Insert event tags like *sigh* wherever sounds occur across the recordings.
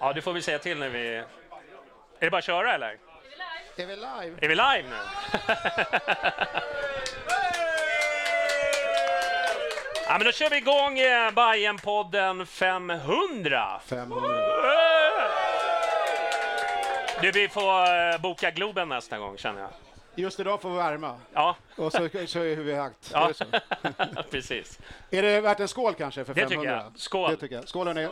Ja, du får vi säga till när vi... Är det bara att köra eller? Är vi live? Är vi live nu? ja, men då kör vi igång eh, Bajenpodden 500. 500. Du, vi får eh, boka Globen nästa gång känner jag. Just idag får vi värma. Ja, Och så, så är huvudjakt. Är, ja. så? *laughs* precis. är det värt en skål kanske för Det 500? tycker jag. Skål. Det tycker jag. Skål hörni.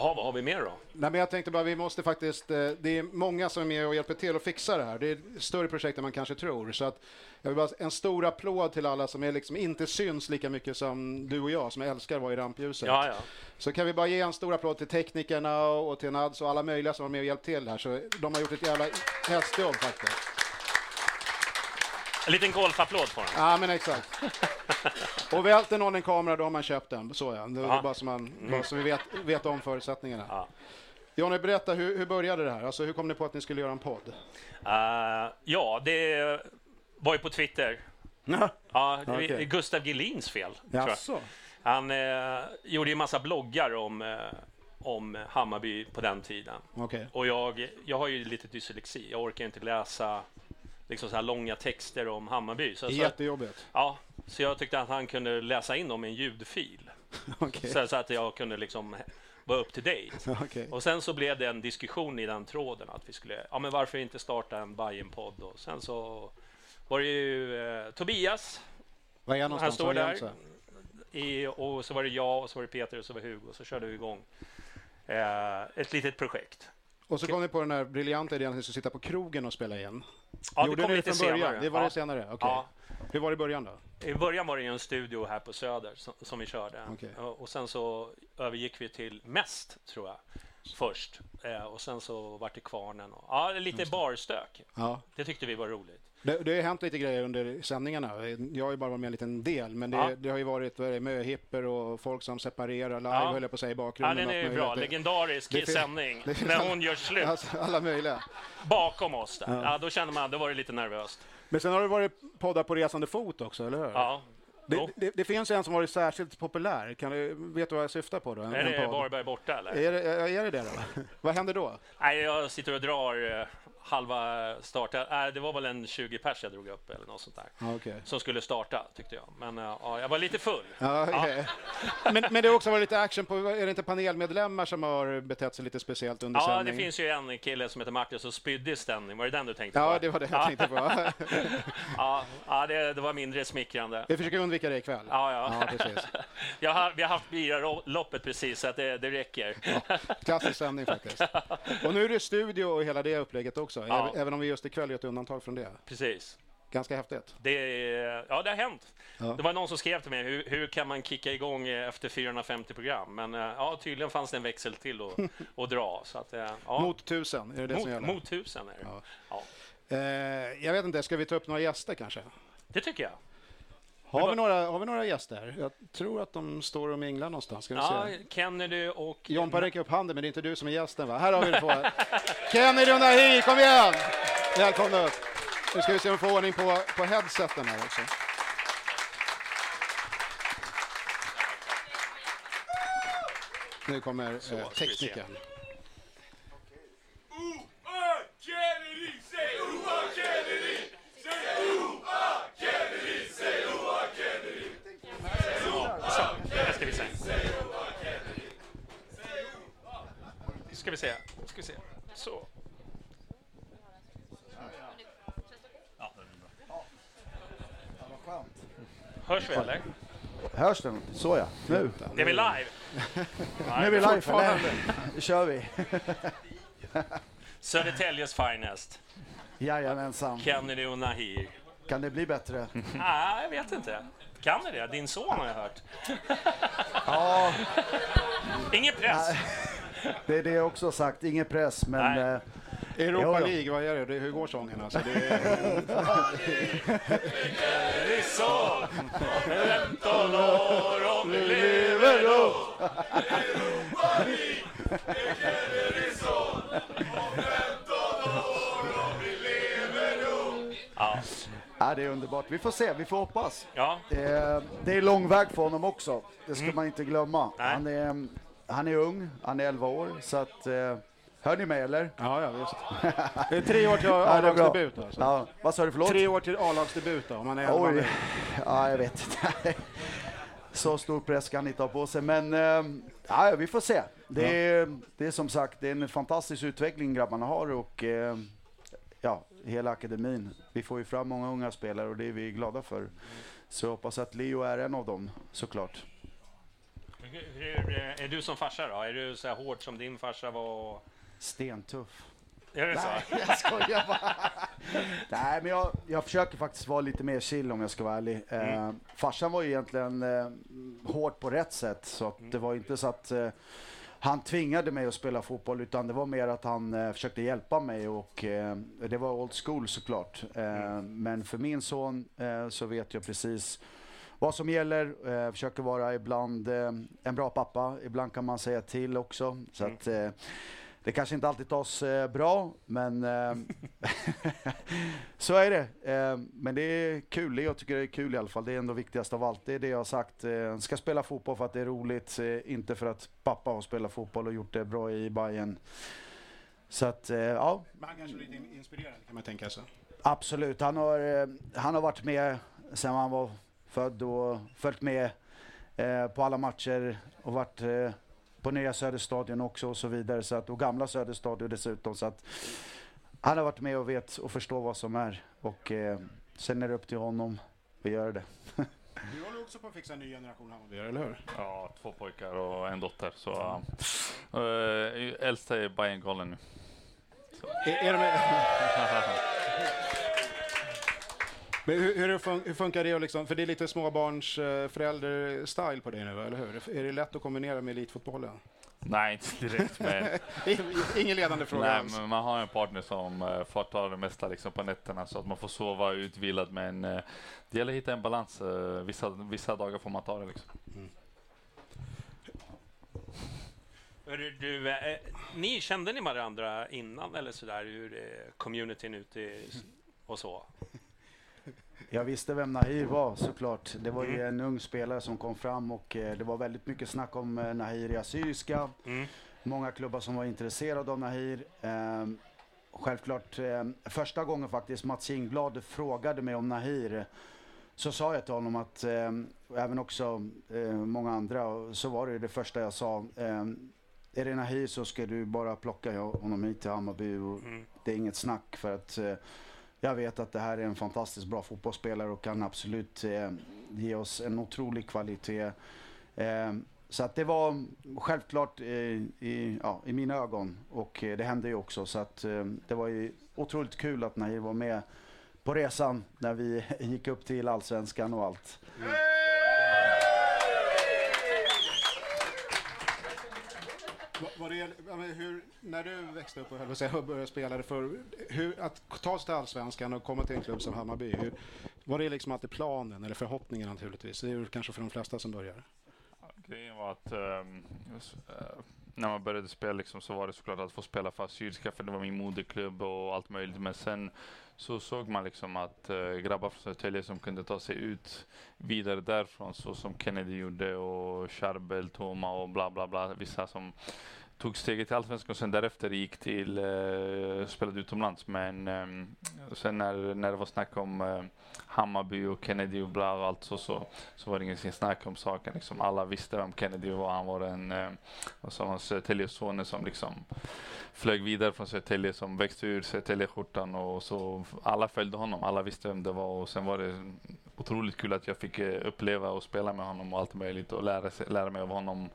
Jaha, vad har vi mer då? Nej, men jag tänkte bara, vi måste faktiskt, eh, det är många som är med och hjälper till att fixa det här. Det är större projekt än man kanske tror. Så att jag vill bara, en stor applåd till alla som är liksom inte syns lika mycket som du och jag, som älskar att vara i rampljuset. Ja, ja. Så kan vi bara ge en stor applåd till teknikerna och till Nads och alla möjliga som var med och hjälpt till här. Så de har gjort ett jävla hästjobb faktiskt. En liten golfapplåd får han. Ja, men exakt. *laughs* Och välter någon en kamera, då har man köpt den. Så ja. Det är bara så, man, bara så vi vet, vet om förutsättningarna. Ja. Johnny, berätta, hur, hur började det här? Alltså, hur kom ni på att ni skulle göra en podd? Eh, ja, det var ju på Twitter. Ja, det är Okej. Gustav Gelins fel. tror jag. Han eh, gjorde ju massa bloggar om, eh, om Hammarby på den tiden. Okej. Och jag, jag har ju lite dyslexi. Jag orkar inte läsa liksom så här långa texter om Hammarby. Så, Det är så, jättejobbigt. ja, så jag tyckte att han kunde läsa in dem i en ljudfil. *laughs* Okej. Så, så att jag kunde liksom vara up to date. *laughs* Okej. Och sen så blev det en diskussion i den tråden att vi skulle, ja men varför inte starta en Bajen-podd? Och sen så var det ju eh, Tobias, Var är han någonstans? står Har jag där. I, och så var det jag, och så var det Peter och så var det Hugo. Och så körde vi igång eh, ett litet projekt. Och så kom ni på den här briljanta idén att ni skulle sitta på krogen och spela in. Ja, Gjorde det kom ni lite från början? senare. Det var ja. det senare? Okej. Ja. Hur var det i början då? I början var det en studio här på Söder som, som vi körde. Okej. Och, och sen så övergick vi till Mest, tror jag, först. Eh, och sen så vart det Kvarnen. Och, ja, lite barstök. Ja. Det tyckte vi var roligt. Det, det har hänt lite grejer under sändningarna. Jag har ju bara varit med en liten del, men det, Ja. det har ju varit möhipper och folk som separerar live, Ja. höll jag på att säga, i Ja, bakgrunden. den allt är ju bra. Legendarisk det sändning. *laughs* det När hon gör slut Alltså, alla möjliga. bakom oss. Där. Ja. då kände man, då var det lite nervöst. Men sen har det varit poddar på resande fot också, eller hur? Ja. Det, det, det finns en som varit särskilt populär. Kan du, vet du vad jag syftar på då? En, Är det. Varberg borta eller? Är det, är det det då? *laughs* vad händer då? Nej, jag sitter och drar eh, halva starten. Nej, det var väl en 20 pers jag drog upp eller något sånt där. Ja, okej. Som skulle starta tyckte jag. Men eh, ja, jag var lite full. Ja, okej. *laughs* men, men det har också varit lite action på, är det inte panelmedlemmar som har betett sig lite speciellt under Ja, sändning? det finns ju en kille som heter Martin som spydde i stämning. Var det den du tänkte på? Ja, det var det jag *laughs* ja. tänkte på. *laughs* Ja, ja det, det var mindre smickrande. Vi försöker undvika det ikväll. Ja, ja. ja precis. Har, vi har haft biraloppet precis, så att det, det räcker. Klassisk sändning faktiskt. Och nu är det studio och hela det upplägget också, Ja. även- om vi just ikväll gör ett undantag från det. Precis. Ganska häftigt. Det, ja, det har hänt. Ja. Det var någon som skrev till mig, hur, hur kan man kicka igång eh, efter 450 program? Men eh, ja, tydligen fanns det en växel till att, *laughs* att dra. Så att, eh, ja. Mot tusen, är det det som mot, gäller? mot tusen är det. Ja. Ja. Eh, jag vet inte, ska vi ta upp några gäster kanske? Det tycker jag. Har vi, några, har vi några gäster? Jag tror att de står och minglar någonstans. Ska Ja, se. Kennedy och... Jompa räcker upp handen, men det är inte du som är gästen va? Här har vi det på. *laughs* Kennedy och Nahir, kom igen! Välkomna upp. Nu ska vi se om vi får ordning på, på headseten här också. Nu kommer eh, teknikern. Så, det ska vi se. Ska vi se. Ska vi se. Så. Hörs vi eller? Hörs något? Så ja, nu. Är vi live? *laughs* Nu är vi live, eller? Nu kör vi. *laughs* Södertäljes finest. Jajamensan. Kennedy och Nahir. Kan det bli bättre? Nej, jag vet inte. Kan det det? Din son har jag hört. Ja, Ingen press. Det är det jag också har sagt. Ingen press, men Nej. eh, Europa. League, vad är det? det är, hur går sången? Alltså, det är, Det är så. 15 år om vi lever då. Ja, ja, det är underbart. Vi får se, vi får hoppas. ja. Eh, det är lång väg för honom också. Det ska man inte glömma. Mm. Nej. Han är, han är ung, han är 11 år, så att... Eh, hör ni mig eller? ja, ja, visst. *laughs* Det är tre år till Ja. A-lagsdebut. Alltså. Ja, vad sa du, förlåt? Tre år till A-lagsdebut om man är elva. Oj, ja, jag vet inte. *laughs* Så stor press ska han inte ha på sig, men eh, ja, vi får se. Det är, det är som sagt det är en fantastisk utveckling grabbarna har och eh, ja, hela akademin. Vi får ju fram många unga spelare och det är vi glada för. Så jag hoppas att Leo är en av dem, såklart. Hur, hur, är du som farsa då? Är du så här hård som din farsa var? Stentuff. Är det så? *laughs* jag skojar bara. Nej, men jag, jag försöker faktiskt vara lite mer chill om jag ska vara ärlig. Eh, farsan var ju egentligen eh, hård på rätt sätt, så att det var inte så att eh, han tvingade mig att spela fotboll, utan det var mer att han eh, försökte hjälpa mig och eh, det var old school såklart. Eh, men för min son eh, så vet jag precis vad som gäller. Eh, försöker vara ibland eh, en bra pappa, ibland kan man säga till också. Så att, eh, det kanske inte alltid tas eh, bra, men eh, *laughs* så är det. Eh, men det är kul, jag tycker det är kul i alla fall. Det är ändå viktigast av allt. Det är det jag har sagt. Eh, ska spela fotboll för att det är roligt, eh, inte för att pappa har spelat fotboll och gjort det bra i Bayern. Så att, eh, ja, Man kanske är lite in- inspirerad kan man tänka sig. Absolut. Han har, eh, han har varit med sedan han var född och följt med eh, på alla matcher och varit eh, på nya Söderstadion också och så vidare. Så att, och gamla Söderstadion dessutom. Så att han har varit med och vet och förstår vad som är. Och eh, sen är det upp till honom att göra det. *laughs* Du håller också på att fixa en ny generation Hammarbyare, eller hur? Ja, två pojkar och en dotter. Så, uh, äldsta är Bayern-galen nu. Är, är de *laughs* Men hur, hur, fun- hur funkar det? Liksom, för det är lite småbarns eh, på det nu, eller hur? Är det lätt att kombinera med elitfotbollen? Nej, inte direkt. Men, *laughs* Ingen ledande fråga nej, alls. men man har en partner som uh, får ta det mesta liksom, på nätterna så att man får sova utvilad. Men uh, det gäller att hitta en balans. Vissa, vissa dagar får man ta det. Liksom. Hörru, Du, eh, ni, kände ni varandra innan eller sådär ur eh, communityn ute och så? Jag visste vem Nahir var såklart. Det var ju en ung spelare som kom fram och eh, det var väldigt mycket snack om eh, Nahir i Assyriska. Mm. Många klubbar som var intresserade av Nahir. Eh, självklart, eh, första gången faktiskt Mats Kingblad frågade mig om Nahir så sa jag till honom att, eh, även också eh, många andra, så var det det första jag sa. Eh, är det Nahir så ska du bara plocka honom hit till Hammarby och Mm. det är inget snack för att eh, jag vet att det här är en fantastiskt bra fotbollsspelare och kan absolut eh, ge oss en otrolig kvalitet. Eh, så att det var självklart eh, i, ja, i mina ögon och eh, det hände ju också. Så att eh, det var ju otroligt kul att Nahir var med på resan när vi *laughs* gick upp till allsvenskan och allt. Var det, hur, när du växte upp och höll säga, började spela för, hur, att ta sig till Allsvenskan och komma till en klubb som Hammarby, hur, var det liksom alltid planen eller förhoppningen naturligtvis? Det är ju kanske för de flesta som börjar. Grejen var att um, när man började spela liksom, så var det såklart att få spela för Assyriska för det var min moderklubb och allt möjligt. Men sen så såg man liksom att äh, grabbar från Södertälje som kunde ta sig ut vidare därifrån så som Kennedy gjorde och Charbel, Toma och bla bla bla. Vissa som tog steget till Allsvenskan och sen därefter gick till, uh, spelade utomlands. Men um, sen när, när det var snack om uh, Hammarby och Kennedy och bla och allt så, så, så var det ingen snack om saken. Liksom alla visste vem Kennedy var. Han var en, uh, vad sa Södertäljesonen som liksom flög vidare från Södertälje som växte ur Södertäljeskjortan och så alla följde honom. Alla visste vem det var och sen var det otroligt kul att jag fick uppleva och spela med honom och allt möjligt och lära, lära mig av honom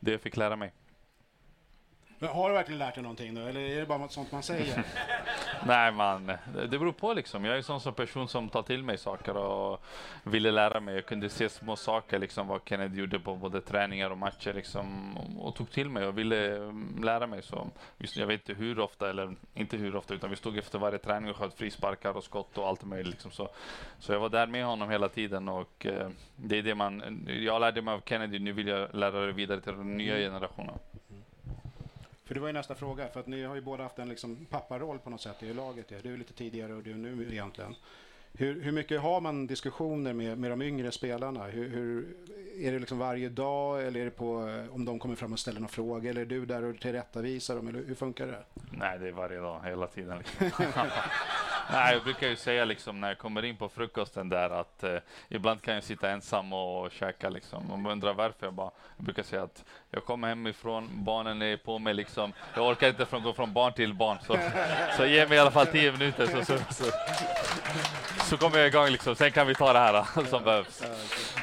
det jag fick lära mig. Men har du verkligen lärt dig någonting då, eller är det bara något sånt man säger? *laughs* Nej man, det beror på liksom. Jag är en sån som person som tar till mig saker och ville lära mig. Jag kunde se små saker liksom vad Kennedy gjorde på både träningar och matcher liksom och tog till mig och ville mm, lära mig. Så just, jag vet inte hur ofta, eller inte hur ofta, utan vi stod efter varje träning och sköt frisparkar och skott och allt möjligt liksom. Så, så jag var där med honom hela tiden och eh, det är det man, jag lärde mig av Kennedy, nu vill jag lära det vidare till den nya generationen. För det var ju nästa fråga, för att ni har ju båda haft en liksom papparoll på något sätt i laget. Du är lite tidigare och du nu egentligen. Hur, hur mycket har man diskussioner med, med de yngre spelarna? Hur, hur, är det liksom varje dag eller är det på eh, om de kommer fram och ställer några frågor? Eller är du där och tillrättavisar dem? Eller hur funkar det? Nej, det är varje dag, hela tiden. Liksom. *laughs* Nej, jag brukar ju säga liksom när jag kommer in på frukosten där att eh, ibland kan jag sitta ensam och käka liksom. Och undrar varför. Jag, bara, jag brukar säga att jag kommer hemifrån, barnen är på mig liksom. Jag orkar inte från, gå från barn till barn. Så, så ge mig i alla fall tio minuter så, så, så, så kommer jag igång liksom. Sen kan vi ta det här *laughs* som behövs.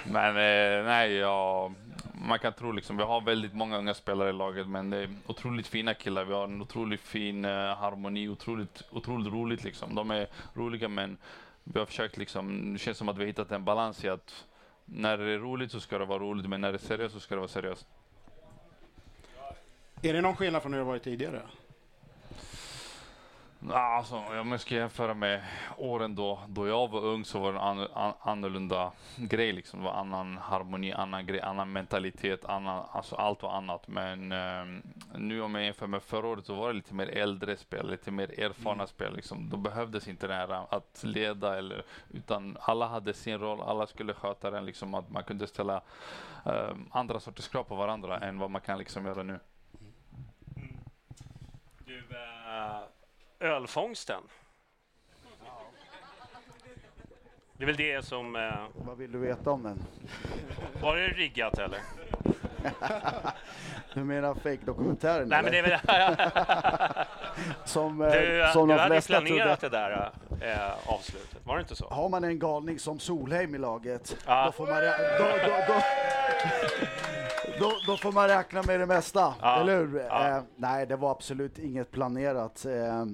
Men eh, nej, jag man kan tro liksom, vi har väldigt många unga spelare i laget, men det är otroligt fina killar. Vi har en otroligt fin uh, harmoni, otroligt, otroligt roligt liksom. De är roliga, men vi har försökt liksom, det känns som att vi har hittat en balans i att när det är roligt så ska det vara roligt, men när det är seriöst så ska det vara seriöst. Är det någon skillnad från hur det varit tidigare? Alltså, om jag ska jämföra med åren då, då jag var ung så var det en an, an, annorlunda grej. Liksom. Det var annan harmoni, annan grej, annan mentalitet, annan, alltså allt var annat. Men um, nu om jag jämför med förra året så var det lite mer äldre spel, lite mer erfarna mm. spel. Liksom. Då behövdes inte det här att leda, eller, utan alla hade sin roll, alla skulle sköta den. Liksom, att man kunde ställa um, andra sorters krav på varandra än vad man kan liksom göra nu. Mm. Du, uh ölfångsten. Det är väl det som... Eh, Vad vill du veta om den? Var det riggat eller? *laughs* du menar fake-dokumentären? Nej, men det är väl... *laughs* som, eh, du, som du hade planerat trodde... det där äh, avslutet, var det inte så? Har man en galning som Solheim i laget, ja. då får man... Då, då, då, då, då, får man räkna med det mesta, ja. eller hur? Ja. Eh, nej, det var absolut inget planerat. Eh,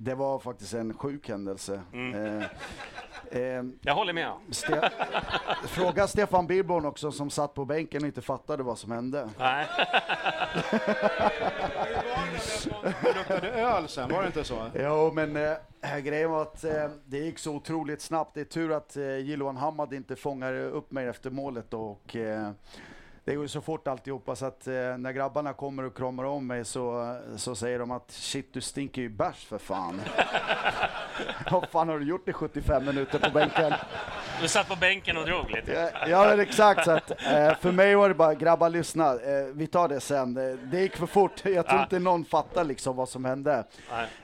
det var faktiskt en sjuk händelse. Mm. Eh, eh, jag håller med. Ste Fråga Stefan Billborn också som satt på bänken och inte fattade vad som hände. Nej. det *laughs* luktade öl sen, var det inte så? Jo, men äh, grejen var att äh, det gick så otroligt snabbt. Det är tur att äh, Jiloan Hamad inte fångade upp mig efter målet och äh, det går ju så fort alltihopa så att eh, när grabbarna kommer och kramar om mig så, så säger de att shit du stinker ju bärs för fan. *laughs* Vad fan har du gjort i 75 minuter på bänken? Du satt på bänken och drog lite. Ja, ja exakt. Så att, eh, för mig var det bara, grabbar lyssna, eh, vi tar det sen. Eh, det gick för fort. Jag tror ja. inte någon fattar liksom vad som hände.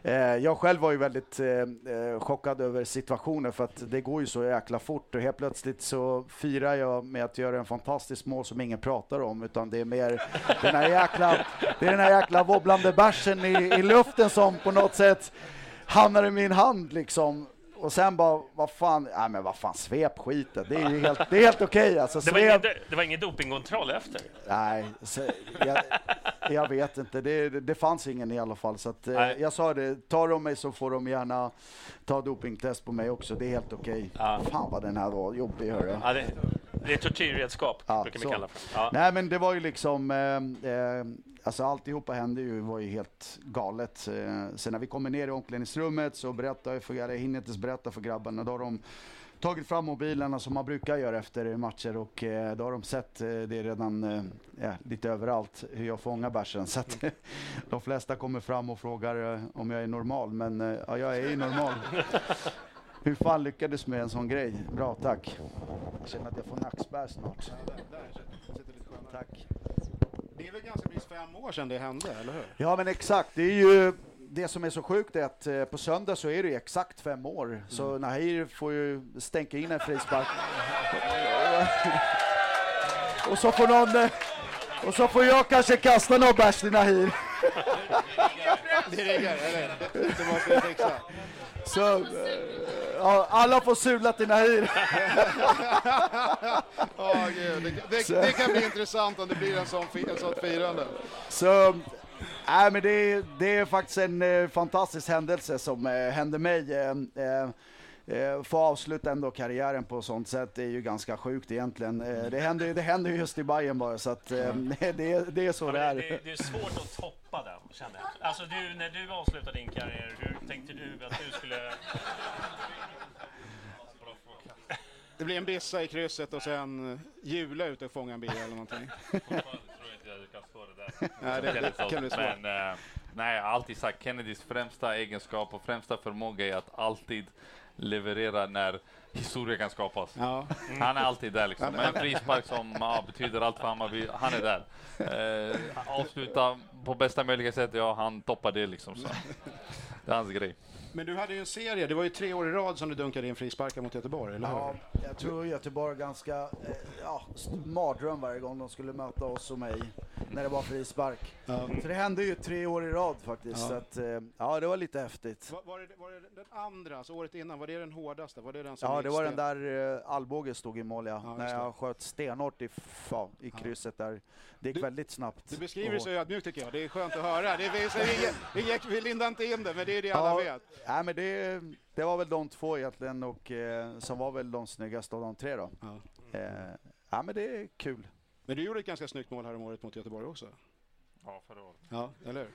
Eh, jag själv var ju väldigt eh, eh, chockad över situationen för att det går ju så jäkla fort och helt plötsligt så firar jag med att göra en fantastisk mål som ingen pratar pratar om utan det är mer den här jäkla, det är den här jäkla wobblande bärsen i, i luften som på något sätt hamnar i min hand liksom och sen bara, vad fan, nej men vad fan, svep skiten. Det är ju helt, det är helt okej okay, alltså. Det var, ingen, det var ingen dopingkontroll efter? Nej, så, jag, jag, vet inte. Det, det, fanns ingen i alla fall. Så att, eh, jag sa det, tar de mig så får de gärna ta dopingtest på mig också. Det är helt okej. Okay. Ja. Fan vad den här var jobbig, hörru. Ja, det, Det är tortyrredskap, Ja, brukar vi kalla för. Ja. Nej men det var ju liksom, eh, eh, alltså alltihopa hände ju, var ju helt galet. Eh, sen när vi kommer ner i omklädningsrummet så berättar jag för, jag hinner inte berätta för grabbarna, då har de tagit fram mobilerna som man brukar göra efter matcher och eh, då har de sett eh, det redan eh, lite överallt hur jag fångar bärsen. Så att, *laughs* de flesta kommer fram och frågar om jag är normal, men ja, jag är ju normal. *laughs* Hur fan lyckades med en sån grej? Bra, tack. Jag känner att jag får nackspärr snart. Tack. Det är väl ganska precis fem år sedan det hände, eller hur? Ja men exakt, det är ju det som är så sjukt är att eh, på söndag så är det ju exakt fem år. Så Nahir får ju stänka in en frispark. *laughs* och så får någon... eh, Och så får jag kanske kasta någon bärs till Nahir. Det riggar, eller? Det, det måste vi fixa. Så, eh, ja, alla får sula till Nahir. *laughs* Åh, gud. Det, det, det kan bli intressant om det blir en sån, ett sånt firande. Så, nej, men det, är, det är faktiskt en eh, fantastisk händelse som eh, hände mig. Eh, eh, få avsluta ändå karriären på sånt sätt är ju ganska sjukt egentligen. Eh, det händer ju det händer ju just i Bayern bara så att eh, *laughs* det, det är så Ja, det är. det, det är svårt att toppa den, känner jag. Alltså du, när du avslutade din karriär, hur tänkte du att du skulle... *laughs* Det blir en bissa i krysset och sen eh, Jula ute och fånga en bil eller någonting. Nej, det, det kan bli svårt. Men eh, nej, jag har alltid sagt Kennedys främsta egenskap och främsta förmåga är att alltid leverera när historia kan skapas. Ja. Han är alltid där liksom. En frispark som ja, betyder allt för Hammarby, han är där. Eh, avsluta på bästa möjliga sätt, ja han toppar det liksom. Så. Det är hans grej. Men du hade ju en serie, det var ju tre år i rad som du dunkade in frisparkar mot Göteborg, eller hur? Ja, jag tror Göteborg ganska, eh, ja, mardröm varje gång de skulle möta oss och mig när det var frispark. Ja. Så det hände ju tre år i rad faktiskt. Ja. Så att, eh, ja, det var lite häftigt. Var, var, det, var det den andra, alltså året innan, var det den hårdaste? Var det den som Ja, det var den där eh, Alvbåge stod i mål ja. Ja, när det. jag sköt stenhårt i, ja, i krysset där. Det gick Du- väldigt snabbt. Du beskriver det så ödmjukt tycker jag, det är skönt att höra. Det så vi, vi, vi lindar inte in det, men det är det alla vet. Nej, men det, det var väl de två egentligen och eh, som var väl de snyggaste av de tre då. Ja. Eh, ja men det är kul. Men du gjorde ett ganska snyggt mål här om året mot Göteborg också. Ja, förra året. Ja, eller hur?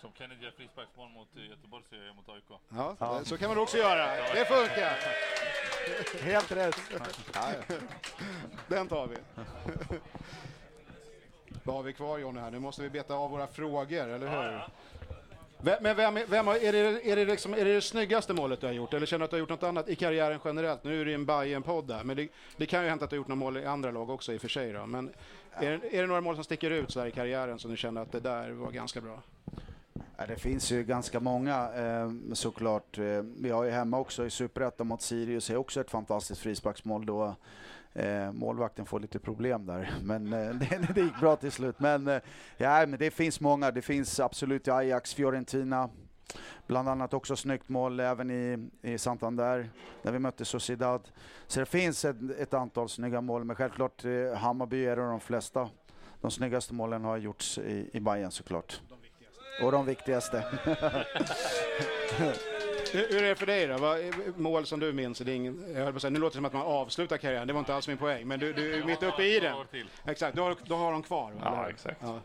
Som Kennedy gör frisparksmål mot Göteborg så gör jag mot AIK. Ja, Ja. så kan man också göra. Det funkar. Helt rätt. Den tar vi. Vad har vi kvar Jonny här? Nu måste vi beta av våra frågor, eller hur? Men vem, är- vem har, är, det, är, det liksom, är det det snyggaste målet du har gjort? Eller känner du att du har gjort något annat i karriären generellt? Nu är det ju en bayern podd där, men det, det kan ju hända att du har gjort några mål i andra lag också i och för sig. Då. Men är, det- är det några mål som sticker ut så här i karriären som du känner att det där var ganska bra? Ja, det finns ju ganska många eh, såklart. Eh, vi har ju hemma också i Superettan mot Sirius, är också ett fantastiskt frisparksmål då eh, målvakten får lite problem där. *laughs* Men eh, *laughs* det, det gick bra till slut. Men, eh, ja, men det finns många. Det finns absolut i Ajax, Fiorentina. Bland annat också snyggt mål även i, i Santander när vi mötte Sociedad. Så det finns ett, ett antal snygga mål, men självklart eh, Hammarby är de flesta. De snyggaste målen har gjorts i, i Bayern såklart. Och de viktigaste. *laughs* Hur, hur är det för dig då? Vad, mål som du minns? Det är ingen, jag höll på att säga, nu låter det som att man avslutar karriären, det var inte alls min poäng. Men du, du är mitt uppe i den. Exakt, du har, du har dem kvar. va? Ja, exakt. Ja.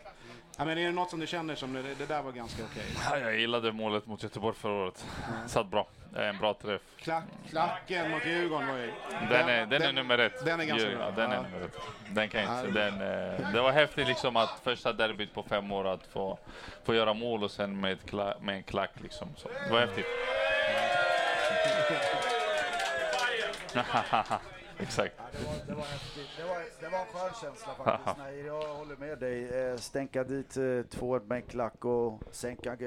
Ja, men är det något som du känner som det, det där var ganska okej? Ja, jag gillade målet mot Göteborg förra året. Satt bra. Det är En bra träff. Klack, klacken mot Djurgården var ju... Den är, den är nummer ett. Den är ganska ja, bra. Den är Ja. nummer ett. Den kan jag inte. Ja. Den, eh, det var häftigt liksom att första derbyt på fem år att få, få göra mål och sen med, ett kla, med en klack liksom. Så, det var häftigt. *laughs* Exakt. Ja, det, var, det var häftigt. Det var, det var en skön känsla faktiskt. *laughs* Nej, jag håller med dig. Eh, Stänka dit eh, två med en klack och sänka,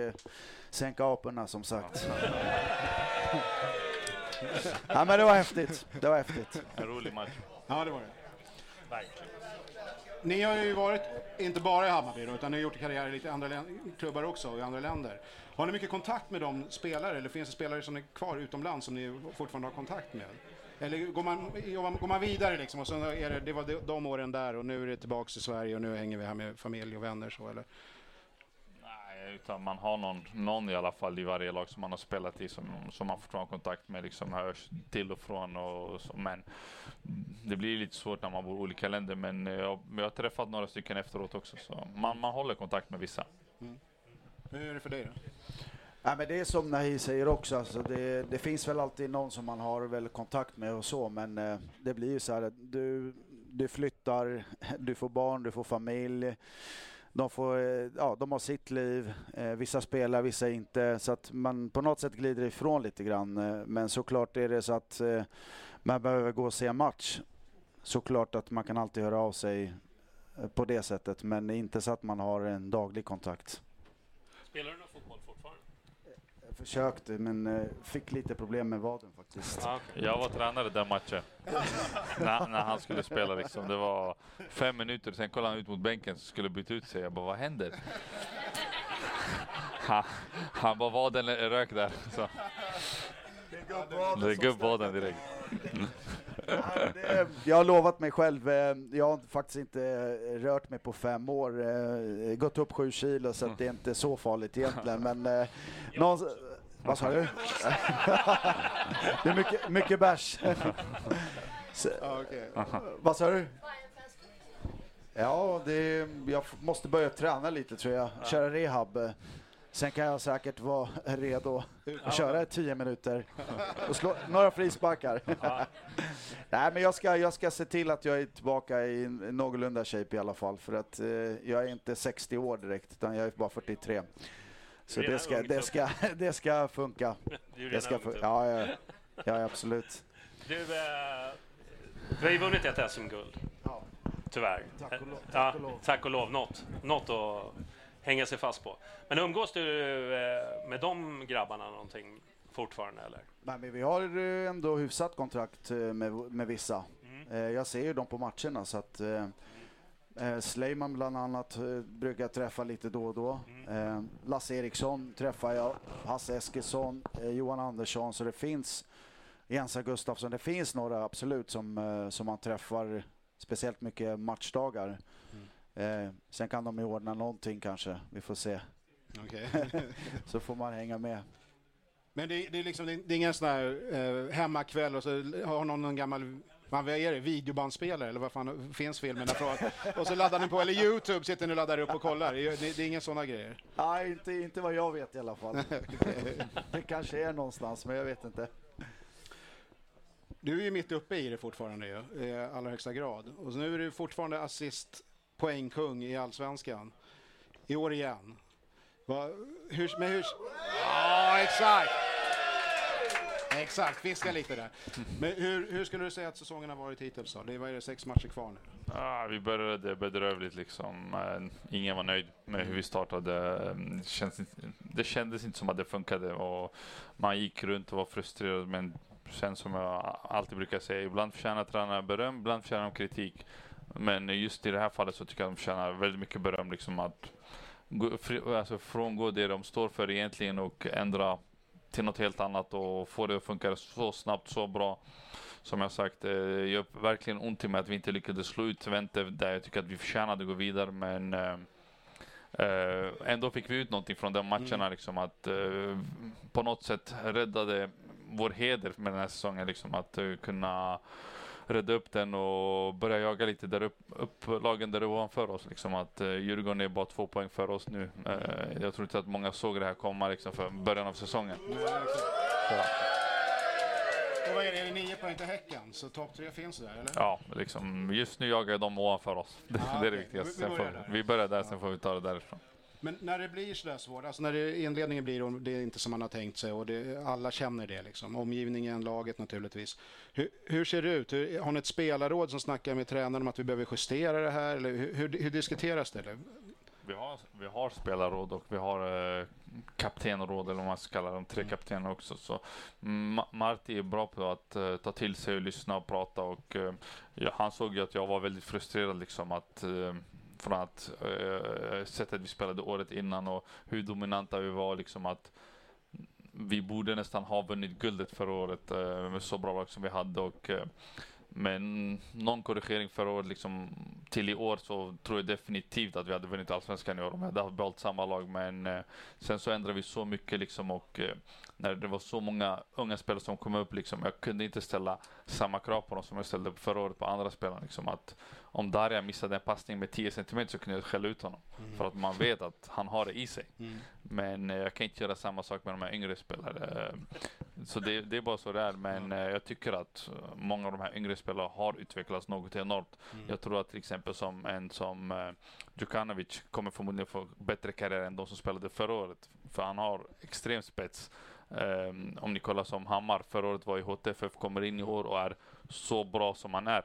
sänka aporna som sagt. ja, men det var häftigt. Det var häftigt. En rolig match. Ja, det var det. Verkligen. Ni har ju varit, inte bara i Hammarby då, utan ni har gjort karriär i lite andra klubbar också, i andra länder. Har ni mycket kontakt med de spelare, eller finns det spelare som är kvar utomlands som ni fortfarande har kontakt med? Eller går man, går man vidare liksom och så är det, det var de- åren där och nu är det tillbaks till Sverige och nu hänger vi här med familj och vänner så eller? Nej, Nej, utan man har någon, någon i alla fall i varje lag som man har spelat i som, som man fortfarande har kontakt med, liksom hörs till och från och så. Men det blir lite svårt när man bor i olika länder. Men jag, jag har träffat några stycken efteråt också, så man, man håller kontakt med vissa. Mm. Hur är det för dig då? Ja, men det är som Nahi säger också, alltså det, det, finns väl alltid någon som man har väl kontakt med och så, men eh, det blir ju så här att du, du flyttar, du får barn, du får familj. De, får, eh, ja, de har sitt liv, eh, vissa spelar, vissa inte, så att man på något sätt glider ifrån lite grann. Eh, men såklart är det så att eh, man behöver gå och se en match. Såklart att man kan alltid höra av sig eh, på det sättet, men inte så att man har en daglig kontakt. Spelar du något försökte, men eh, fick lite problem med vaden faktiskt. Ja, okej. Jag var tränare den matchen. *laughs* när, när han skulle spela liksom. Det var fem minuter, sen kollade han ut mot bänken så skulle byta ut sig. Jag bara, vad händer? *laughs* han, han bara, vaden rök där. *laughs* Så. Det är gubbvaden direkt. Jag har lovat mig själv, eh, jag har faktiskt inte eh, rört mig på fem år, eh, gått upp sju kilo så att det är inte så farligt egentligen. Men *laughs* någon, vad sa du? Det är mycket, mycket bärs. *laughs* Vad sa du? Ja, det, jag måste börja träna lite tror jag, köra rehab. Eh, Sen kan jag säkert vara *laughs* redo att köra i tio minuter och slå några frisparkar. *laughs* *laughs* Nej, men jag ska, jag ska se till att jag är tillbaka i någorlunda shape i alla fall, för att eh, jag är inte 60 år direkt, utan jag är bara 43. Så det ska, det ska, det ska funka. Du är Det ska ung, fun- typ. ja, ja, ja, absolut. Du, eh, du har ju vunnit ett SM-guld. Ja. Tyvärr. Tack och lov, Ja, tack och lov. tack och lov. Något, något att hänga sig fast på. Men umgås du eh, med de grabbarna någonting fortfarande eller? Nej, men vi har eh, ändå hyfsat kontrakt eh, med, med vissa. Eh, Jag ser ju dem på matcherna så att eh, Sleiman bland annat eh, brukar jag träffa lite då och då. Eh, Lasse Eriksson träffar jag, Hasse Eskilsson, eh, Johan Andersson så det finns Jensa Gustafsson, det finns några absolut som, som man träffar speciellt mycket matchdagar. Eh, sen kan de ju ordna någonting kanske, vi får se. Okej. *laughs* Så får man hänga med. Men det, det, är liksom, det är ingen sån här eh, hemmakväll och så har någon en gammal man, vad är det, videobandspelare eller vad fan finns filmerna från? Och så laddar ni på, eller Youtube sitter ni och laddar upp och kollar. Det, det, det är inga sådana grejer. Nej, inte, inte vad jag vet i alla fall. *laughs* det kanske är någonstans, men jag vet inte. Du är ju mitt uppe i det fortfarande ju, i allra högsta grad. Och nu är du fortfarande assist poängkung i Allsvenskan. I år igen. Va, hur, men hur... Ja, exakt! Exakt, fiska lite där. Men hur, hur skulle du säga att säsongen har varit hittills då? Det är, sex matcher kvar nu? Ah, vi började bedrövligt liksom. Ingen var nöjd med hur vi startade. Mm, det kändes, inte- det kändes inte som att det funkade och man gick runt och var frustrerad. Men sen som jag alltid brukar säga, ibland förtjänar tränarna beröm, ibland förtjänar de kritik. Men just i det här fallet så tycker jag att de förtjänar väldigt mycket beröm. Liksom att gå, fri- alltså frångå det de står för egentligen och ändra till något helt annat och få det att funka så snabbt, så bra. Som jag sagt, eh, gör verkligen ont i mig att vi inte lyckades slå ut Twente där jag tycker att vi förtjänade att gå vidare. Men eh, eh, ändå fick vi ut någonting från de matcherna. Liksom, att eh, på något sätt räddade vår heder med den här säsongen. Liksom, att eh, kunna rädda upp den och börja jaga lite där upp, upp lagen där ovanför oss. Liksom att eh, Djurgården är bara två poäng för oss nu. Eh, jag tror inte att många såg det här komma liksom, för början av säsongen. Och vad är det, är det nio poäng till Häcken? Så topp tre finns där eller? ja, liksom, just nu jagar de ovanför oss. Det, *laughs* Ah, det är det okej. viktigaste. Vi- börjar vi börjar där, sen får vi ta det därifrån. Men när det blir sådär svårt, alltså när det, inledningen blir och det är inte som man har tänkt sig och det, alla känner det liksom, omgivningen, laget naturligtvis. Hur, hur ser det ut? Hur, har ni ett spelarråd som snackar med tränaren om att vi behöver justera det här? Eller hur, hur, hur diskuteras det? Eller? Vi har, vi har spelarråd och vi har eh, kaptenråd, eller vad man ska kalla dem, tre kaptener också. Så Ma- Marti är bra på att eh, ta till sig och lyssna och prata. Och, eh, ja, han såg ju att jag var väldigt frustrerad liksom att eh, från att eh, sättet vi spelade året innan och hur dominanta vi var. Liksom att vi borde nästan ha vunnit guldet förra året eh, med så bra lag som vi hade. Och, eh, Men någon korrigering förra året liksom, till i år så tror jag definitivt att vi hade vunnit allsvenskan i år om vi hade behållit samma lag. Men eh, sen så ändrade vi så mycket liksom och eh, när det var så många unga spelare som kom upp liksom, jag kunde inte ställa samma krav på dem som jag ställde förra året på andra spelare. Liksom, att om Darja missade en passning med 10 cm så kunde jag skälla ut honom. Mm. För att man vet att han har det i sig. Mm. Men eh, jag kan inte göra samma sak med de här yngre spelarna. Så det, det, är bara så det är. Men mm. jag tycker att många av de här yngre spelarna har utvecklats något enormt. Mm. Jag tror att till exempel som en som uh, Djukanovic kommer förmodligen få bättre karriär än de som spelade förra året. För han har extrem spets. Um, om ni kollar som Hammar, förra året var i HTFF, kommer in i år och är så bra som han är.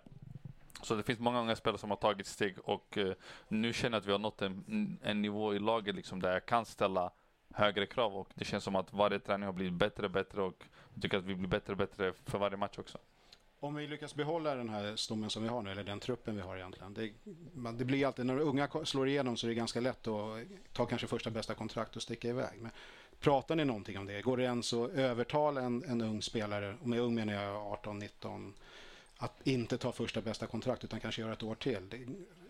Så det finns många unga spelare som har tagit steg och uh, nu känner jag att vi har nått en, en nivå i laget liksom där jag kan ställa högre krav och det känns som att varje träning har blivit bättre och bättre och jag tycker att vi blir bättre och bättre för varje match också. Om vi lyckas behålla den här stommen som vi har nu, eller den truppen vi har egentligen. Det, man, det blir alltid, när unga slår igenom så är det ganska lätt att ta kanske första bästa kontrakt och sticka iväg. Men pratar ni någonting om det? Går det ens att övertala en, en ung spelare, och med ung menar jag 18, 19, att inte ta första bästa kontrakt utan kanske göra ett år till? Det,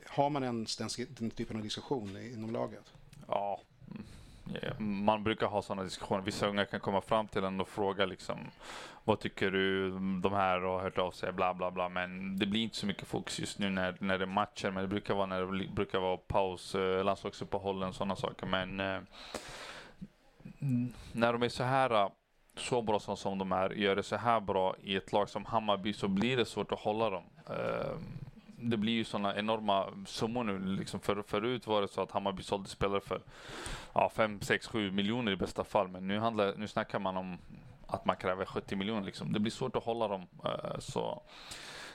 har man ens den, den typen av diskussion inom laget? Ja, mm, man brukar ha sådana diskussioner. Vissa unga kan komma fram till en och fråga liksom vad tycker du? De här har hört av sig, bla bla bla. Men det blir inte så mycket fokus just nu när, när det är matcher. Men det brukar vara när det brukar vara paus, eh, landslagsuppehåll landslagsuppehållen, sådana saker. Men eh, Mm. när de är så här äh, så bra som, som de är, gör det så här bra i ett lag som Hammarby så blir det svårt att hålla dem. Eh, det blir ju sådana enorma summor nu. Liksom för, förut var det så att Hammarby sålde spelare för ja, 5, 6, 7 miljoner i bästa fall. Men nu, handlar, nu snackar man om att man kräver 70 miljoner. Liksom. Det blir svårt att hålla dem. Eh, så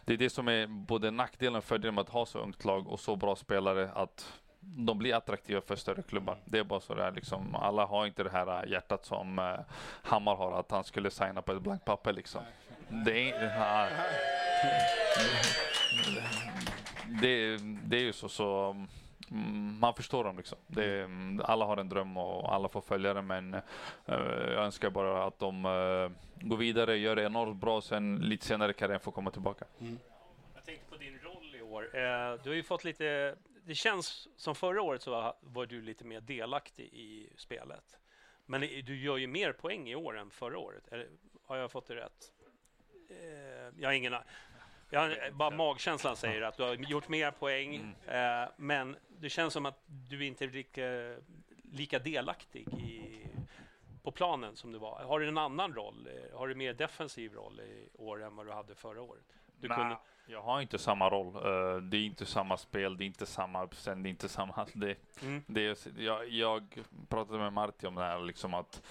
det är det som är både nackdelen och fördelen med att ha så ungt lag och så bra spelare. att de blir attraktiva för större klubbar. Det är bara så det är. Liksom. Alla har inte det här hjärtat som uh, Hammar har, att han skulle signa på ett blankt papper. Liksom. Det är, uh, det, det är ju så, så mm, man förstår dem liksom. Det, alla har en dröm och alla får följa den men uh, jag önskar bara att de uh, går vidare, gör det enormt bra sen lite senare i karriären får komma tillbaka. Mm. Jag tänkte på din roll i år. Uh, du har ju fått lite, det känns som förra året så var, var du lite mer delaktig i spelet. Men du gör ju mer poäng i år än förra året. Eller, har jag fått det rätt? jag har ingen Ja, bara magkänslan säger att du har gjort mer poäng, mm. eh, men det känns som att du inte är lika, lika delaktig i, på planen som du var. Har du en annan roll? Har du mer defensiv roll i år än vad du hade förra året? Du Nej, kunde... jag har inte samma roll. Uh, det är inte samma spel, det är inte samma sen, det är inte samma... *laughs* Det, mm. det är, jag, jag pratade med Marti om det här, liksom att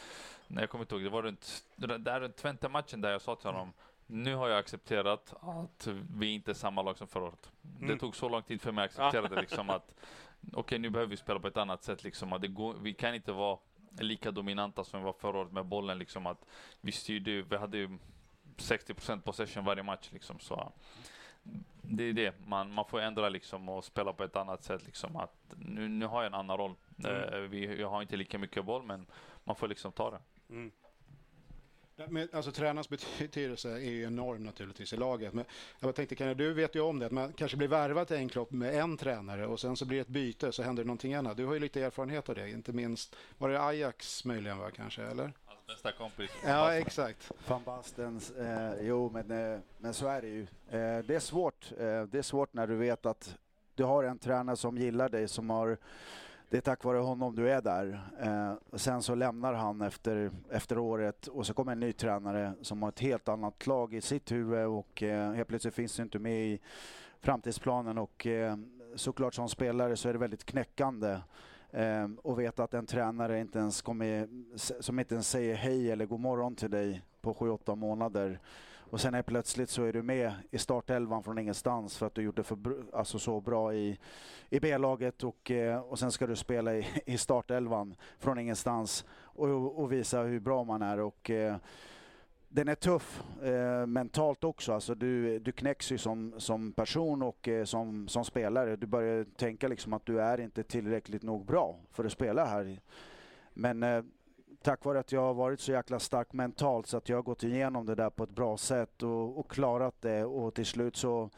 när jag kommer inte ihåg, det var runt, där runt Twente matchen där jag sa till honom nu har jag accepterat att vi inte är samma lag som förra året. Mm. Det tog så lång tid för mig att acceptera det liksom *laughs* att okej, okay, nu behöver vi spela på ett annat sätt liksom. Att det går, vi kan inte vara lika dominanta som vi var förra året med bollen liksom. Att vi styrde vi hade ju 60 possession varje match liksom. Så det är det, man, man får ändra liksom och spela på ett annat sätt liksom. Att nu, nu har jag en annan roll. Mm. Uh, vi, jag har inte lika mycket boll, men man får liksom ta det. Mm. Men, alltså, tränarens betydelse är ju enorm naturligtvis i laget. Men jag tänkte, kan du vet ju om det, att man kanske blir värvad till en kropp med en tränare och sen så blir det ett byte så händer det någonting annat. Du har ju lite erfarenhet av det, inte minst, var det Ajax möjligen va, kanske, eller? Nästa kompis. Ja, exakt. Van Bastens, eh, jo men, eh, men så är det ju. Eh, det är svårt. Eh, det är svårt när du vet att du har en tränare som gillar dig, som har det är tack vare honom du är där. Eh, sen så lämnar han efter, efter året och så kommer en ny tränare som har ett helt annat lag i sitt huvud och eh, helt plötsligt finns du inte med i framtidsplanen och eh, såklart som spelare så är det väldigt knäckande Ehm, och veta att en tränare inte ens kommer, som inte ens säger hej eller god morgon till dig på 7-8 månader och sen är plötsligt så är du med i startelvan från ingenstans för att du gjort det för, alltså så bra i, i B-laget och, eh, och sen ska du spela i, i startelvan från ingenstans och, och visa hur bra man är. Och, eh, den är tuff eh, mentalt också. Alltså du, du knäcks ju som, som person och eh, som, som spelare. Du börjar tänka liksom att du är inte tillräckligt nog bra för att spela här. Men eh, tack vare att jag har varit så jäkla stark mentalt så att jag har gått igenom det där på ett bra sätt och, och klarat det och till slut så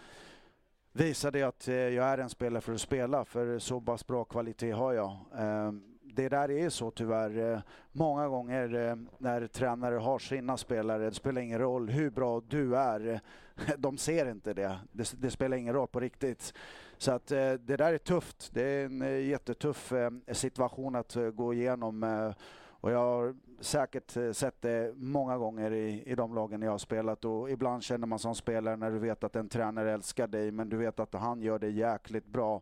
visade jag att eh, jag är en spelare för att spela för så pass bra kvalitet har jag. Eh, det där är så tyvärr. Eh, många gånger eh, när tränare har sina spelare, det spelar ingen roll hur bra du är, *laughs* de ser inte det. Det, det spelar ingen roll på riktigt. Så att eh, det där är tufft. Det är en jättetuff situation att gå igenom och jag har säkert sett det många gånger i, i de lagen jag har spelat och ibland känner man som spelare när du vet att en tränare älskar dig men du vet att han gör det jäkligt bra.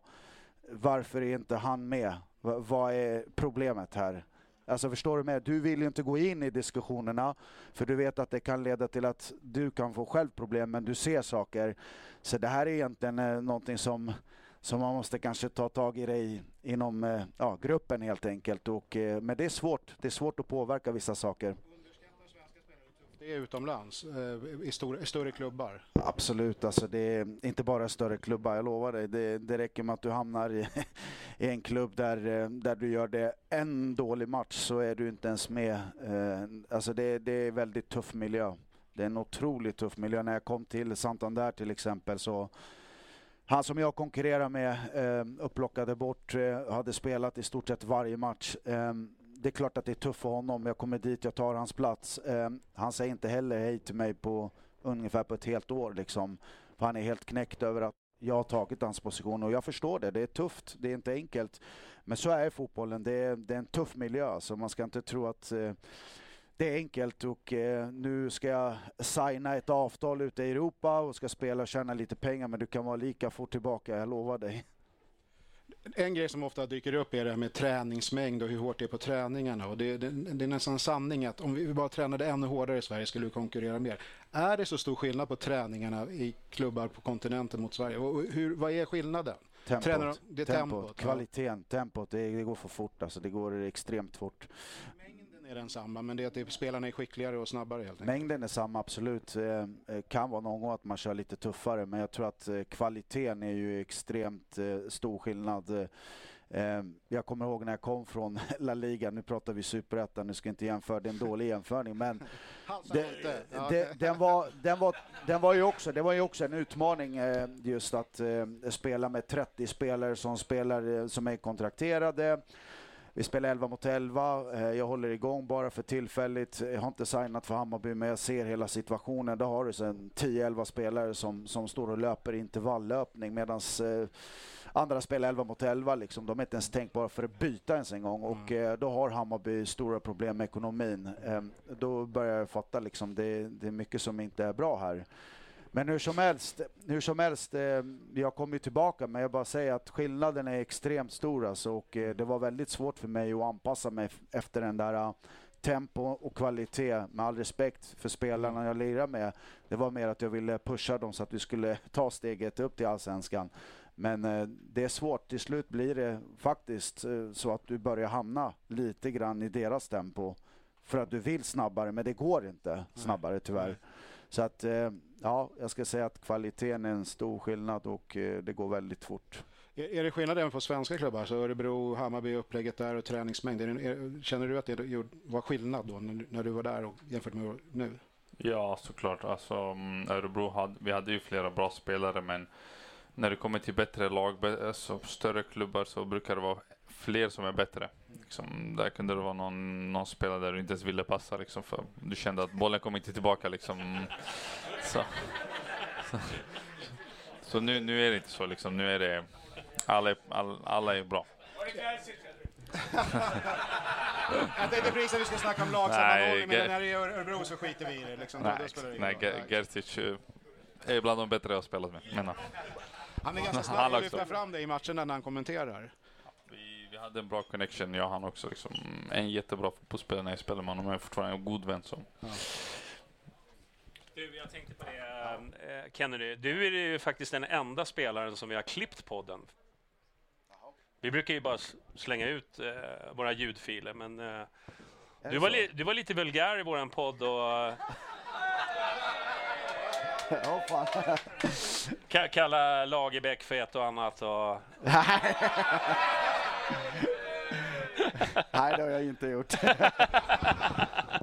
Varför är inte han med? V vad är problemet här? Alltså förstår du med? Du vill ju inte gå in i diskussionerna för du vet att det kan leda till att du kan få själv problem men du ser saker. Så det här är egentligen eh, någonting som som man måste kanske ta tag i det inom eh, ja, gruppen helt enkelt. Och, eh, men det är svårt. Det är svårt att påverka vissa saker. Det är utomlands, eh, i, stor, i större klubbar? Absolut, alltså det är inte bara större klubbar, jag lovar dig. Det, det räcker med att du hamnar i, i, en klubb där, eh, där du gör det en dålig match så är du inte ens med. Eh, alltså det, det är väldigt tuff miljö. Det är en otroligt tuff miljö. När jag kom till Santander till exempel så han som jag konkurrerar med eh, upplockade bort, eh, hade spelat i stort sett varje match. Ehm, det är klart att det är tufft för honom. Jag kommer dit, jag tar hans plats. Eh, han säger inte heller hej till mig på ungefär på ett helt år. Liksom. För han är helt knäckt över att jag har tagit hans position och jag förstår det. Det är tufft, det är inte enkelt. Men så är fotbollen. Det är, det är en tuff miljö, så man ska inte tro att eh, det är enkelt och eh, nu ska jag signa ett avtal ute i Europa och ska spela och tjäna lite pengar men du kan vara lika fort tillbaka, jag lovar dig. En grej som ofta dyker upp är det här med träningsmängd och hur hårt det är på träningarna. Och det, det, det är nästan sanning att om vi bara tränade ännu hårdare i Sverige skulle vi konkurrera mer. Är det så stor skillnad på träningarna i klubbar på kontinenten mot Sverige? Och hur, vad är skillnaden? Tempot, Tränar, det tempot, tempot kvaliteten, tempot, det, det, går för fort alltså. Det går extremt fort är densamma, men det är att det, spelarna är skickligare och snabbare helt enkelt. Mängden är samma, absolut. Eh, eh, kan vara någon gång att man kör lite tuffare, men jag tror att eh, kvaliteten är ju extremt stor skillnad. Jag kommer ihåg när jag kom från *laughs* La Liga, nu pratar vi superettan, nu ska jag inte jämföra, det är en dålig jämförning, men *laughs* det, det, den, var, den, var, den var ju också, det var ju också en utmaning just att spela med 30 spelare som spelar, som är kontrakterade vi spelar 11 mot 11. Eh, jag håller igång bara för tillfälligt. Jag har inte signat för Hammarby, men jag ser hela situationen. Där har du sen 10-11 spelare som, som står och löper intervalllöpning medan eh, andra spelar 11 mot 11. Liksom. De är inte ens tänkt bara för att byta ens en gång. Och mm. eh, då har Hammarby stora problem med ekonomin. Då börjar jag fatta liksom, det, det är mycket som inte är bra här. Men hur som helst, hur som helst eh, jag kommer tillbaka, men jag bara säger att skillnaden är extremt stor alltså, och eh, det var väldigt svårt för mig att anpassa mig efter den där uh, tempo och kvalitet, med all respekt för spelarna jag lirar med. Det var mer att jag ville pusha dem så att vi skulle *laughs* ta steget upp till allsvenskan. Men eh, det är svårt. Till slut blir det faktiskt eh, så att du börjar hamna lite grann i deras tempo för att du vill snabbare, men det går inte snabbare tyvärr. Så att eh, ja, jag ska säga att kvaliteten är en stor skillnad och eh, det går väldigt fort. Är det skillnad även på svenska klubbar? Så Örebro, Hammarby, upplägget där och träningsmängd. Känner du att det var skillnad då när du var där och jämfört med nu? Ja, såklart. Alltså, mm, Örebro hade, vi hade ju flera bra spelare, men när det kommer till bättre lag, alltså större klubbar, så brukar det vara fler som är bättre. Liksom, där kunde det vara någon, någon spelare där du inte ens ville passa, liksom, för du kände att bollen kom inte tillbaka. Liksom. Så, så, så nu, nu är det inte så. Liksom. Nu är det alla, all, alla är bra. jag tänkte precis att vi ska snacka om lagsammanhållning, men när det är Örebro så skiter vi i det. Liksom. Nej, nej Gertic är bland de bättre jag har spelat med. Menar. Han är ganska *laughs* snabb att lyfta fram det i matcherna när han kommenterar vi hade en bra connection, jag och han också. Liksom. En jättebra fotbollsspelare när jag spelar med honom. Är fortfarande en god vän. Så. Ja. Du, jag tänkte på det, äh, Kennedy. Du är ju faktiskt den enda spelaren som vi har klippt podden. Vi brukar ju bara slänga ut äh, våra ljudfiler, men äh, du, var li, du var lite vulgär i vår podd och Kalla Lagerbäck för ett och annat. Och... *laughs* Nej, det har jag inte gjort.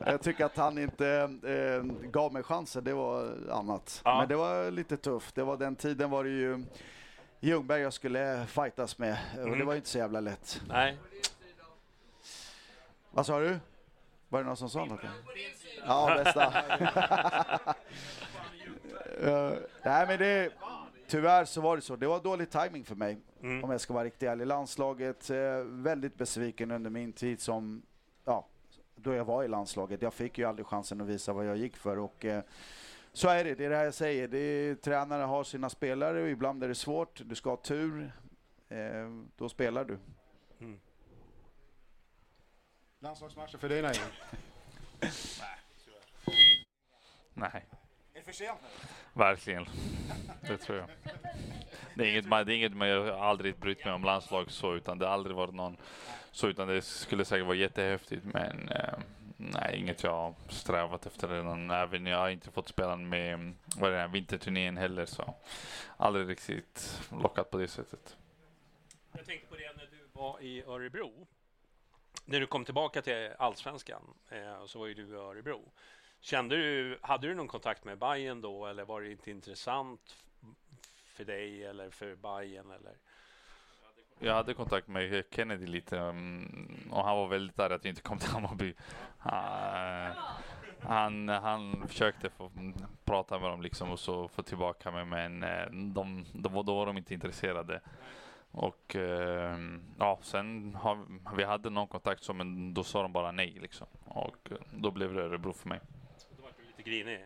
jag tycker att han inte eh, gav mig chansen, det var annat. Ja. Men det var lite tufft. Det var den tiden var det ju Ljungberg jag skulle fightas med och det Mm. var inte så jävla lätt. Nej. Vad sa du? Var det någon som sa något? Ja, bästa. *laughs* Eh, nej, men det, tyvärr så var det så. Det var dålig timing för mig, Mm. om jag ska vara riktigt ärlig. Landslaget, eh, väldigt besviken under min tid som, ja, då jag var i landslaget. Jag fick ju aldrig chansen att visa vad jag gick för och eh, så är det, det är det här jag säger. Det är, tränare har sina spelare och ibland är det svårt. Du ska ha tur, eh, då spelar du. Landslagsmatcher för dig, Naja? *laughs* Nej. Är det för sent Verkligen. Det tror jag. Det är inget, man- det är inget, men jag har aldrig brytt mig om landslag så, utan det har aldrig varit någon så, utan det skulle säkert vara jättehäftigt, men eh, nej, inget jag har strävat efter redan. Även jag har inte fått spela med, vad är det, vinterturnén heller, så aldrig riktigt lockat på det sättet. Jag tänkte på det när du var i Örebro. När du kom tillbaka till allsvenskan eh, så var ju du i Örebro. Kände du, hade du någon kontakt med Bayern då eller var det inte intressant för dig eller för Bayern eller? Jag hade kontakt med Kennedy lite mm, och han var väldigt arg att vi inte kom till Hammarby. Eh, han, han försökte få prata med dem liksom och så få tillbaka mig men eh, de, de, då var de inte intresserade. Och eh, ja, sen har vi hade någon kontakt så men då sa de bara nej liksom. Och då blev det Örebro för mig. Lite grinig.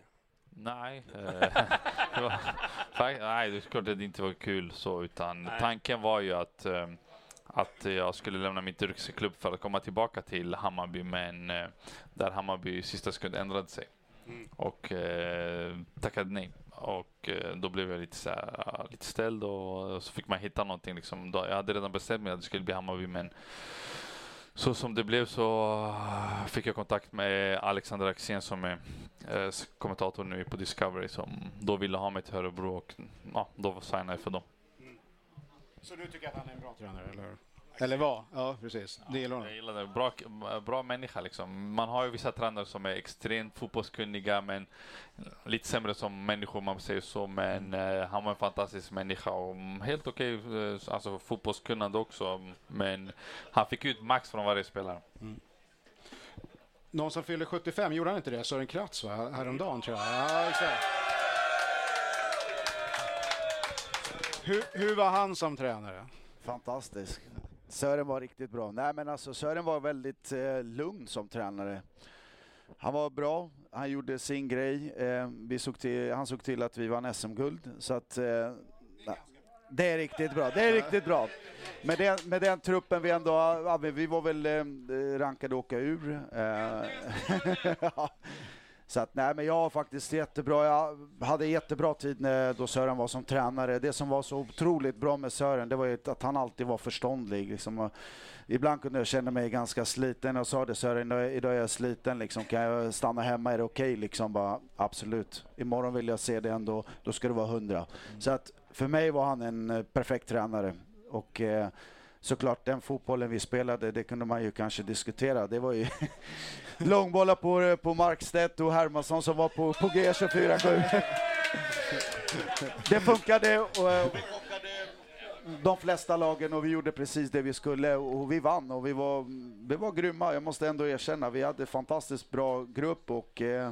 Nej, eh, *laughs* det var, nej, det är klart att det inte var kul så, utan Nej. tanken var ju att, eh, att jag skulle lämna mitt yrkesklubb för att komma tillbaka till Hammarby, men eh, där Hammarby i sista sekund ändrade sig Mm. och tackade nej. Och då blev jag lite, så här, ja, lite ställd och så fick man hitta någonting. Liksom. Jag hade redan bestämt mig att det skulle bli Hammarby, men så som det blev så eh, fick jag kontakt med Alexander Axén som är eh, kommentator nu på Discovery som då ville ha mig till Örebro och ja, då signade jag för dem. Mm. Så du tycker att han är en bra tränare, eller? Eller var? Ja, precis. Det gillar Jag honom. gillar det. Bra, bra människa liksom. Man har ju vissa tränare som är extremt fotbollskunniga men lite sämre som människor om man säger så. Men eh, han var en fantastisk människa och helt okej eh, alltså fotbollskunnande också. Men han fick ut max från varje spelare. Någon som fyllde 75, gjorde han inte det? Sören Kratz, va? Häromdagen, tror jag. Ja, exakt. Hur, hur var han som tränare? Fantastisk. Sören var riktigt bra. Nej men alltså Sören var väldigt eh, lugn som tränare. Han var bra, han gjorde sin grej. Eh, vi såg till, han såg till att vi vann SM-guld. Så att, eh, nej, det är riktigt bra. Det är riktigt bra. Med den, med den truppen vi ändå har- vi var väl eh, rankade att åka ur. Eh, *laughs* Så att, nej, men jag har faktiskt jättebra, jag hade jättebra tid när, då Sören var som tränare. Det som var så otroligt bra med Sören, det var ju att han alltid var förståndlig. Liksom. Ibland kunde jag känna mig ganska sliten och sa det Sören, idag idag är jag sliten, liksom. kan jag stanna hemma, är det okej? Liksom bara, absolut. Imorgon vill jag se det ändå, då ska det vara hundra. Så att för mig var han en eh, perfekt tränare. Och eh, såklart den fotbollen vi spelade, det kunde man ju kanske diskutera. Det var ju *laughs* långbollar på, på Markstedt och Hermansson som var på, på G247. *laughs* det funkade och, de flesta lagen och vi gjorde precis det vi skulle och vi vann och vi var, vi var grymma. Jag måste ändå erkänna, vi hade fantastiskt bra grupp och eh,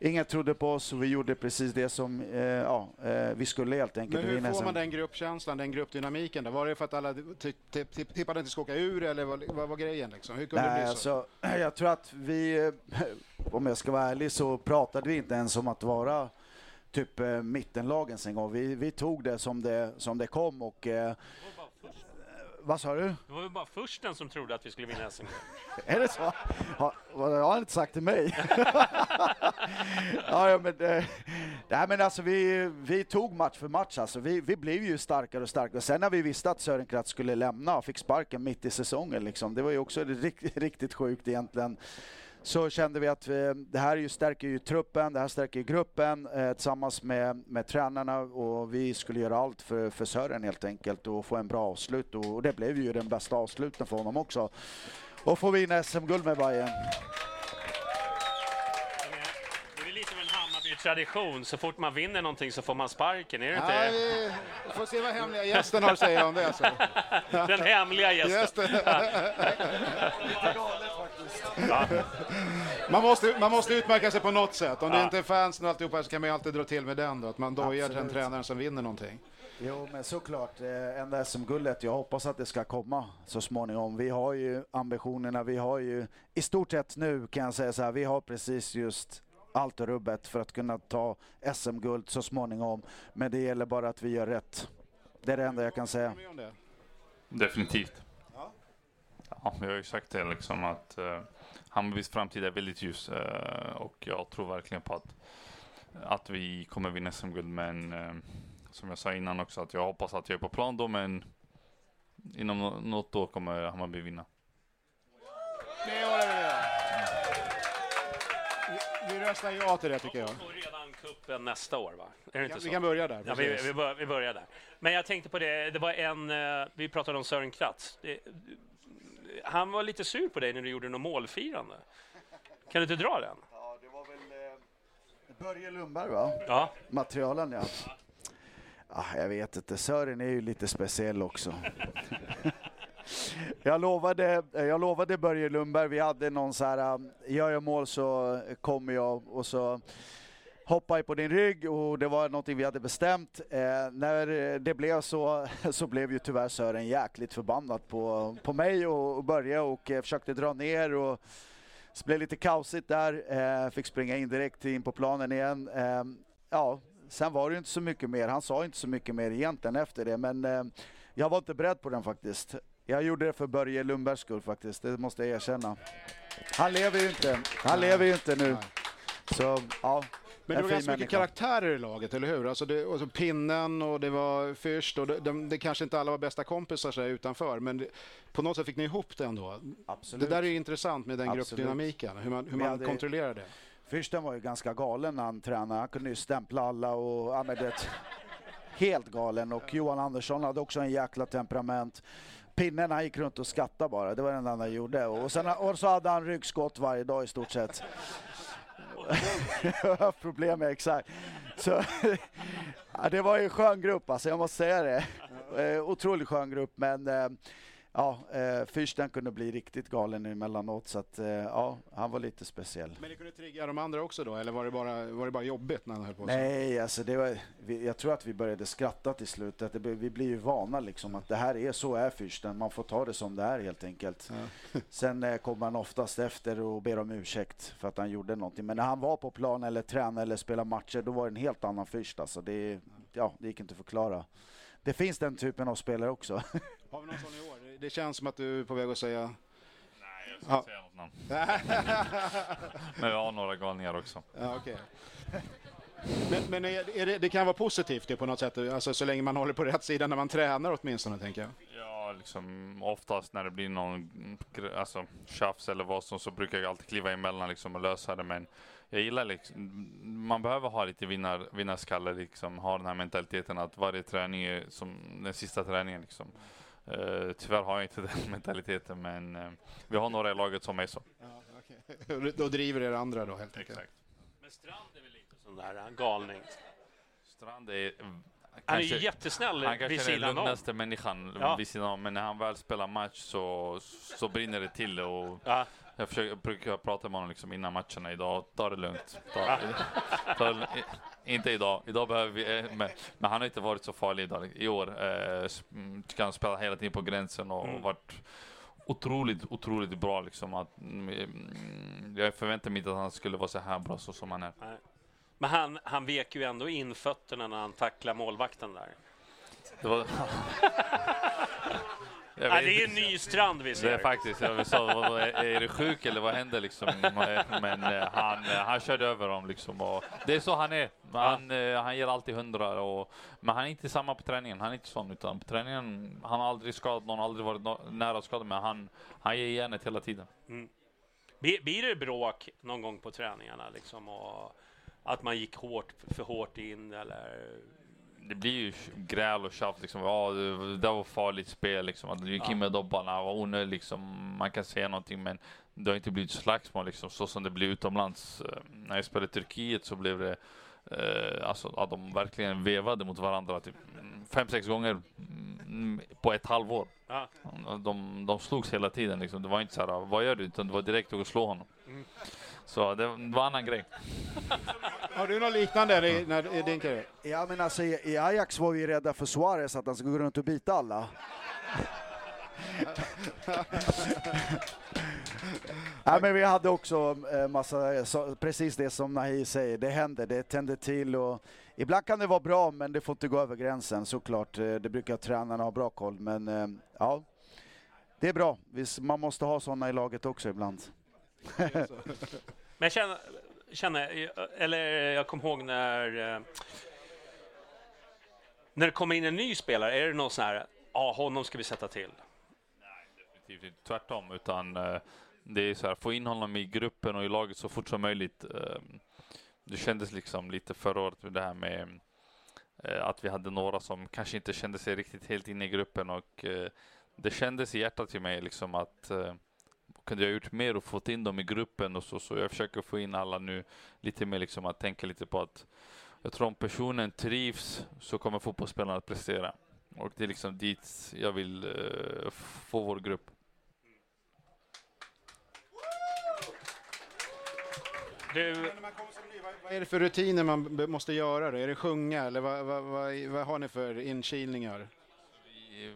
ingen trodde på oss och vi gjorde precis det som eh, ja, eh, vi skulle helt enkelt. Men hur får SM. man den gruppkänslan, den gruppdynamiken? Då? Var det för att alla tippade inte ska åka ur eller vad, vad var grejen? Liksom? Hur kunde det Nej, bli så? alltså, *clears throat* jag tror att vi, eh, om jag ska vara ärlig, så pratade vi inte ens om att vara typ eh, mittenlagen en gång. Vi, vi tog det som det, som det kom och eh, vad sa du? Det var väl bara försten som trodde att vi skulle vinna SM. *laughs* Är det så? Har, vad har han inte sagt till mig? *laughs* ja, ja, men, eh, nej, men alltså vi, vi tog match för match. Alltså. Vi, vi blev ju starkare och starkare. Sen när vi visste att Sören Kratz skulle lämna och fick sparken mitt i säsongen, liksom, det var ju också riktigt, riktigt sjukt egentligen. Så kände vi att eh, det här ju stärker ju truppen, det här stärker gruppen eh, tillsammans med, med tränarna och vi skulle göra allt för, för Sören helt enkelt och få en bra avslut och, och det blev ju den bästa avsluten för honom också. Och få vinna SM-guld med Bayern. Det är lite som en Hammarby-tradition. Så fort man vinner någonting så får man sparken, är det Ja, inte? vi får se vad hemliga gästen har att säga om det. Så. *laughs* Den hemliga gästen. *laughs* Just *laughs* det. Man måste, man måste utmärka sig på något sätt. Om det Ja. inte är fansen och alltihopa så kan man ju alltid dra till med den då. Att man dojar den tränaren som vinner någonting. Jo, men såklart. Eh, enda SM-guldet, jag hoppas att det ska komma så småningom. Vi har ju ambitionerna, vi har ju i stort sett nu kan jag säga så här, vi har precis just allt och rubbet för att kunna ta SM-guld så småningom. Men det gäller bara att vi gör rätt. Det är det enda jag kan säga. Det. Definitivt. Ja, vi har ju sagt det liksom att uh, Hammarbys framtid är väldigt ljus eh, och jag tror verkligen på att, att vi kommer vinna SM-guld. Men eh, som jag sa innan också att jag hoppas att jag är på plan då men inom nå- något år kommer Hammarby vinna. Det var det. Vi, vi röstar ja till det tycker jag. Redan kuppen nästa år, va? Är det inte Vi så? kan börja där. Ja, vi, vi, bör, vi börjar där. Men jag tänkte på det, det var en, eh, vi pratade om Sören Kratz. Det, han var lite sur på dig när du gjorde något målfirande. Kan du inte dra den? Ja, det var väl Börje Lundberg va? Ja. Materialen ja. Ah, jag vet inte, Sören är ju lite speciell också. *laughs* jag, lovade, jag lovade Börje Lundberg, vi hade någon så här, um, gör jag mål så kommer jag och så hoppar jag på din rygg och det var någonting vi hade bestämt. Eh, när det blev så, *laughs* så blev ju tyvärr Sören jäkligt förbannad på, på mig och, och Börje och eh, försökte dra ner och så blev det lite kaosigt där, eh, fick springa in direkt in på planen igen. Eh, ja, sen var det inte så mycket mer. Han sa inte så mycket mer egentligen efter det, men eh, jag var inte beredd på den faktiskt. Jag gjorde det för Börje Lundbergs skull faktiskt, det måste jag erkänna. Han lever ju inte, han lever ju inte nu. Så, ja. Men det var ganska mycket karaktärer i laget, eller hur? Alltså det, och så pinnen och det var Fürst och det, de, det kanske inte alla var bästa kompisar så här utanför, men det, på något sätt fick ni ihop det ändå. Absolut. Det där är ju intressant med den Absolut. gruppdynamiken, hur man, hur man hade- kontrollerar det. Fürsten var ju ganska galen när han tränade. Han kunde ju stämpla alla och ja, men det, helt galen. Och Johan Andersson hade också en jäkla temperament. Pinnen han gick runt och skattade bara, det var det enda han gjorde. Och, sen, och så hade han ryggskott varje dag i stort sett. Jag har haft problem med exakt. Så, *laughs* ja, det var ju en skön grupp alltså, jag måste säga det. Eh, otroligt skön grupp men eh, ja, eh, Fürsten kunde bli riktigt galen emellanåt så att eh, ja, han var lite speciell. Men det kunde trigga de andra också då, eller var det bara, var det bara jobbigt när han höll på så? Nej, alltså det var, vi, jag tror att vi började skratta till slut. Att det, vi blir ju vana liksom att det här är så är fyrsten. Man får ta det som det är helt enkelt. *laughs* Sen eh, kommer han oftast efter och ber om ursäkt för att han gjorde någonting. Men när han var på plan eller tränade eller spelade matcher, då var det en helt annan fyrst. Alltså det, ja, det gick inte att förklara. Det finns den typen av spelare också. *laughs* Har vi någon sån i år? Det- känns som att du är på väg att säga... Nej, jag ska Ja. säga något namn. *laughs* Men vi har några galningar också. Ja, okej. Men, men det, det kan vara positivt det på något sätt, alltså så länge man håller på rätt sida när man tränar åtminstone, tänker jag. Ja, liksom oftast när det blir någon alltså, tjafs eller vad som så brukar jag alltid kliva emellan liksom och lösa det. Men jag gillar liksom, man behöver ha lite vinnar, vinnarskalle liksom, ha den här mentaliteten att varje träning är som den sista träningen liksom. Eh, tyvärr har jag inte *laughs* den mentaliteten men eh, vi har några i laget som är så. *laughs* Då driver er andra då helt enkelt. Exakt. Men Strand är väl lite sån där uh, galning. Strand är Han är jättesnäll Han vid kanske är den sidan om. lugnaste människan Ja. vid sidan om, men när han väl spelar match så, så brinner det till och Ja. Jag, försöker, jag brukar prata med honom liksom innan matcherna idag. Ta det lugnt. Ta, ta, det- inte idag. Idag behöver vi, eh, men, men han har inte varit så farlig idag. I år eh, mm, tycker han spelar hela tiden på gränsen och Mm. varit otroligt, otroligt bra liksom. Att, mm, jag förväntade mig inte att han skulle vara så här bra så som han är. Men han, han vek ju ändå in fötterna när han tacklade målvakten där. Det var... *laughs* Ja, det är en ny Strand vi Det är ser. faktiskt, jag sa, är, du sjuk eller vad händer liksom? *laughs* Men eh, han, eh, han körde över dem liksom. Och det är så han är. Han, eh, han ger alltid hundra. Och, men han är inte samma på träningen. Han är inte sån. Utan på träningen, han har aldrig skadat någon, aldrig varit no nära skada. Men han, han ger järnet hela tiden. Blir, blir det bråk någon gång på träningarna liksom? Och att man gick hårt, för hårt in eller? Det blir ju gräl och tjafs liksom. Ja, det, det var farligt spel liksom. Att du gick in med dobbarna var onödigt liksom. Man kan säga någonting men det har inte blivit slagsmål liksom så som det blev utomlands. Eh, När jag spelade i Turkiet så blev det eh, alltså att de verkligen vevade mot varandra typ fem, sex gånger mm, på ett halvår. Ja. De, de slogs hela tiden liksom. Det var inte så här, vad gör du? Utan det var direkt att slå honom. Mm. Så det var en annan grej. Har du något liknande i, när, i din karriär? Ja, men alltså, i i Ajax var vi rädda för Suarez, att han skulle gå runt och bita alla. *laughs* Nej, men vi hade också eh, massa, precis det som Nahi säger, det händer, det tänder till och ibland kan det vara bra men det får inte gå över gränsen såklart. Eh, Det brukar tränarna ha bra koll men eh, ja, det är bra. Man måste ha sådana i laget också ibland. Men jag känner, känner, eller jag kommer ihåg när, eh, när det kommer in en ny spelare, är det någon sån här, ja, honom ska vi sätta till? definitivt inte tvärtom, utan eh, det är så här, få in honom i gruppen och i laget så fort som möjligt. Eh, det kändes liksom lite förra året med det här med att vi hade några som kanske inte kände sig riktigt helt inne i gruppen och det kändes i hjärtat till mig liksom att eh, kunde jag gjort mer och fått in dem i gruppen och så, så jag försöker få in alla nu lite mer liksom att tänka lite på att jag tror om personen trivs så kommer fotbollsspelarna att prestera. Och det är liksom dit jag vill eh, få vår grupp. Du, Vad är det för rutiner man måste göra? Då? Är det sjunga eller vad, vad, vad, vad har ni för inkilningar?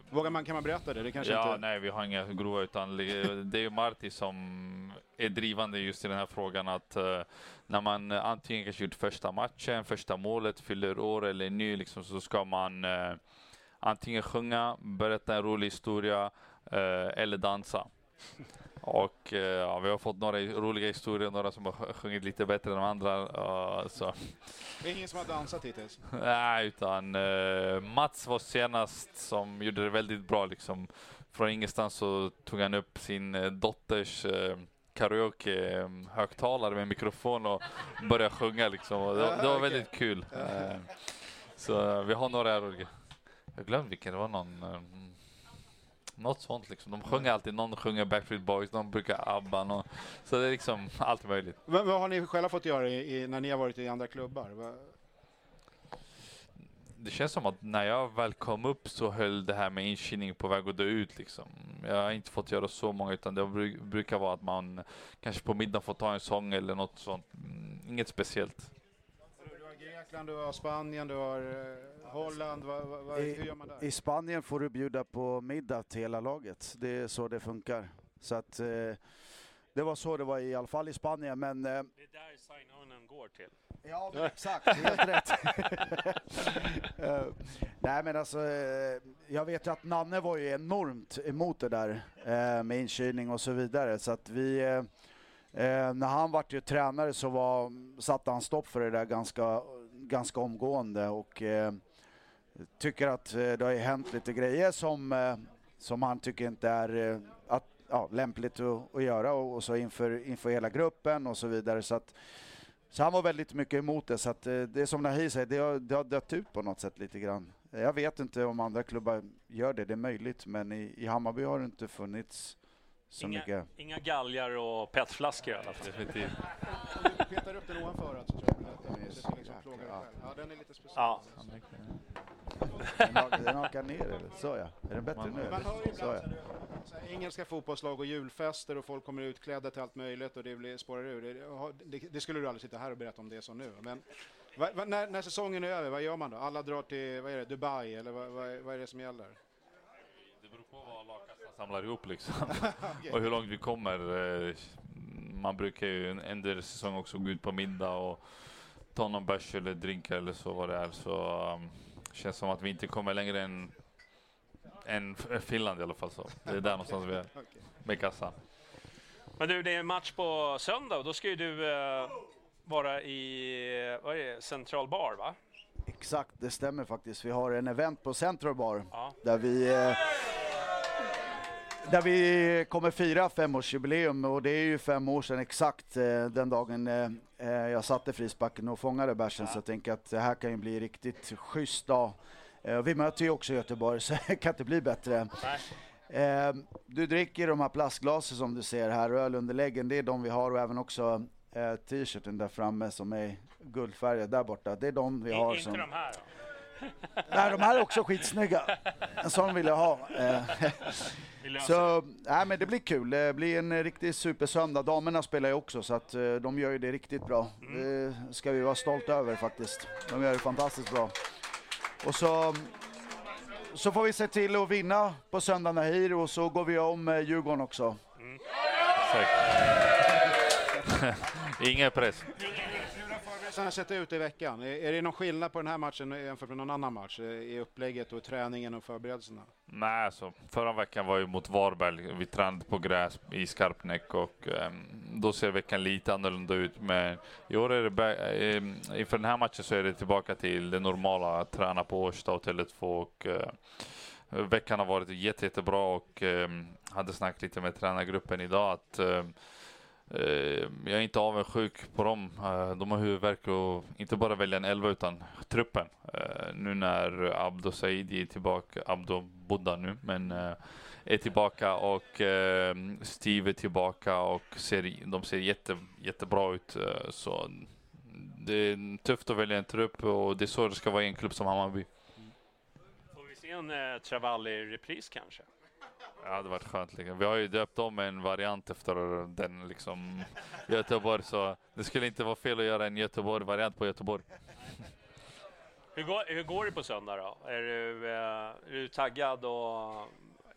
Vågar man, kan man berätta det? Det kanske Ja, inte... nej, vi har inga grova, utan det är ju Marti som är drivande just i den här frågan att eh, när man antingen kanske gjort första matchen, första målet, fyller år eller ny, liksom, så ska man eh, antingen sjunga, berätta en rolig historia eh, eller dansa. Och eh, ja, vi har fått några roliga historier, några som har sj- sjungit lite bättre än de andra. så. Det är ingen som har dansat hittills. Nej, utan eh, Mats var senast som gjorde det väldigt bra liksom. Från ingenstans så tog han upp sin eh, dotters eh, karaoke-högtalare med mikrofon och började sjunga liksom. Och det, var- det var väldigt kul. Eh, så vi har några roliga. Jag glömde vilken det var någon. Något sånt liksom. De sjunger alltid, någon sjunger Backstreet Boys, någon brukar ABBA. Någon, så det är liksom allt möjligt. Vad, vad har ni själva fått göra i, i, när ni har varit i andra klubbar? Det känns som att när jag väl kom upp så höll det här med inkilning på väg att dö ut liksom. Jag har inte fått göra så många utan det bru- brukar vara att man kanske på middag får ta en sång eller något sånt. Mm, Inget speciellt. Du har Grekland, du har Spanien, du har eh, Holland. Vad, vad, vad, hur gör man där? I Spanien får du bjuda på middag till hela laget. Det är så det funkar. Så att, eh, det var så det var i alla fall i Spanien, men eh, det är där sign-onen går till. Ja, men exakt. Helt rätt. *laughs* Eh, nej, men alltså, eh, jag vet ju att Nanne var ju enormt emot det där med inkylning och så vidare. Så att vi, när han vart ju tränare så var, satte han stopp för det där ganska, ganska omgående och eh, tycker att eh, det har hänt lite grejer som, eh, som han tycker inte är att, ja, lämpligt att, att göra och, och så inför, inför hela gruppen och så vidare. Så att, så han var väldigt mycket emot det, så att det är som Nahi säger, det har, det har dött ut på något sätt lite grann. Jag vet inte om andra klubbar gör det, det är möjligt, men i, i Hammarby har det inte funnits så Inga, mycket. inga galgar och petflaskor i alla fall. Definitivt. Du petar upp den ovanför alltså, tror jag. Det ska liksom plåga dig själv. Ja, den är lite speciell. Ja. Den hakar- Den hakar ner, eller? Så ja. Är den bättre nu? Man hör ju Så ja. ibland så här, engelska fotbollslag och julfester och folk kommer utklädda till allt möjligt och det blir, spårar ur. Det, det, det skulle du aldrig sitta här och berätta om det som nu. Men va, va, när, när säsongen är över, vad gör man då? Alla drar till vad är det, Dubai eller vad, vad, vad är det som gäller? Det beror på vad lagkassan samlar ihop liksom. *laughs* och hur långt vi kommer. Man brukar ju en- under säsong också gå ut på middag och ta någon bärs eller drinkar eller så vad det är. Så um, känns som att vi inte kommer längre än, än Finland i alla fall. Så. Det är där någonstans vi är *laughs* med kassan. Men du, det är match på söndag och då ska ju du eh, vara i, vad är det, Central Bar va? Exakt, det stämmer faktiskt. Vi har en event på Central Bar Ja. där vi... Eh, där vi kommer fira femårsjubileum och det är ju fem år sedan exakt eh, den dagen eh, eh, jag satte frisbacken och fångade bärsen så jag tänker att det här kan ju bli riktigt schysst dag. Vi möter ju också Göteborg *laughs* så det kan inte bli bättre. Du dricker de här plastglasen som du ser här, ölunderläggen, det är de vi har och även också t-shirten där framme som är guldfärgad där borta. Det är de vi har. Inte som... de här då? Nej, de här är också skitsnygga. En sån vill jag ha. Så, nej, men det blir kul. Det blir en riktig supersöndag. Damerna spelar ju också så att eh, de gör ju det riktigt bra. Det ska vi vara stolta över faktiskt. De gör det fantastiskt bra. Och så, så får vi se till att vinna på söndag Nahir och så går vi om eh, Djurgården också. Mm. *laughs* Ingen press har sett ut i veckan? Är, det någon skillnad på den här matchen jämfört med någon annan match? I upplägget och träningen och förberedelserna? Nej, alltså, förra veckan var ju mot Varberg. Vi tränade på gräs i Skarpnäck och um, då ser veckan lite annorlunda ut. Men i år är det, um, inför den här matchen så är det tillbaka till det normala, att träna på Årsta och Tele2 och uh, veckan har varit jätte, jättebra och um, hade snackat lite med tränargruppen idag att um, Eh, jag är inte avundsjuk på dem. Eh, de har huvudvärk och inte bara välja en elva utan truppen. Eh, nu när Abdo Saidi är tillbaka, Abdo Buddha nu, men är tillbaka och Steve är tillbaka och ser, de ser jätte, jättebra ut. Så det är tufft att välja en trupp och det är så det ska vara i en klubb som Hammarby. Får vi se en eh, Travalli-repris kanske? Ja, det hade varit skönt. Liksom. Vi har ju döpt om en variant efter den liksom Göteborg, så det skulle inte vara fel att göra en Göteborg-variant på Göteborg. Hur går, hur går det på söndag då? Är du, eh, är du taggad och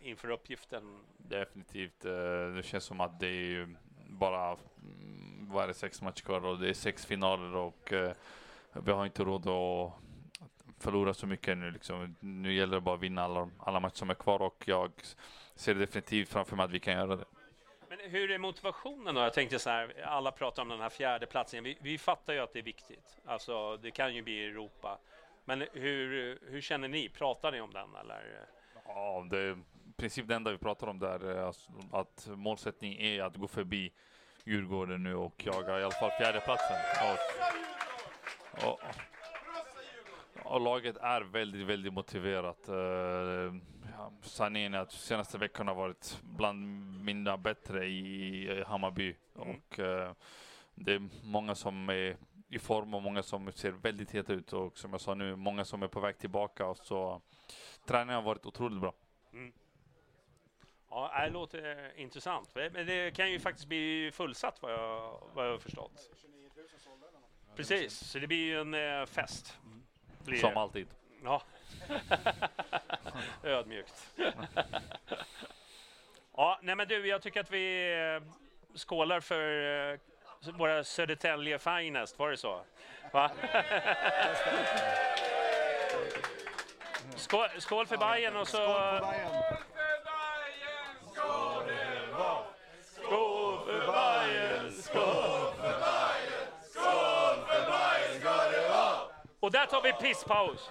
inför uppgiften? Definitivt. Eh, det känns som att det är bara mm, vad är det, sex matcher kvar och det är sex finaler och eh, vi har inte råd att förlora så mycket nu. Liksom. Nu gäller det bara att vinna alla, alla matcher som är kvar och jag ser definitivt framför mig att vi kan göra det. Men hur är motivationen då? Jag tänkte så här, alla pratar om den här fjärde platsen. Vi, vi fattar ju att det är viktigt. Alltså, det kan ju bli Europa. Men hur, hur känner ni? Pratar ni om den eller? Ja, det är i princip det enda vi pratar om där är alltså att målsättningen är att gå förbi Djurgården nu och jaga i alla fall fjärdeplatsen. Och, och, och laget är väldigt, väldigt motiverat. Sanningen är att senaste veckan har varit bland mina bättre i Hammarby. Mm. Och uh, det är många som är i form och många som ser väldigt heta ut. Och som jag sa nu, många som är på väg tillbaka. Och så träningen har varit otroligt bra. Mm. Ja, det låter intressant. Men det kan ju faktiskt bli fullsatt vad jag, vad jag har förstått. Precis, så det blir ju en eh, fest. Blir Som alltid. Ja. *laughs* Ödmjukt. *laughs* ja, nej men du, jag tycker att vi eh, skålar för eh, våra Södertälje Finest, var det så? Va? *laughs* skål, skål för Bajen och så... Skål för Bajen! Skål för Bajen, skål för Bajen, skål för Bajen ska det vara! Och där tar vi pisspaus.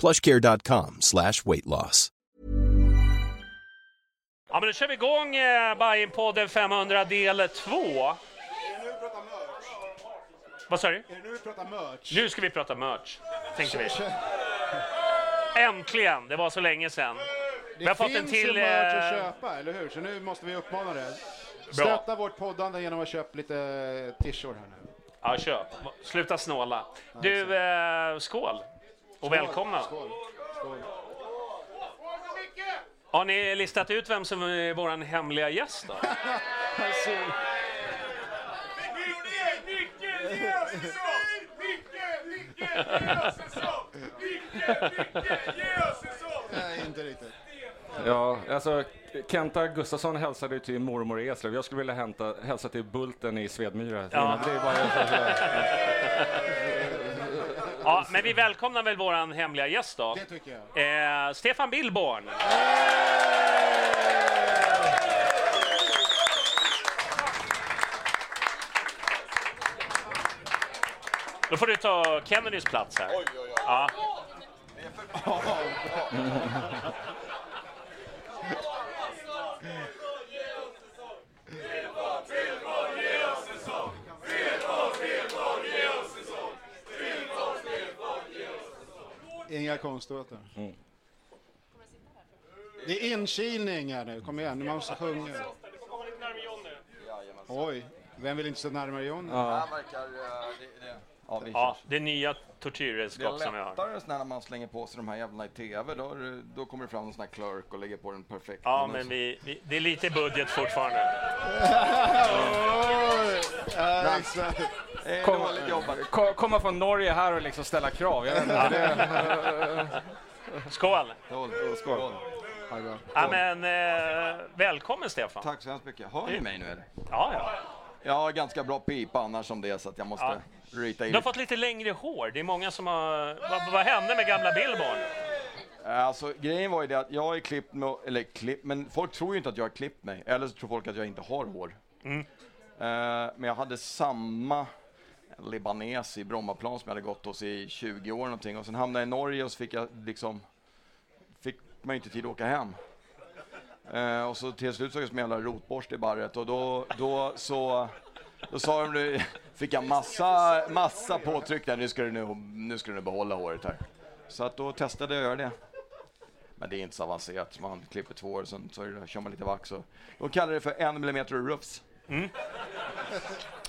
Plushcare.com slash weight loss. Ja, men då kör vi igång eh, Bajenpodden 500 del 2. Vad sa du? Är det nu vi pratar merch? Nu ska vi prata merch, tänkte vi. Äntligen! Det var så länge sedan. Det Vi har fått finns en till... ju merch att eh, köpa, eller hur? Så nu måste vi uppmana det. Stötta vårt poddande genom att köpa lite t-shirt här nu. Ja, köp. Sluta snåla. Du, eh, skål! Och välkomna. Skål. Skål. Har ni listat ut vem som är vår hemliga gäst då? Nej, inte riktigt. Ja, alltså Kenta Gustafsson hälsade ju till mormor i Eslöv. Jag skulle vilja hämta, hälsa till Bulten i Svedmyra. Ja. Det är bara, Ja, men vi välkomnar väl vår hemliga gäst då. Det tycker jag. Eh, Stefan Billborn. Då får du ta Kennedys plats här. Ja. *laughs* Inga konstigheter. Det är inkilning här nu, kom igen, man måste sjunga. Oj, vem vill inte stå närmare Johnny? ja. Ja, vi ja, kör. det nya Det tortyrredskap som vi är har. lättare när man slänger på sig de här jävlarna i TV. Då, är det- då kommer det fram en sån här clerk och lägger på den perfekt. Ja, men vi, vi, det är lite budget fortfarande. Ja. Det är Kom- Komma från Norge här och liksom ställa krav. Jag vet inte, det, Skål! Dåligt. Skål. Ja, men, eh, välkommen Stefan. Tack så hemskt mycket. Hör ni mig nu eller? Ja, ja. Jag har ganska bra pipa annars som det är så att jag måste Ja. rita i Du har fått lite längre hår. Det är många som har... Vad, vad hände med gamla Billborn? Alltså grejen var ju det att jag är klippt med, eller klipp, men folk tror ju inte att jag har klippt mig. Eller så tror folk att jag inte har hår. Mm. Eh, men jag hade samma libanes i Brommaplan som jag hade gått hos i 20 år någonting. Och sen hamnade jag i Norge och så fick jag liksom, fick man inte tid att åka hem. Eh, och så till slut så jag som en jävla rotborste i barret och då, då så, då sa de, nu fick jag massa, massa påtryck där, nu ska du, nu, nu ska du behålla håret här. Så att då testade jag att göra det. Men det är inte så avancerat, man klipper två år, sen så det, kör man lite vax och de kallar det för en millimeter rufs.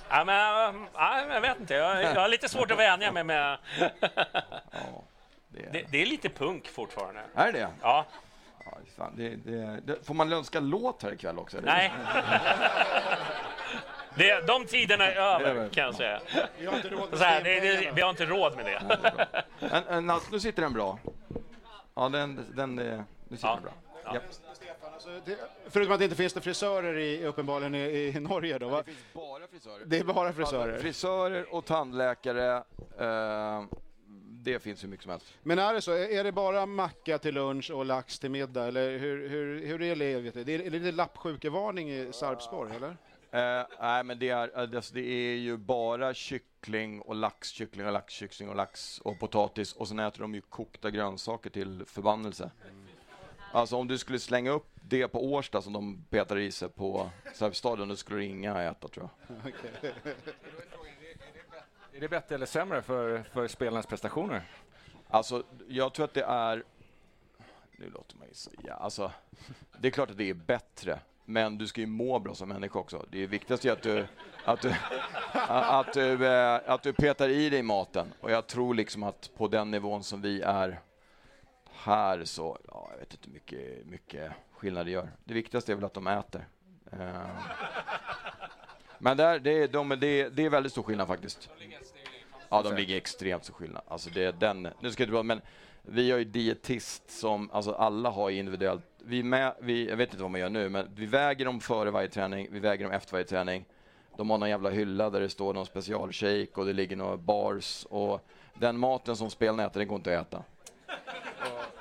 Ja, men, ja, jag vet inte. Jag, jag har lite svårt att vänja mig med... Ja, det är, Det, det är lite punk fortfarande. är det Ja, fan, det, det, det? Får man önska låt här ikväll också? eller? nej. Det, de tiderna är över, kan jag säga. Vi har inte råd med här, det, vi har inte råd med det. En, en, alltså, nu sitter den bra. Ja, den, den, eh, nu sitter Ja. den bra. Ja. Stefan, alltså, det, förutom att det inte finns det frisörer i, uppenbarligen i, i Norge då, va? Det finns bara frisörer. Det är bara frisörer. Frisörer och tandläkare. Eh, det finns hur mycket som helst. Men är det så, är det bara macka till lunch och lax till middag, eller hur, hur, hur är livet? Det är, är det lappsjukevarning i Sarpsborg, eller? Eh, nej, men det är, alltså, det är ju bara kyckling och lax, kyckling och lax, kyckling och lax och potatis och sen äter de ju kokta grönsaker till förbannelse. Alltså om du skulle slänga upp det på Årsta som de petar i sig på Sarpsstadion, då skulle inga äta tror jag. *laughs* är det bättre eller sämre för, för spelarnas prestationer? Alltså, jag tror att det är... Nu låter man ju säga... Alltså, det är klart att det är bättre, men du ska ju må bra som människa också. Det är viktigast är att du, att du, att du, eh, att du petar i dig maten. Och jag tror liksom att på den nivån som vi är här så, ja, jag vet inte hur mycket, mycket skillnad det gör. Det viktigaste är väl att de äter. Eh. Men där, det, är, de, det, är, det är väldigt stor skillnad faktiskt. Ja, de ligger extremt stor skillnad. Alltså det är den, nu ska det vara, men vi har ju dietist som, alltså alla har individuellt, vi, med, vi jag vet inte vad man gör nu, men vi väger dem före varje träning, vi väger dem efter varje träning. De har någon jävla hylla där det står någon specialshake och det ligger några bars och den maten som spelarna äter, den går inte att äta.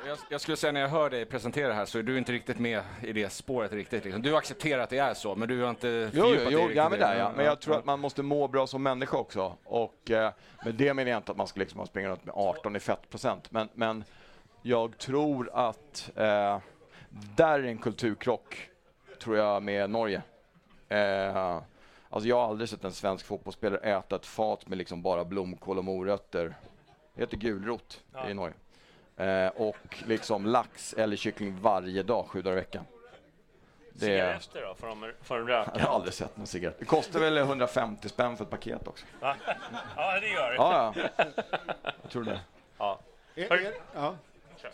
Jag, jag skulle säga när jag hör dig presentera här så är du inte riktigt med i det spåret riktigt. Liksom. Du accepterar att det är så, men du har inte Jo, fördjupat jo, dig jo riktigt ja, i men det. där, ja. men jag tror att man måste må bra som människa också. Och eh, med det menar jag inte att man ska liksom springa runt med 18 i fettprocent. Men, men jag tror att eh, där är en kulturkrock, tror jag, med Norge. Eh, alltså jag har aldrig sett en svensk fotbollsspelare äta ett fat med liksom bara blomkål och morötter. Det heter gulrot i Norge. Eh, och liksom lax eller kyckling varje dag, sju dagar i veckan. Det Cigaretter då? Får de, får de jag röka? har aldrig sett någon cigarett. Det kostar väl 150 spänn för ett paket också. Va? *laughs* Ja, det gör det. Ja, ja. Jag tror det. Ja. Er, er, ja.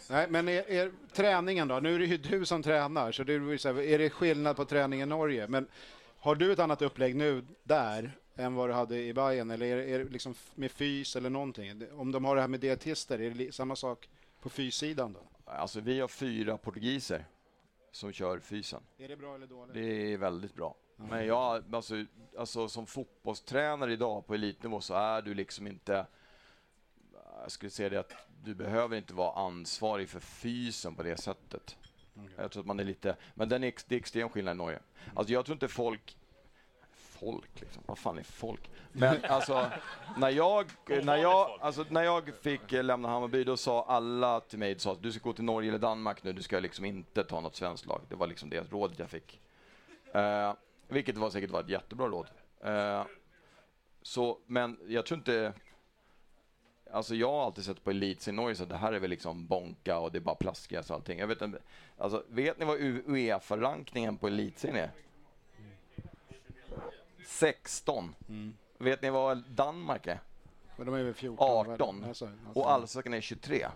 Nej, men er, er, träningen då? Nu är det ju du som tränar, så det är, så här, är det skillnad på träning i Norge? Men har du ett annat upplägg nu där än vad du hade i Bayern eller är, det- är det liksom med fys eller någonting? Om de har det här med dietister, är det samma sak på fyssidan då? Alltså vi har fyra portugiser som kör fysen. Är det bra eller dåligt? Det är väldigt bra. Men jag, alltså, alltså som fotbollstränare idag på elitnivå så är du liksom inte, jag skulle säga det att du behöver inte vara ansvarig för fysen på det sättet. Jag tror att man är lite, men den är, det är extrem skillnad i Norge. Alltså jag tror inte folk, folk liksom, vad fan är folk? Men alltså, när jag, *laughs* när jag, alltså, när jag fick eh, lämna Hammarby då sa alla till mig, sa att du ska gå till Norge eller Danmark nu, du ska liksom inte ta något svenskt lag. Det var liksom det rådet jag fick. Eh, vilket var säkert var ett jättebra råd. Eh, så, men jag tror inte... Alltså jag har alltid sett på elitserien i Norge så det här är väl liksom bonka och det är bara plaskgräs och allting. Jag vet inte, alltså vet ni vad Uefa-rankningen på elitserien är? 16. Vet ni vad Danmark är? Men de är väl 14? 18. Alltså, Och allsvenskan är 23.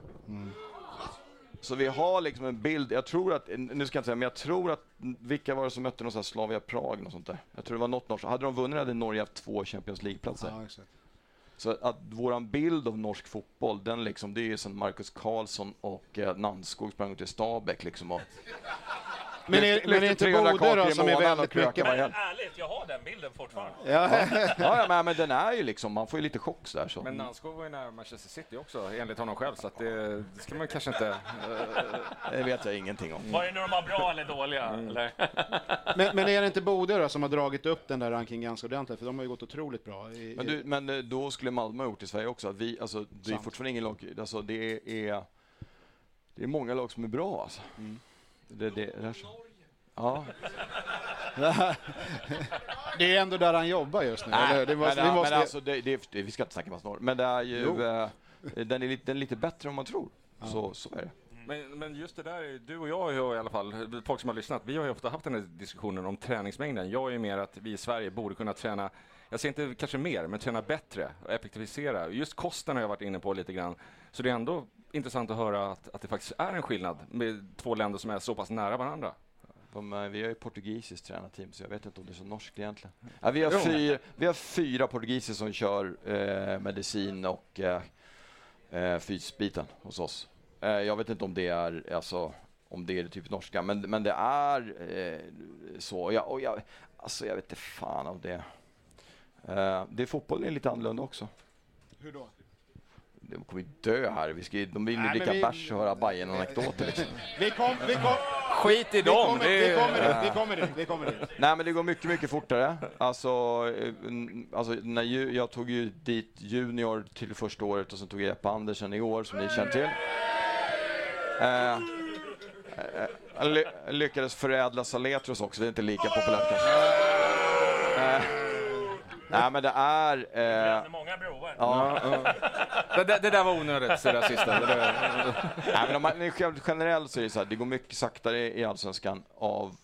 Så vi har liksom en bild, jag tror att, nu ska jag inte säga, men jag tror att, vilka var det som mötte någon sån här Slavia Prag, något sånt där? Jag tror det var något norskt. Hade de vunnit hade Norge haft två Champions League-platser. Ja, exakt. Så att våran bild av norsk fotboll, den liksom, det är ju som Marcus Karlsson och eh, Nannskog sprang i Stabäck liksom och Men är, men är inte 300 Bode då som är väldigt mycket... Men ärligt, jag har den bilden fortfarande. Ja. Ja, *laughs* ja men, den är ju liksom, man får ju lite chock där så. Men Nanskog var ju nära Manchester City också, enligt honom själv, så att det, det ska man kanske inte... *laughs* Det vet jag ingenting om. Var det när de var bra eller dåliga? Mm. Eller? *laughs* Men, men är det inte Bode då som har dragit upp den där rankingen ganska ordentligt? För de har ju gått otroligt bra. I, Men, du, men eh, då skulle Malmö ha gjort i Sverige också. Att vi, alltså, det är fortfarande ingen lag, alltså, det är, det är många lag som är bra alltså. Det, det, det är så. Ja. *laughs* Det är ändå där han jobbar just nu. eller? Det måste, men, vi men måste, alltså, det, det, vi ska inte snacka massa norr. Men det är ju, eh, den, är lite, den är lite bättre än man tror. Så, så är det. Men, men just det där, du och jag har i alla fall, folk som har lyssnat, vi har ju ofta haft den här diskussionen om träningsmängden. Jag är ju mer att vi i Sverige borde kunna träna, jag säger inte kanske mer, men träna bättre och effektivisera. Just kosten har jag varit inne på lite grann. Så det är ändå intressant att höra att, att det faktiskt är en skillnad med två länder som är så pass nära varandra. De, eh, vi har ju portugisiskt tränarteam, så jag vet inte om det är så norskt egentligen. Ja, vi, har fyra, vi har fyra portugiser som kör eh, medicin och eh, eh, fysbiten hos oss. Eh, jag vet inte om det är, alltså, om det är typ norska, men, men det är eh, så. Och jag, och jag, alltså, jag vet inte fan av det. Eh, det fotbollen är lite annorlunda också. Hur då? De kommer ju dö här. Vi ska, de vill ju dricka vi- bärs och höra Bajen-anekdoter liksom. Vi, kom, vi, kom, Skit i vi, dem! kommer, vi, är- kommer dit, vi kommer dit, vi kommer dit. Nej men det går mycket, mycket fortare. Alltså, eh, alltså när ju, jag tog ju dit Junior till första året och sen tog jag Jeppe Andersen i år som ni känner till. Eh, eh, jag ly lyckades förädla Saletros också, det är inte lika populärt kanske. Eh, nej men det är... *laughs* Eh, Brände många broar. ja, Det, det, det där var onödigt, det där sista. Det där. Nej, men om man, generellt så är det så här, det går mycket saktare i Allsvenskan av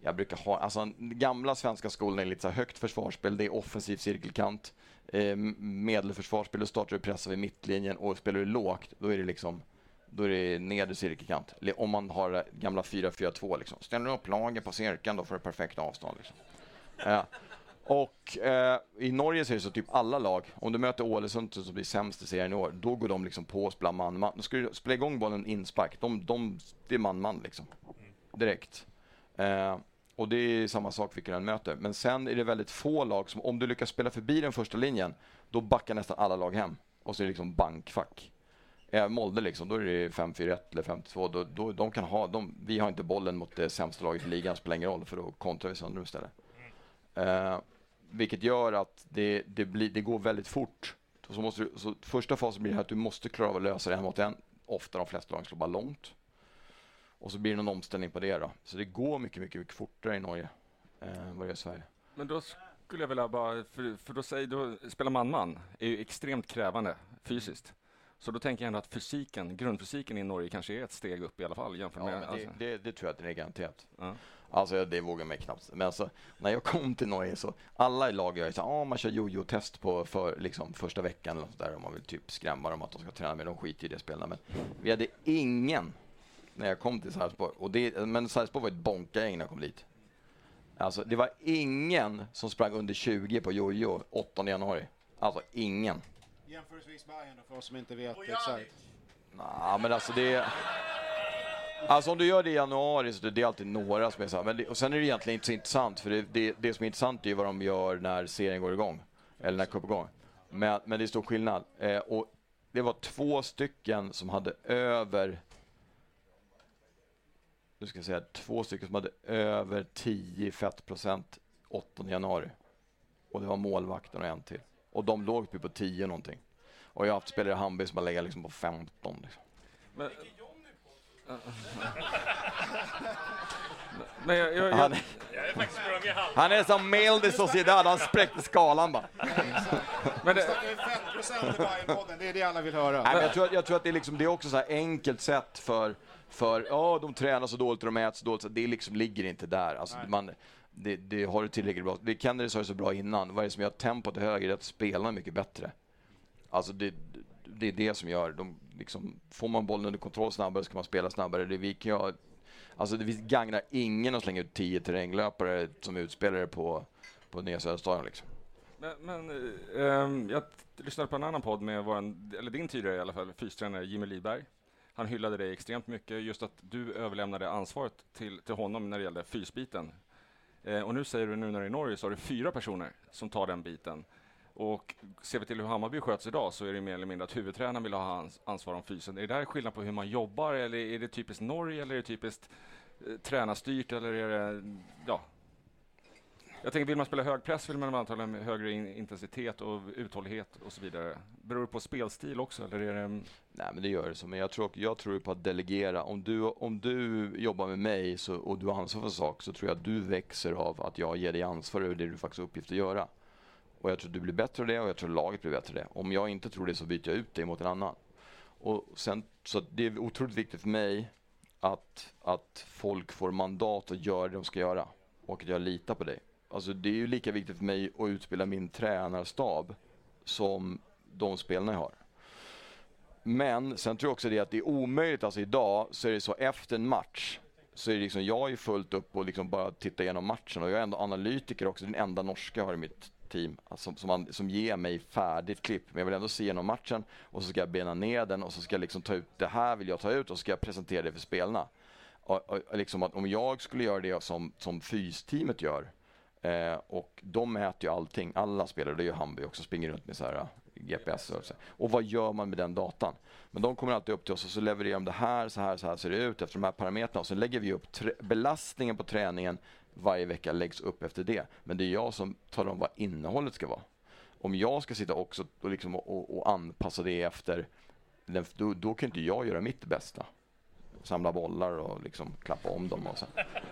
jag brukar ha, alltså den gamla svenska skolan är lite så här högt försvarsspel, det är offensiv cirkelkant, eh, medelförsvarsspel, då startar du pressa vid mittlinjen och spelar du lågt, då är det liksom då är det nedre cirkelkant. Om man har det gamla 4-4-2 liksom. Ställer du upp lagen på cirkeln, då får du perfekt avstånd. Liksom. Ja. Och eh, i Norge så är det så typ alla lag, om du möter Ålesund som blir sämst i serien i år, då går de liksom på och spelar man-man. Då ska du spela igång bollen inspark, de, de, det är man-man liksom. Direkt. Eh, och det är samma sak vilken den möter. Men sen är det väldigt få lag som, om du lyckas spela förbi den första linjen, då backar nästan alla lag hem. Och så är det liksom bankfack. Är Molde liksom, då är det 5-4-1 eller 5-2. Då, då, de kan ha, de, vi har inte bollen mot det sämsta laget i ligan, spelar ingen roll, för då kontrar vi sönder dem istället. Eh, vilket gör att det, det, blir, det går väldigt fort. Så måste du, så första fasen blir att du måste klara av att lösa det en mot en. Ofta de flesta lag slår bara långt. Och så blir det någon omställning på det då. Så det går mycket, mycket, mycket fortare i Norge eh, vad det är i Sverige. Men då skulle jag vilja bara, för, för då säger du, spela man-man är ju extremt krävande fysiskt. Så då tänker jag ändå att fysiken, grundfysiken i Norge kanske är ett steg upp i alla fall jämfört Ja, med... men alltså. det, det, det tror jag att det är garanterat. Ja. Alltså det vågar mig knappt. Men alltså, när jag kom till Norge så, alla i laget gör så ah, man kör jojo-test på för, liksom, första veckan eller något där om man vill typ skrämma dem att de ska träna med. De skiter i det spelarna. Men vi hade ingen när jag kom till Sarpsborg. Och det, men Sarpsborg var ett bonkagäng när jag kom dit. Alltså det var ingen som sprang under 20 på jojo 8 januari. Alltså ingen. Jämförelsevis Bayern då, för oss som inte vet exakt. Nej, men alltså det... Alltså om du gör det i januari så det är alltid några som är så här. Men det, och sen är det egentligen inte så intressant för det, det, det som är intressant är ju vad de gör när serien går igång. Eller när cupen går igång. Men, men det är stor skillnad. Eh, och det var två stycken som hade över... Nu ska jag säga två stycken som hade över 10 fettprocent 8 januari. Och det var målvakten och en till. Och de låg typ på 10 någonting. Och jag har haft spelare i handboll som har legat liksom på 15. Liksom. Men, men jag, jag, Han, Jag är faktiskt sprungit han är som Mel de Sociedad, han spräckte skalan bara. men det, i det är det alla vill höra. Nej, men jag, tror, att- jag tror att det är, liksom, det är också så här enkelt sätt för, för ja, de tränar så dåligt och de äter så dåligt. Så det liksom ligger inte där. Alltså, man, det, det har du tillräckligt bra. Det Kennedy sa det så bra innan. Vad är det som gör tempot högre? Det är att spelarna är mycket bättre. Alltså det, det är det som gör. De, liksom, får man bollen under kontroll snabbare så kan man spela snabbare. Det, vi kan ju, alltså det gagnar ingen att slänga ut 10 terränglöpare som utspelare på, på Nya Söderstadion. Liksom. men, men eh, jag lyssnade på en annan podd med våran, eller din tidigare i alla fall, fystränare Jimmy Lidberg. Han hyllade dig extremt mycket, just att du överlämnade ansvaret till, till honom när det gällde fysbiten. Eh, och nu säger du, nu när du är i Norge, så har du fyra personer som tar den biten. Och ser vi till hur Hammarby sköts idag så är det mer eller mindre att huvudtränaren vill ha ans- ansvar om fysen. Är det där skillnad på hur man jobbar eller är det typiskt Norge eller är det typiskt eh, tränarstyrt eller är det, ja. Jag tänker, vill man spela hög press vill man antagligen ha högre in, intensitet och uthållighet och så vidare. Beror det på spelstil också eller är det? Mm? Nej, men det gör det så. Men jag tror, jag tror på att delegera. Om du, om du jobbar med mig så, och du har ansvar för en sak så tror jag att du växer av att jag ger dig ansvar över det du faktiskt har uppgift att göra. Och jag tror du blir bättre av det och jag tror laget blir bättre av det. Om jag inte tror det så byter jag ut dig mot en annan. Och sen, så det är otroligt viktigt för mig att, att folk får mandat att göra det de ska göra och att jag litar på dig. Alltså det är ju lika viktigt för mig att utbilda min tränarstab som de spelarna jag har. Men sen tror jag också det att det är omöjligt, alltså idag så är det så efter en match så är det liksom, jag är fullt upp och liksom bara titta igenom matchen och jag är ändå analytiker också, den enda norska jag har i mitt team alltså, som, som, man, som ger mig färdigt klipp. Men jag vill ändå se igenom matchen och så ska jag bena ner den och så ska jag liksom ta ut, det här vill jag ta ut och så ska jag presentera det för spelarna. Och, och, liksom att om jag skulle göra det som, som fysteamet gör Eh, och de mäter ju allting, alla spelare, det gör Hammarby också, springer runt med så här eh, GPS och så. Och vad gör man med den datan? Men de kommer alltid upp till oss och så levererar de det här, så här, så här ser det ut efter de här parametrarna. Och så lägger vi upp belastningen på träningen varje vecka läggs upp efter det. Men det är jag som talar om vad innehållet ska vara. Om jag ska sitta också och, liksom och, och, anpassa det efter, den, då, då kan inte jag göra mitt bästa samla bollar och liksom klappa om dem. Och så.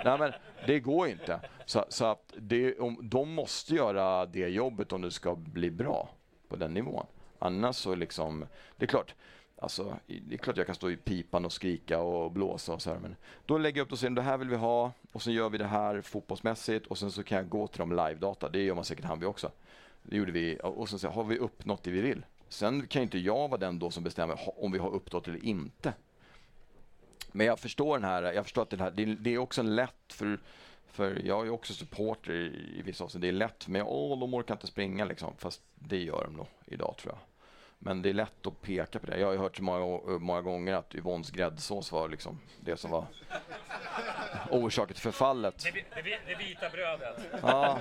Nej, men det går inte. Så, så att det, om, de måste göra det jobbet om det ska bli bra på den nivån. Annars så liksom, det är klart, alltså, det är klart jag kan stå i pipan och skrika och blåsa och så här, men då lägger jag upp och säger det här vill vi ha och sen gör vi det här fotbollsmässigt och sen så kan jag gå till de live-data. Det gör man säkert han vi också. Det gjorde vi och sen så har vi uppnått det vi vill. Sen kan inte jag vara den då som bestämmer om vi har uppnått eller inte. Men jag förstår den här, jag förstår att den här, det, är- det är också en lätt för, för jag är också supporter i, i vissa avseenden. Det är lätt, men åh, de orkar inte springa liksom. Fast det gör de nog idag tror jag. Men det är lätt att peka på det. Jag har ju hört så många, många gånger att Yvonnes gräddsås var liksom det som var orsaken till förfallet. Det, det, det vita brödet. Ja.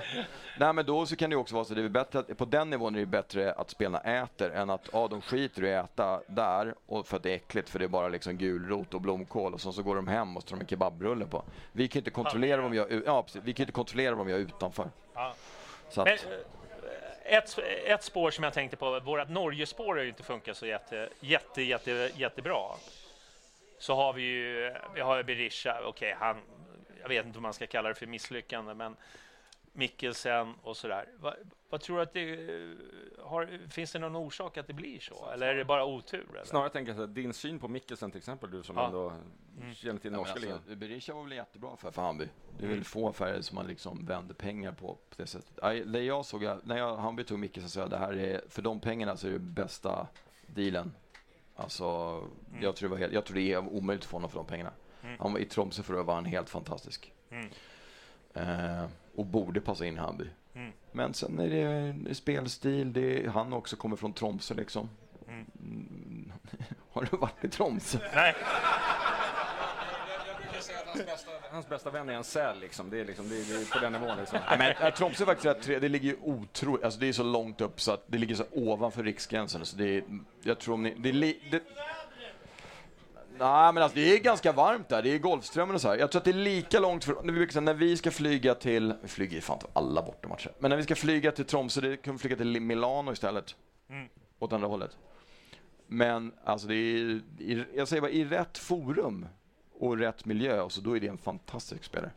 Nej men då så kan det också vara så det är bättre att, på den nivån är det bättre att spelarna äter än att ja, de skiter i att äta där och för att det är äckligt för det är bara liksom gulrot och blomkål och så, så går de hem och så tar de en kebabrulle på. Vi kan inte kontrollera vad de gör, ja, precis, vi kan inte kontrollera vad de gör utanför. Ja. Att, Men, eh, ett, ett spår som jag tänkte på, vårt Norgespår har ju inte funkat så jätte, jätte, jätte, jättebra. Så har vi ju, vi har Berisha, okej, han, jag vet inte om man ska kalla det för misslyckande, men Mikkelsen och sådär. Va, vad tror du att det har, finns det någon orsak att det blir så? Eller är det bara otur? Eller? Snarare tänker jag så här, din syn på Mikkelsen till exempel, du som Ja. ändå Mm. känner till Ja, norska alltså, ligan. Berisha var väl jättebra för, för Hammarby. Det är Mm. väl få affärer som man liksom vänder pengar på på det sättet. Ja, Det jag såg, när jag, Hammarby tog Micke så jag det här är, för de pengarna så är det bästa dealen. Alltså, jag, tror det var helt, jag tror det är omöjligt att få honom för de pengarna. Mm. Han var i Tromsö förra året var han helt fantastisk. Mm. Eh, och borde passa in i Hammarby. Mm. Men sen är det, det är spelstil, det är, han också kommer från Tromsö liksom. Mm. Mm. *laughs* Har du varit i Tromsö? Nej. Hans bästa, hans bästa vän är en säl liksom. Det är, liksom, det är, det är på den nivån liksom. Nej, men äh, Tromsö är faktiskt rätt det ligger ju otroligt, alltså det är så långt upp så att det ligger så ovanför riksgränsen. Så det är, jag tror om ni, det det, Nej men alltså det är ganska varmt där, det är Golfströmmen och så här. Jag tror att det är lika långt när vi, säga, när vi ska flyga till, vi flyger ju fan till alla bortamatcher. Men när vi ska flyga till Tromsö, det kan vi flyga till Milano istället. Mm. Åt andra hållet. Men alltså det är, i, jag säger bara i rätt forum och rätt miljö, och så då är det en fantastisk spelare.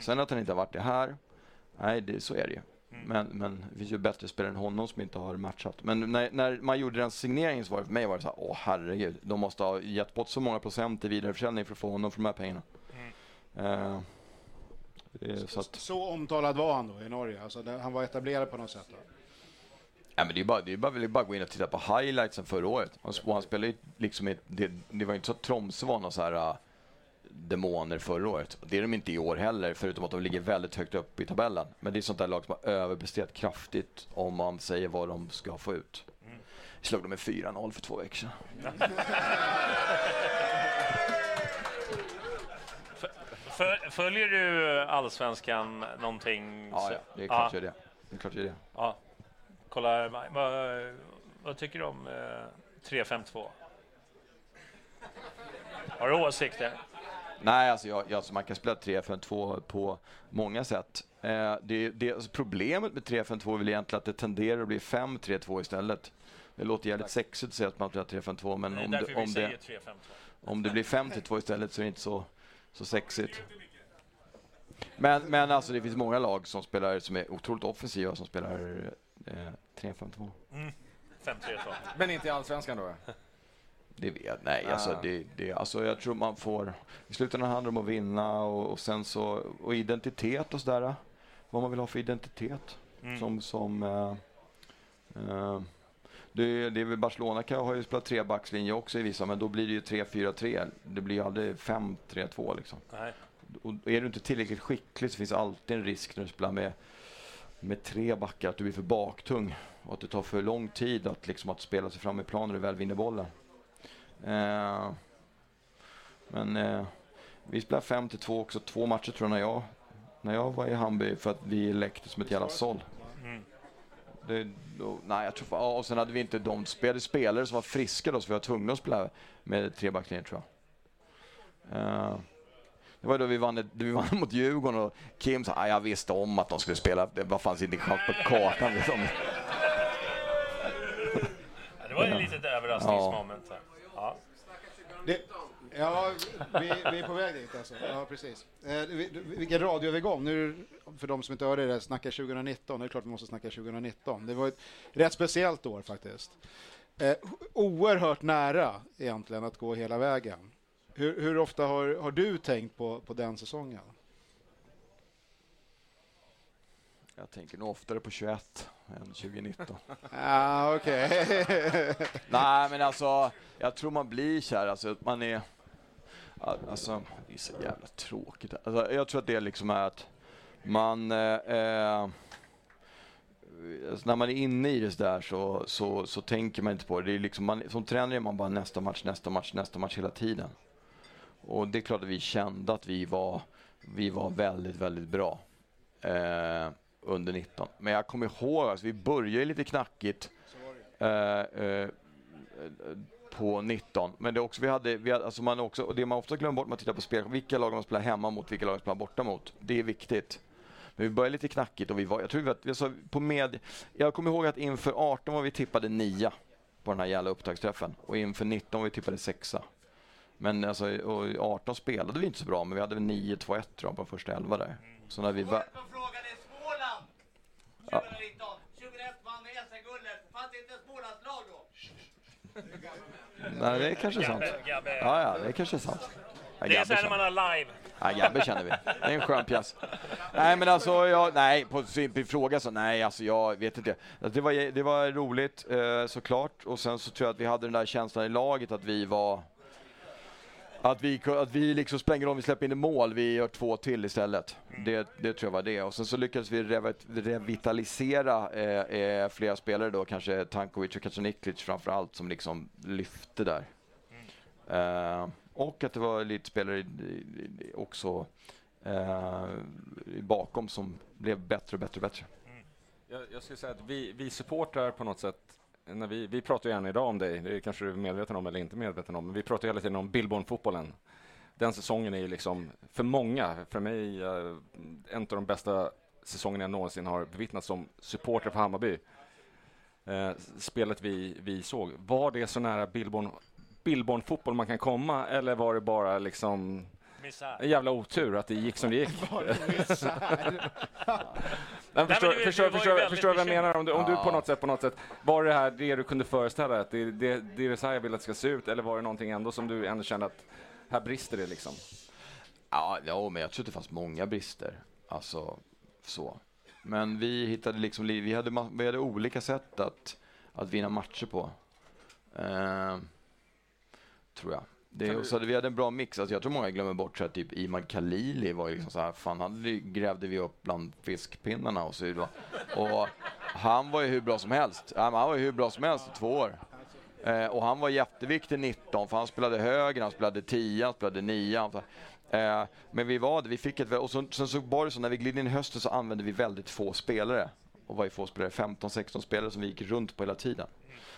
Sen att han inte har varit det här, nej det, så är det ju. Men, men det finns ju bättre spelare än honom som inte har matchat. Men när, när man gjorde den signeringen så var det för mig var det så här, åh herregud, de måste ha gett bort så många procent i vidareförsäljning för att få honom för de här pengarna. Eh, det är så att, Så omtalad var han då i Norge? Alltså, det- han var etablerad på något sätt? Då. Ja, men det är bara, det är bara, bara gå in och titta på highlightsen förra året. Och han spelade ju liksom i, det, det var ju inte så att Tromsö var några så här uh, demoner förra året. Det är de inte i år heller, förutom att de ligger väldigt högt upp i tabellen. Men det är sånt där lag som har överpresterat kraftigt om man säger vad de ska få ut. Vi slog dem med 4-0 för två veckor sedan. *laughs* Föl- Följer du allsvenskan någonting? Ja, ja, det är klart jag gör det. Det är klart jag det. Ja. Kolla, vad, vad tycker du om eh, 3-5-2? Har du åsikter? Nej, alltså, jag, jag, alltså man kan spela 3-5-2 på många sätt. Eh, det, det, alltså problemet med 3-5-2 är väl egentligen att det tenderar att bli 5-3-2 istället. Det låter jävligt sexigt att säga att man spelar 3-5-2, men Det om det, om, det, 3-5-2. om det blir 5-2 istället så är det inte så, så sexigt. Men, men alltså det finns många lag som spelar som är otroligt offensiva som spelar eh, 3-5-2. Mm. 5-3-2. Men inte i Allsvenskan då? Det vet nej, Ah. alltså, det, det, alltså jag tror man får... I slutändan handlar det om att vinna och, och sen så... Och identitet och sådär. Vad man vill ha för identitet. Mm. Som... som eh, eh, det, det är Barcelona kan har ju spelat trebackslinje också i vissa, men då blir det ju 3-4-3. Det blir ju aldrig 5-3-2 liksom. Nej. Och är du inte tillräckligt skicklig så finns alltid en risk när du spelar med, med tre backar att du blir för baktung och att det tar för lång tid att, liksom, att spela sig fram i planen när du väl vinner bollen. Eh, men eh, vi spelade 5 till 2 också, två matcher tror jag när jag, när jag var i Hamburg för att vi läckte som ett jävla såll. Mm. Det, då, nej, jag tror, ja, och sen hade vi inte de spelade spelare som var friska då, så vi var tvungna att spela med trebackslinje tror jag. Eh, det var då vi vann, vi vann *laughs* mot Djurgården och Kim sa att jag visste om att de skulle spela. Det var fanns inte en chans på kartan. Liksom. *laughs* Ja, det var ju ett litet överraskningsmoment. Ja. Det, ja, vi, vi är på väg dit alltså. Ja, precis. Eh, vilken radioövergång. Nu, för de som inte hörde det, snacka 2019. Det är klart vi måste snacka 2019. Det var ett rätt speciellt år faktiskt. Eh, oerhört nära egentligen att gå hela vägen. Hur, hur ofta har, har du tänkt på, på den säsongen? Jag tänker nog oftare på 21 än 2019. Ah, *laughs* okej. *laughs* Nej, men alltså, jag tror man blir kär. Alltså, man är... Alltså, det är så jävla tråkigt. Alltså, jag tror att det liksom är att man... Eh, eh, alltså när man är inne i det där så, så, så tänker man inte på det. det är liksom man, som tränare är man bara nästa match, nästa match, nästa match hela tiden. Och det är klart att vi kände att vi var, vi var väldigt, väldigt bra eh, under 19. Men jag kommer ihåg, alltså, vi började lite knackigt. Eh, eh, på 19. Men det också, vi hade, vi hade, alltså man också, och det man ofta glömmer bort när man tittar på spel, vilka lag man spelar hemma mot, vilka lag man spelar borta mot. Det är viktigt. Men vi började lite knackigt och vi var, jag tror vi var, alltså på med, jag kommer ihåg att inför 18 var vi tippade 9 på den här jävla upptaktsträffen och inför 19 var vi tippade 6. Men alltså, och 18 spelade vi inte så bra, men vi hade väl 9-2-1 tror jag på första 11 där. Så när vi var... Frågan är Småland! 2019. 2021 vann SM-guldet. Fanns inte ett Smålandslag då? Nej, det är kanske sant. Ja, ja, det är kanske sant. Ja, Det är så här när man har live. Ja, Gabbe känner vi. Det är en skön pjäs. Nej, men alltså, jag, nej, på simpel fråga så nej, alltså jag vet inte. Det var, det var roligt eh, såklart och sen så tror jag att vi hade den där känslan i laget att vi var att vi, att vi liksom spränger om vi släpper in i mål, vi gör två till istället. Det, det tror jag var det. Och sen så lyckades vi revi- revitalisera eh, eh, flera spelare då, kanske Tankovic och kanske Niklic framför allt, som liksom lyfte där. Eh, och att det var lite spelare också eh, bakom som blev bättre och bättre och bättre. Jag, jag skulle säga att vi, vi supportrar på något sätt, när vi, vi pratar ju än idag om dig, det kanske du är medveten om eller inte medveten om, men vi pratar ju hela tiden om Billborn-fotbollen. Den säsongen är ju liksom, för många, för mig, eh, en av de bästa säsongerna jag någonsin har bevittnat som supporter för Hammarby. Eh, spelet vi, vi såg, var det så nära Billborn, Billborn-fotboll man kan komma, eller var det bara liksom en jävla otur att det gick som det gick? *laughs* Men Nej, förstår, men du förstår, du förstår, vad jag menar? Om du, om du på något sätt, på något sätt, var det här det du kunde föreställa dig? Att det, det, det är så här jag vill att det ska se ut? Eller var det någonting ändå som du ändå kände att här brister det liksom? Ja, ja, men jag tror att det fanns många brister. Alltså, så. Men vi hittade liksom, li- vi hade, vi hade olika sätt att, att vinna matcher på. Eh, tror jag. Det, och så hade, vi hade en bra mix. Alltså jag tror många glömmer bort så att typ Iman Khalili var liksom så här, fan han grävde vi upp bland fiskpinnarna och så vidare. Och han var ju hur bra som helst. Han var ju hur bra som helst i två år. Eh, och han var jätteviktig 19, för han spelade höger, han spelade 10, han spelade 9. Han, eh, men vi var vi fick ett, och så, sen så var det så när vi gled in i hösten så använde vi väldigt få spelare. Och var ju få spelare, 15-16 spelare som vi gick runt på hela tiden.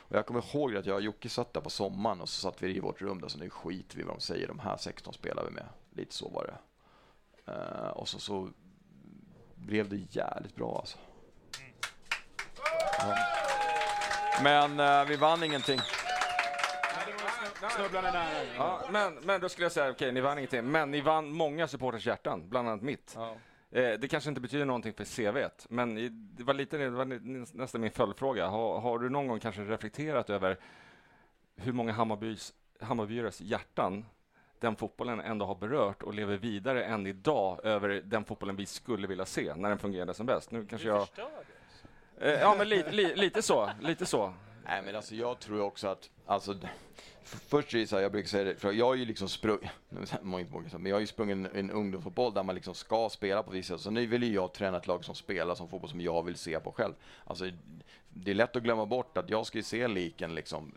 Och jag kommer ihåg att jag och Jocke satt där på sommaren och så satt vi i vårt rum där, så nu skiter vi vad de säger, de här 16 spelar vi med. Lite så var det. Eh, och så, så blev det jävligt bra alltså. Ja. Men eh, vi vann ingenting. Ja, men, men då skulle jag säga, okej, ni vann ingenting, men ni vann många supporters hjärtan, bland annat mitt. Eh, det kanske inte betyder någonting för CVt, men i- det var lite det var nä- nästan min följdfråga. Har, har du någon gång kanske reflekterat över hur många Hammarbys, Hammarbyares hjärtan den fotbollen ändå har berört och lever vidare än idag över den fotbollen vi skulle vilja se när den fungerade som bäst? Nu kanske jag... Eh, ja, men li, li, lite så, lite så. Nej men alltså jag tror också att, alltså, först är det så här, jag brukar säga det, för jag har ju liksom sprungit, *laughs* men jag har ju sprungit en, en ungdomsfotboll där man liksom ska spela på vissa sätt. Så nu vill ju jag träna ett lag som spelar som fotboll som jag vill se på själv. Alltså, det är lätt att glömma bort att jag ska ju se liken liksom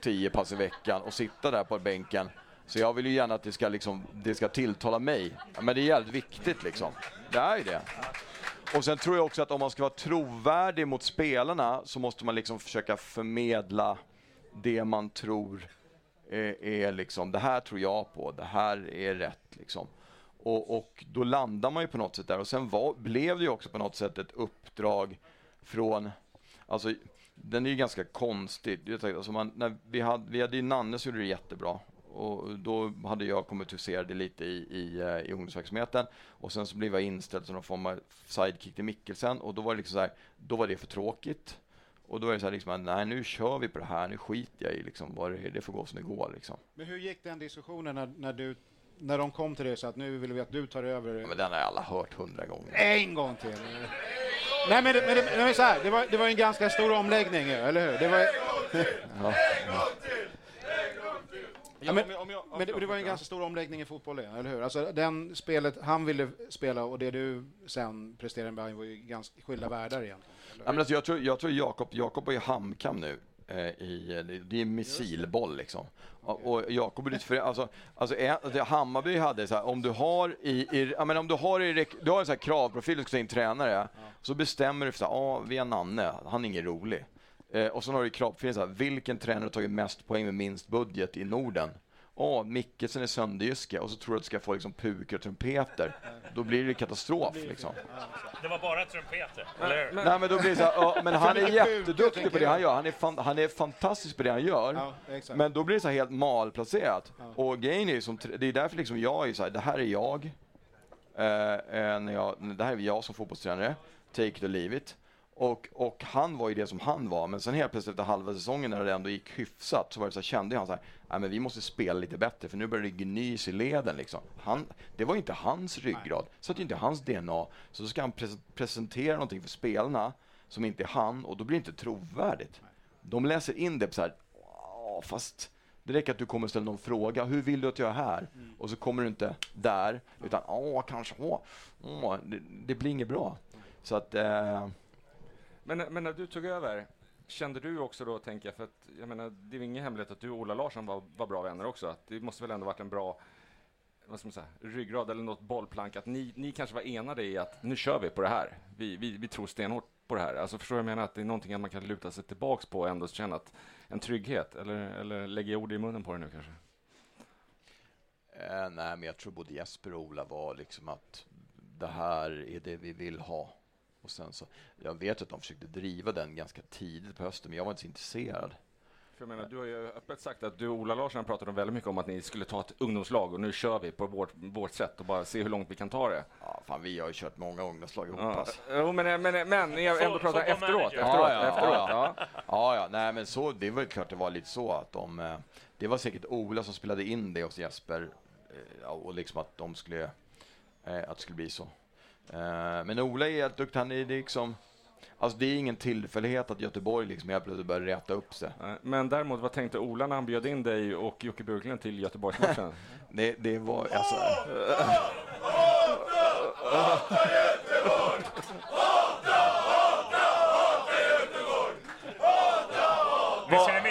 tio pass i veckan och sitta där på bänken. Så jag vill ju gärna att det ska, liksom, det ska tilltala mig. Men det är jävligt viktigt liksom. Det är ju det. Och sen tror jag också att om man ska vara trovärdig mot spelarna så måste man liksom försöka förmedla det man tror är, är liksom, det här tror jag på, det här är rätt liksom. Och, och då landar man ju på något sätt där och sen var, blev det ju också på något sätt ett uppdrag från, alltså den är ju ganska konstig. Alltså man, när vi, hade, vi hade ju Nanne som gjorde det jättebra. Och då hade jag kommit det lite i, i, eh, i ungdomsverksamheten. Och sen så blev jag inställd som någon form av sidekick till Mikkelsen. Och då var det liksom så här, då var det för tråkigt. Och då är det så här liksom, nej nu kör vi på det här, nu skiter jag i liksom vad det är, det får gå som det går liksom. Men hur gick den diskussionen när, när, du, när de kom till dig så att nu vill vi att du tar över? Ja, men den har alla hört hundra gånger. En gång till! Nej men, det, men, det, men så här, det, var, det var en ganska stor omläggning, eller hur? Det var, Ja, ja. Ja, men, men det, det var en ganska stor omläggning i fotboll, det, eller hur? Alltså, den spelet han ville spela och det du sen presterade med Bayern var ju ganska skilda världar egentligen. eller Ja, men alltså, jag tror, jag tror Jakob, Jakob är ju hamkam nu. eh, I, det- det är missilboll liksom. Och, och Jakob är lite för, alltså, alltså är, det Hammarby hade så här, om du har i, i ja, men om du har i, du har en sån här kravprofil, du ska in tränare, så bestämmer du för så här, ja, vi har Nanne, han är ingen rolig. Eh, och så har du här, vilken tränare har tagit mest poäng med minst budget i Norden? Åh, Mickelsen är sönderjyske och så tror du att du ska få liksom pukor och trumpeter. Då blir det katastrof liksom. Det var bara trumpeter, eller hur? Nej men då blir det så här, ja, *laughs* men han är jätteduktig på det han gör. Han är, fan, han är fantastisk på det han gör. Ja. Men då blir det så här helt malplacerat. Och grejen är ju som, det är därför liksom jag är så här, det här är jag. Eh, eh, när jag det här är jag som fotbollstränare. Take it or leave it. Och, och han var ju det som han var, men sen helt plötsligt efter halva säsongen när det ändå gick hyfsat så var det så här, kände han så här, nej men vi måste spela lite bättre för nu börjar det gnys i leden liksom. Han, det var inte hans ryggrad, så det är inte hans DNA. Så ska han pres- presentera någonting för spelarna som inte är han och då blir det inte trovärdigt. De läser in det på så här, "Ja, fast det räcker att du kommer och ställer någon fråga. Hur vill du att jag är här? Och så kommer du inte där, utan åh, kanske, åh, åh det, det blir inget bra. Så att, eh, men, men när du tog över, kände du också då, tänker jag, för att jag menar, det är ju ingen hemlighet att du och Ola Larsson var, var bra vänner också. Att det måste väl ändå varit en bra vad ska man säga, ryggrad eller något bollplank, att ni, ni kanske var enade i att nu kör vi på det här. Vi, vi, vi tror stenhårt på det här. Alltså förstår du jag menar? Att det är någonting att man kan luta sig tillbaks på och ändå känna att en trygghet. Eller, eller lägger jag ord i munnen på det nu kanske? Eh, nej, men jag tror både Jesper och Ola var liksom att det här är det vi vill ha. Och sen så, jag vet att de försökte driva den ganska tidigt på hösten, men jag var inte så intresserad. För jag menar, du har ju öppet sagt att du och Ola Larsson pratade väldigt mycket om att ni skulle ta ett ungdomslag och nu kör vi på vårt, vårt sätt och bara se hur långt vi kan ta det. Ja, fan, vi har ju kört många ungdomslag ihop. Ja, alltså. jo, men, men, men ni har ändå pratat efteråt. ja, ja, efteråt ja. ja. Ja, ja, nej men så, det var ju klart det var lite så att de, eh, det var säkert Ola som spelade in det hos Jesper eh, och liksom att de skulle, eh, att det skulle bli så. Eh, Men Ola är helt duktig, han är liksom, alltså det är ingen tillfällighet att Göteborg liksom helt plötsligt börjar räta upp sig. Men däremot, vad tänkte Ola när han bjöd in dig och Jocke Björklund till Göteborgsmatchen? *laughs* Det, det var alltså, det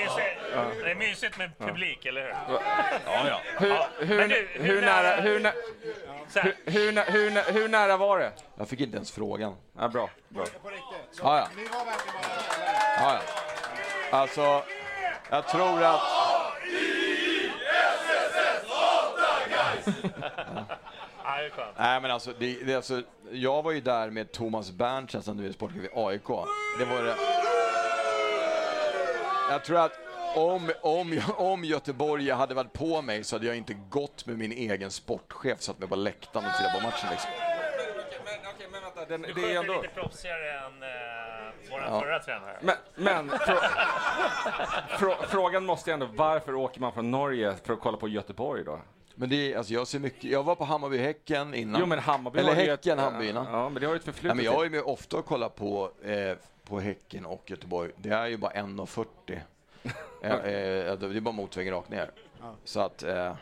mysigt? Med publik, eller hur? ja, ja. Hur, hur, du, hur hur, nära, hur, nä- hur, hur, nä- hur, nä- hur nära var det? Jag fick inte ens frågan. Ja, bra, bra. På riktigt. Så Ja, ja. Ni var verkligen bara Ja, ja. Alltså, jag tror att... ja. Nej men alltså, det, det, alltså, jag var ju där med Thomas Berntsen som nu är sportchef i AIK. Det var det... Jag tror att om, om, om Göteborg hade varit på mig så hade jag inte gått med min egen sportchef, satt mig på läktaren och tittat på matchen liksom. Men, okej, men vänta, den, Du det är ändå... lite proffsigare än uh, vår Ja. förra tränare. Men, men frå, frå, frågan måste ändå, varför åker man från Norge för att kolla på Göteborg då? Men det är, alltså jag ser mycket, jag var på Hammarby-Häcken innan. Jo men Hammarby Eller Häcken, ett, Hammarby innan. Ja, men det har ju ett Nej, förflutet. men jag är med ofta och kollar på, eh, på Häcken och Göteborg. Det är ju bara 1,40. Eh, eh, det är bara motorvägen rakt ner. Så att... Eh,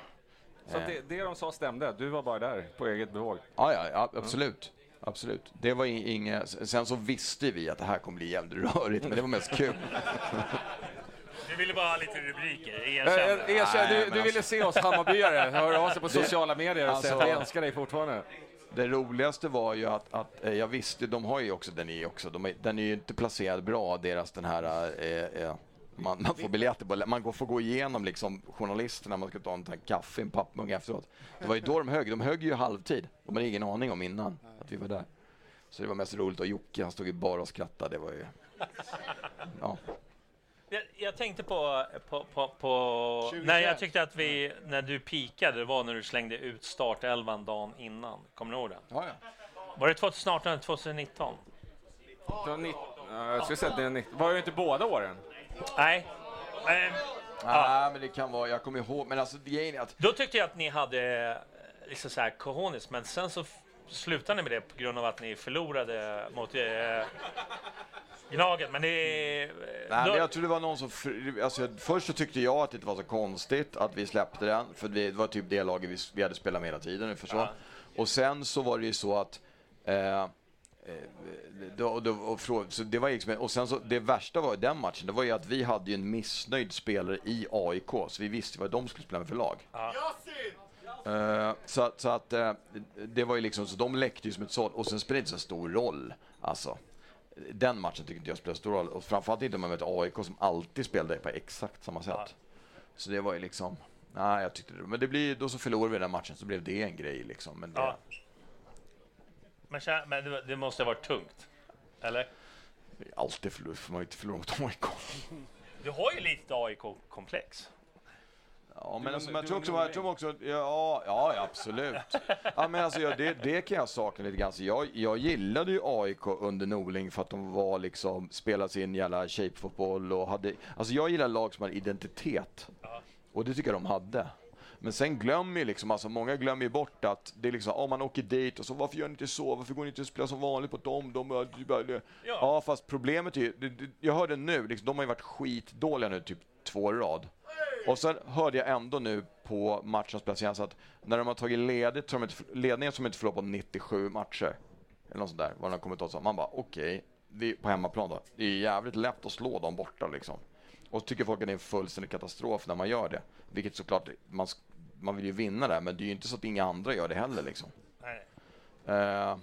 Så att det, det de sa stämde, du var bara där på eget bevåg. Ja, ja, ja absolut. Absolut. Det var i- inget... Sen så visste vi att det här kommer bli jävligt rörigt, men det var mest kul. *laughs* Du ville bara ha lite rubriker, Eh, erkänn eh, det. erkänn, du, du ville alltså- se oss Hammarbyare höra av sig på Det- sociala medier och säga att vi alltså- älskar dig fortfarande. Det roligaste var ju att, att eh, jag visste, de har ju också den är också, de är, den är ju inte placerad bra, deras den här, eh, eh, man, man får biljetter på, man går, får gå igenom liksom journalisterna, man ska ta en sån här kaffe, en pappmugg efteråt. Det var ju då de högg, de högg ju halvtid. De hade ingen aning om innan att vi var där. Så det var mest roligt och Jocke han stod ju bara och skrattade, det var ju... *laughs* Ja. Jag, jag tänkte på, på, på, på 2021. när jag tyckte att vi, när du pikade, det var när du slängde ut startelvan dagen innan. Kommer du ihåg det? Ja, ja. Var det 2018 eller 2019? Du har nitt- ja, Jag skulle säga att det är nitt- Var det inte båda åren? Nej. Eh, Nej, men det kan vara, jag kommer ihåg, men alltså grejen är att Då tyckte jag att ni hade eh, liksom så här cojones, men sen så slutade ni med det på grund av att ni förlorade mot... Eh, Gnaget, men det är... Nej, då- men jag tror det var någon som... Alltså, först så tyckte jag att det inte var så konstigt att vi släppte den, för det var typ det laget vi, vi hade spelat med hela tiden. så. Ja. Och sen så var det ju så att... Eh, då, då, och, frå- så det var liksom, och sen så, det värsta var i den matchen, det var ju att vi hade ju en missnöjd spelare i AIK, så vi visste vad de skulle spela med för lag. Eh, så, att- så att eh, det var ju liksom, så de läckte ju som ett såll och sen spelar det inte så stor roll. Alltså, den matchen tycker inte jag spelar stor roll och framförallt inte om man möter AIK som alltid spelade på exakt samma sätt. Så det var ju liksom, nej jag tyckte det, men det blir, då så förlorade vi den matchen så blev det en grej liksom. Men det, Ja. Men, men det, det måste ha varit tungt. Eller? alltid förlor, får man inte förlora mot AIK. *laughs* Du har ju lite AIK-komplex. Ja, men, alltså, men jag tror också, jag tror också ja, ja, absolut. Ja, men alltså, ja, det, det kan jag sakna lite grann. Så jag, jag gillade ju AIK under Norling för att de var liksom, spelade sin jävla shape-fotboll och hade, alltså jag gillar lag som har identitet. Och det tycker jag de hade. Men sen glömmer ju liksom, alltså många glömmer ju bort att det är liksom, om man åker dit och så varför gör ni inte så? Varför går ni inte och spelar som vanligt på dem? De, är- de, bara- det- ja. fast problemet är ju, det, det, jag hörde nu, liksom, de har ju varit skitdåliga nu typ två i rad. Och sen hörde jag ändå nu på matchen spelades att när de har tagit ledigt, så har de inte, ledningen som inte förlorat på 97 matcher. Eller något sånt där, vad de har kommit åt. Så man bara okej, är på hemmaplan då. Det är jävligt lätt att slå dem borta liksom. Och tycker folk att det är en fullständig katastrof när man gör det. Vilket såklart, man, man vill ju vinna det, men det är ju inte så att inga andra gör det heller liksom. Eh,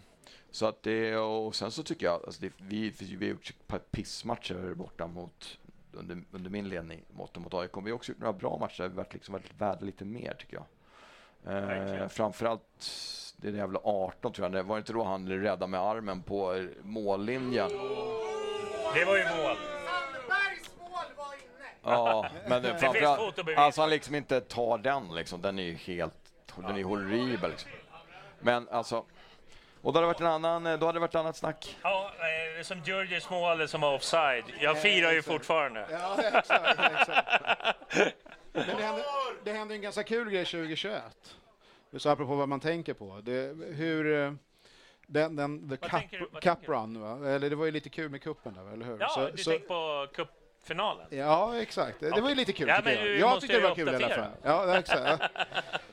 så att det, och sen så tycker jag, alltså det, vi, vi har gjort ett par pissmatcher borta mot, under, under min ledning mot, mot AIK. Vi har också gjort några bra matcher där vi varit, liksom varit värda lite mer tycker jag. Eh, framförallt det där jävla 18 tror jag, det var inte då han räddade med armen på mållinjen? Det var ju mål. Sandbergs mål var inne! Ja, men det, framförallt, alltså han liksom inte tar den liksom, den är ju helt, den är horribel liksom. Men alltså, och då hade det varit en annan, då hade det varit ett annat snack. Ja, eh, som Georgios mål som var offside. Jag firar ju fortfarande. Ja, exakt. exakt. *laughs* Men det hände, det hände en ganska kul grej 2021. Så apropå vad man tänker på. Det, hur... eh, Den, den, the Vad cup, du- cup run, va? eller det var ju lite kul med kuppen där, eller hur? Ja, Så- du så- tänker på cupfinalen? Ja, exakt. Det var ju lite kul Ja, men jag. du Jag måste tyckte det var kul i alla fall. Ja, exakt.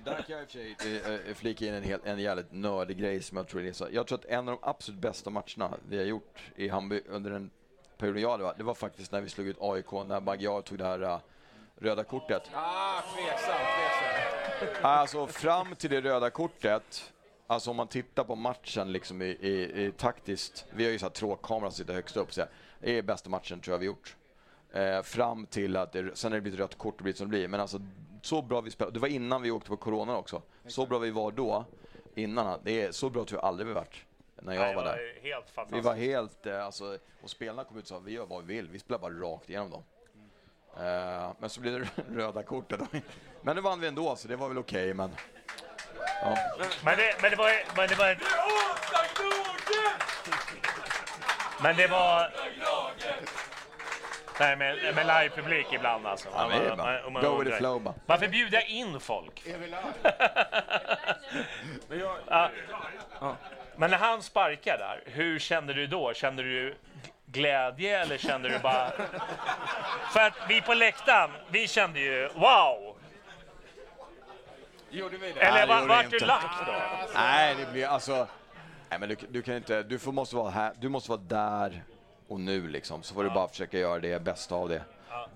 Där kan jag i och för sig flika in en, helt, en jävligt nördig grej som jag tror är så. Jag tror att en av de absolut bästa matcherna vi har gjort i Hammarby under den perioden jag varit, det var faktiskt när vi slog ut AIK, när Magyar tog det här eh, röda kortet. Ah, tveksam, tveksam. Alltså fram till det röda kortet, alltså om man tittar på matchen liksom i, i, i taktiskt, vi har ju så här tråkkamera som sitter högst upp, så här, det är bästa matchen tror jag vi gjort. Eh, fram till att det, sen har det blivit rött kort och blivit som det blir, men alltså så bra vi spelade, det var innan vi åkte på corona också, så bra vi var då, innan, det är, så bra tror jag aldrig vi varit när jag Nej, var det där. Helt Vi var helt, eh, alltså, och spelarna kom ut och sa vi gör vad vi vill, vi spelar bara rakt igenom dem. Eh, men så blev det *laughs* röda kortet. Men nu vann vi ändå, så det var väl okej, men... Ja. Men det, men det var... Men det var men det var... Nej, med, med live-publik ibland alltså. Ja, det är man- man Go with the flow bara. Varför bjuda in folk? *laughs* Men jag, Ja. Men när han sparkade där, hur kände du då? Kände du glädje eller kände du bara... *laughs* För att vi på läktaren, vi kände ju wow! gjorde vi det? Eller var, vart vi du inte. lack då? Nej, det blir alltså... Nej, men du, du kan inte... Du får, måste vara här. Du måste vara där och nu liksom. Så får du bara försöka göra det bästa av det.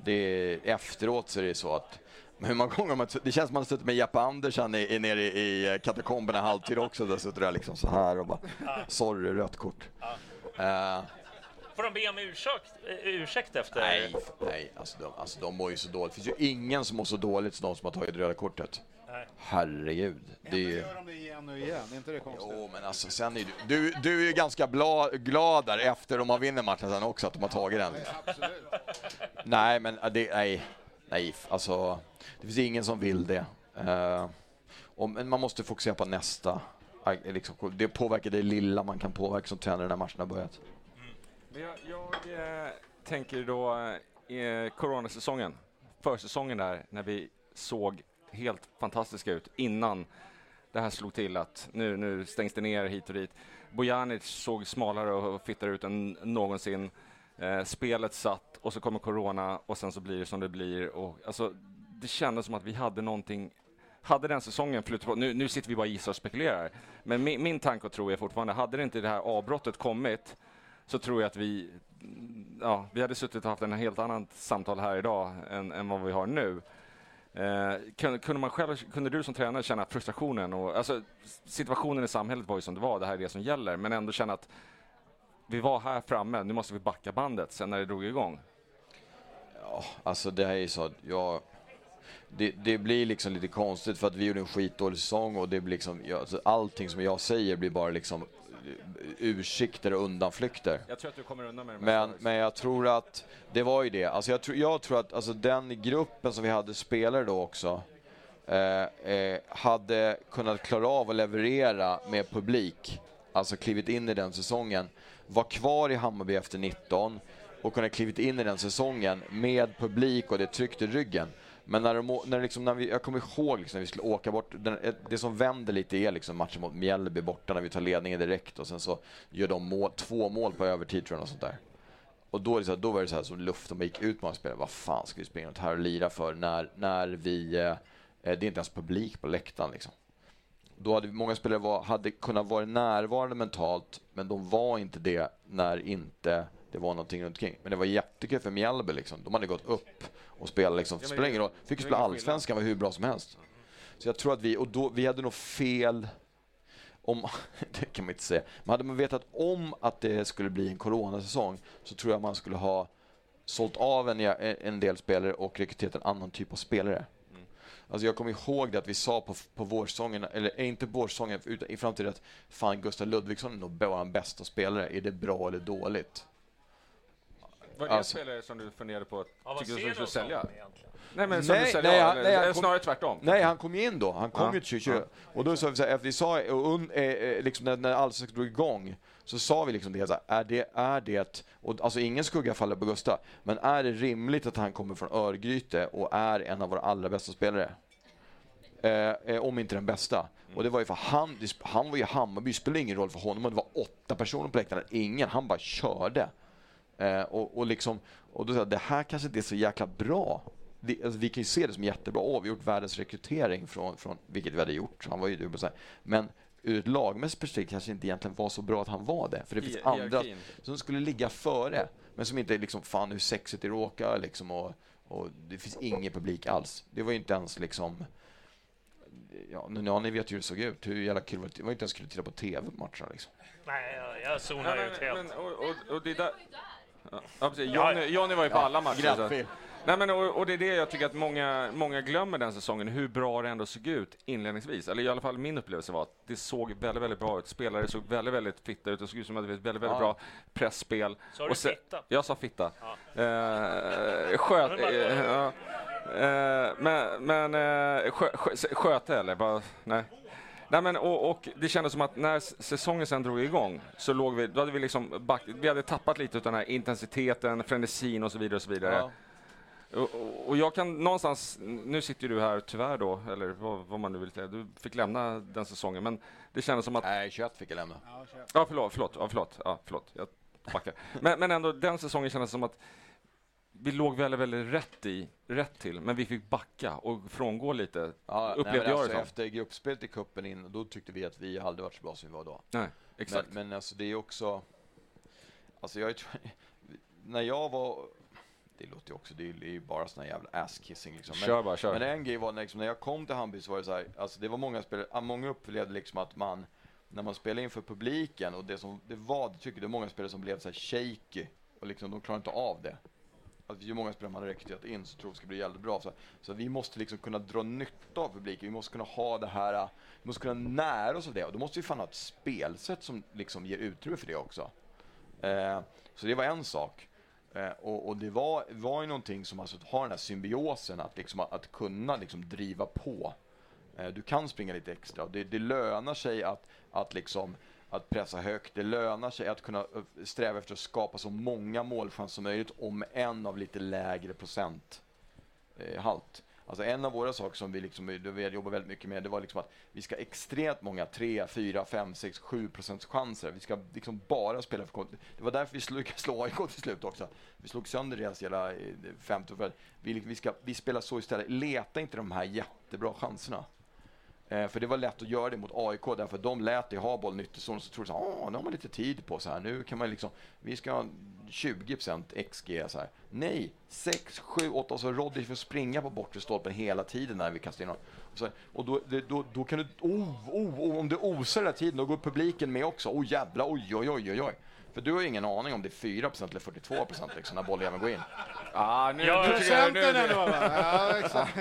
det efteråt så är det så att... Hur många gånger man, det känns som man har suttit med Jeppe Andersson i, i, nere i, i katakomberna halvtid också. Där sitter där liksom så här och bara... Sorry, rött kort. Eh, Får de be om ursäkt, eh, ursäkt efter? nej, nej alltså, de, alltså de mår ju så dåligt. Det finns ju ingen som mår så dåligt som de som har tagit röda kortet. Nej. Herregud. Det är ju... Gör de det igen och igen? Är inte det konstigt? Jo, men alltså sen är du, du, du är ju ganska bla, glad där efter de har vunnit matchen sen också, att de har tagit den. Liksom. Absolut. Nej, men äh, det, nej, nej, alltså det finns ingen som vill det. Uh, och, men man måste fokusera på nästa. Äh, Liksom, det påverkar det lilla man kan påverka som tränare när matchen har börjat. Men jag, jag eh, tänker då eh, coronasäsongen, försäsongen där, när vi såg helt fantastiska ut innan det här slog till att nu, nu stängs det ner hit och dit. Bojanic såg smalare och fittare ut än någonsin. Eh, spelet satt och så kommer corona och sen så blir det som det blir. Och, alltså, det kändes som att vi hade någonting hade den säsongen flutit på, nu, nu sitter vi bara och gissar och spekulerar, men min, min tanke och tro är fortfarande, hade det inte det här avbrottet kommit så tror jag att vi, ja, vi hade suttit och haft en helt annat samtal här idag än, än vad vi har nu. Eh, kunde, man själv, kunde du som tränare känna frustrationen? Och, alltså, situationen i samhället var ju som det var, det här är det som gäller, men ändå känna att vi var här framme, nu måste vi backa bandet sen när det drog igång. Ja, alltså det här är ju så att jag... Det, det, blir liksom lite konstigt för att vi gjorde en skitdålig säsong och det blir liksom, jag, alltså allting som jag säger blir bara liksom ursikter och undanflykter. Jag tror att du kommer undan med det. Men, men jag tror att det var ju det. Alltså jag, tror, jag tror att alltså den gruppen som vi hade spelare då också eh, eh, hade kunnat klara av att leverera med publik. Alltså klivit in i den säsongen. Var kvar i Hammarby efter 19 och kunnat klivit in i den säsongen med publik och det tryckte ryggen. Men när, de, när, liksom, när vi, jag kommer ihåg liksom, när vi skulle åka bort, den, det som vänder lite är liksom matchen mot Mjällby borta när vi tar ledningen direkt och sen så gör de mål, två mål på övertid tror jag och sånt där. Och då, här, då var det så här som luften bara gick ut med spelare. Vad fan ska vi springa runt här och lira för när, när vi, eh, det är inte ens publik på läktaren liksom. Då hade många spelare var, hade kunnat vara närvarande mentalt, men de var inte det när inte det var någonting runt omkring. Men det var jättekul för Mjällby liksom. De hade gått upp och spelat liksom. Ja, spelar ingen roll. Fick spela allsvenskan var hur bra som helst. Så jag tror att vi, och då, vi hade nog fel om, *laughs* det kan man inte säga, men hade man vetat om att det skulle bli en coronasäsong så tror jag man skulle ha sålt av en, en del spelare och rekryterat en annan typ av spelare. Mm. Alltså jag kommer ihåg det att vi sa på, på vårsången, eller inte på vårsången, utan i framtiden att fan Gustav Ludvigsson är nog vår bästa spelare. Är det bra eller dåligt? Var det alltså. spelare som du funderade på att ja, tycker du skulle sälja? Egentligen? Nej, men som nej, du säljer nej, han, nej, han kom, snarare tvärtom. Nej, han kom ju in då. Han kom ja. ju till 2020. Ja. Och då sa vi så här, efter vi sa, un, eh, eh, liksom när, när allsvenskan drog igång, så sa vi liksom det, så här, är det, är det, och alltså ingen skugga faller på Gustav, men är det rimligt att han kommer från Örgryte och är en av våra allra bästa spelare? Eh, eh om inte den bästa. Mm. Och det var ju för han, han var ju Hammarby, det spelade ingen roll för honom om det var åtta personer på läktaren, ingen, han bara körde. Eh, och, och, liksom, och då sa jag, det här kanske inte är så jäkla bra. Det, alltså, vi kan ju se det som jättebra. Åh, vi har gjort världens rekrytering, från, från, vilket vi hade gjort. Han var ju dubbel så Men ur ett lagmässigt perspektiv kanske inte egentligen var så bra att han var det. För det finns I, andra som skulle ligga före. Men som inte liksom, fan hur sexigt det råkar liksom. Och, och det finns ingen publik alls. Det var ju inte ens liksom Ja, nu, ja, ni vet ju hur det såg ut. Hur jävla kul var det? Det var inte ens kul att titta på TV på matcherna liksom. Nej, jag, zonar ut helt. Men, och, och, och det där, Ja, precis. Johnny, Johnny var ju på alla matcher. Nej, men, och, och, det är det jag tycker att många, många glömmer den säsongen, hur bra det ändå såg ut inledningsvis. Eller i alla fall min upplevelse var att det såg väldigt, väldigt bra ut. Spelare såg väldigt, väldigt fitta ut. Det såg ut som att det var ett väldigt, väldigt ja. bra pressspel. Sa du sen, fitta? Jag sa fitta. Eh, sköt, eh, ja. eh, men men eh, skö, sköte eller? Bara, nej. Nej, men, och, och, det kändes som att när säsongen sen drog igång så låg vi, då hade vi liksom back, vi hade tappat lite av den här intensiteten, frenesin och så vidare och så vidare. Ja. Och, och, jag kan någonstans, nu sitter du här tyvärr då, eller vad, vad man nu vill säga, du fick lämna den säsongen, men det kändes som att... Nej, 21 fick jag lämna. Ja, förlåt, förlåt, ja, förlåt, ja, förlåt, jag backar. men, men ändå, den säsongen kändes som att vi låg väldigt, väldigt rätt, i, rätt till, men vi fick backa och frångå lite, ja, upplevde nej, jag alltså, det Efter gruppspelet i cupen in, då tyckte vi att vi aldrig varit så bra som vi var då. Nej, exakt. Men, men alltså det är också, alltså jag *laughs* när jag var det låter ju också, det är ju bara sån här jävla ass-kissing liksom. Men, kör bara, kör. Men en grej var liksom, när jag kom till Hammarby så var det så här, alltså det var många spelare, många upplevde liksom att man, när man spelade inför publiken och det som det var, det tycker det var många spelare som blev så här shaky och liksom de klarade inte av det att ju många spelare man har rekryterat in så tror jag det ska bli jävligt bra. Så, så vi måste liksom kunna dra nytta av publiken. Vi måste kunna ha det här, eh, vi måste kunna nära oss av det. Och då måste vi fan ha ett spelsätt som liksom ger utrymme för det också. Eh, så det var en sak. Eh, och, och, det var, var ju någonting som alltså har den här symbiosen att, liksom, att, att kunna liksom driva på. Eh, du kan springa lite extra. Det, det lönar sig att, att liksom att pressa högt. Det lönar sig att kunna eh, sträva efter att skapa så många målchanser som möjligt om en av lite lägre procenthalt. Eh, alltså en av våra saker som vi, liksom, eh, vi jobbar väldigt mycket med, det var liksom att vi ska extremt många 3, 4, 5, 6, 7 procents chanser. Vi ska liksom bara spela för Det var därför vi slog, *laughs* slå AIK till slut också. Vi slog sönder deras hela 50 vi, vi, ska, vi spelar så istället. Leta inte de här jättebra chanserna. Eh, för det var lätt att göra det mot AIK därför de lät dig ha bollen i ytterzon så trodde de nu har man lite tid på så här. Nu kan man liksom, vi ska ha 20% XG så här. Nej, 6, 7, 8 och så Roddy får springa på bortre stolpen hela tiden när vi kastar in honom. Och, så, och då, då, då kan du, oh, oh, oh, om det osar hela tiden, då går publiken med också. Oh jävlar, oj, oj, oj, oj. oj. För du har ju ingen aning om det är 4% eller 42% liksom, när bolljäveln går in. Ah, nu, ja, procenten ändå va? Ja, exakt.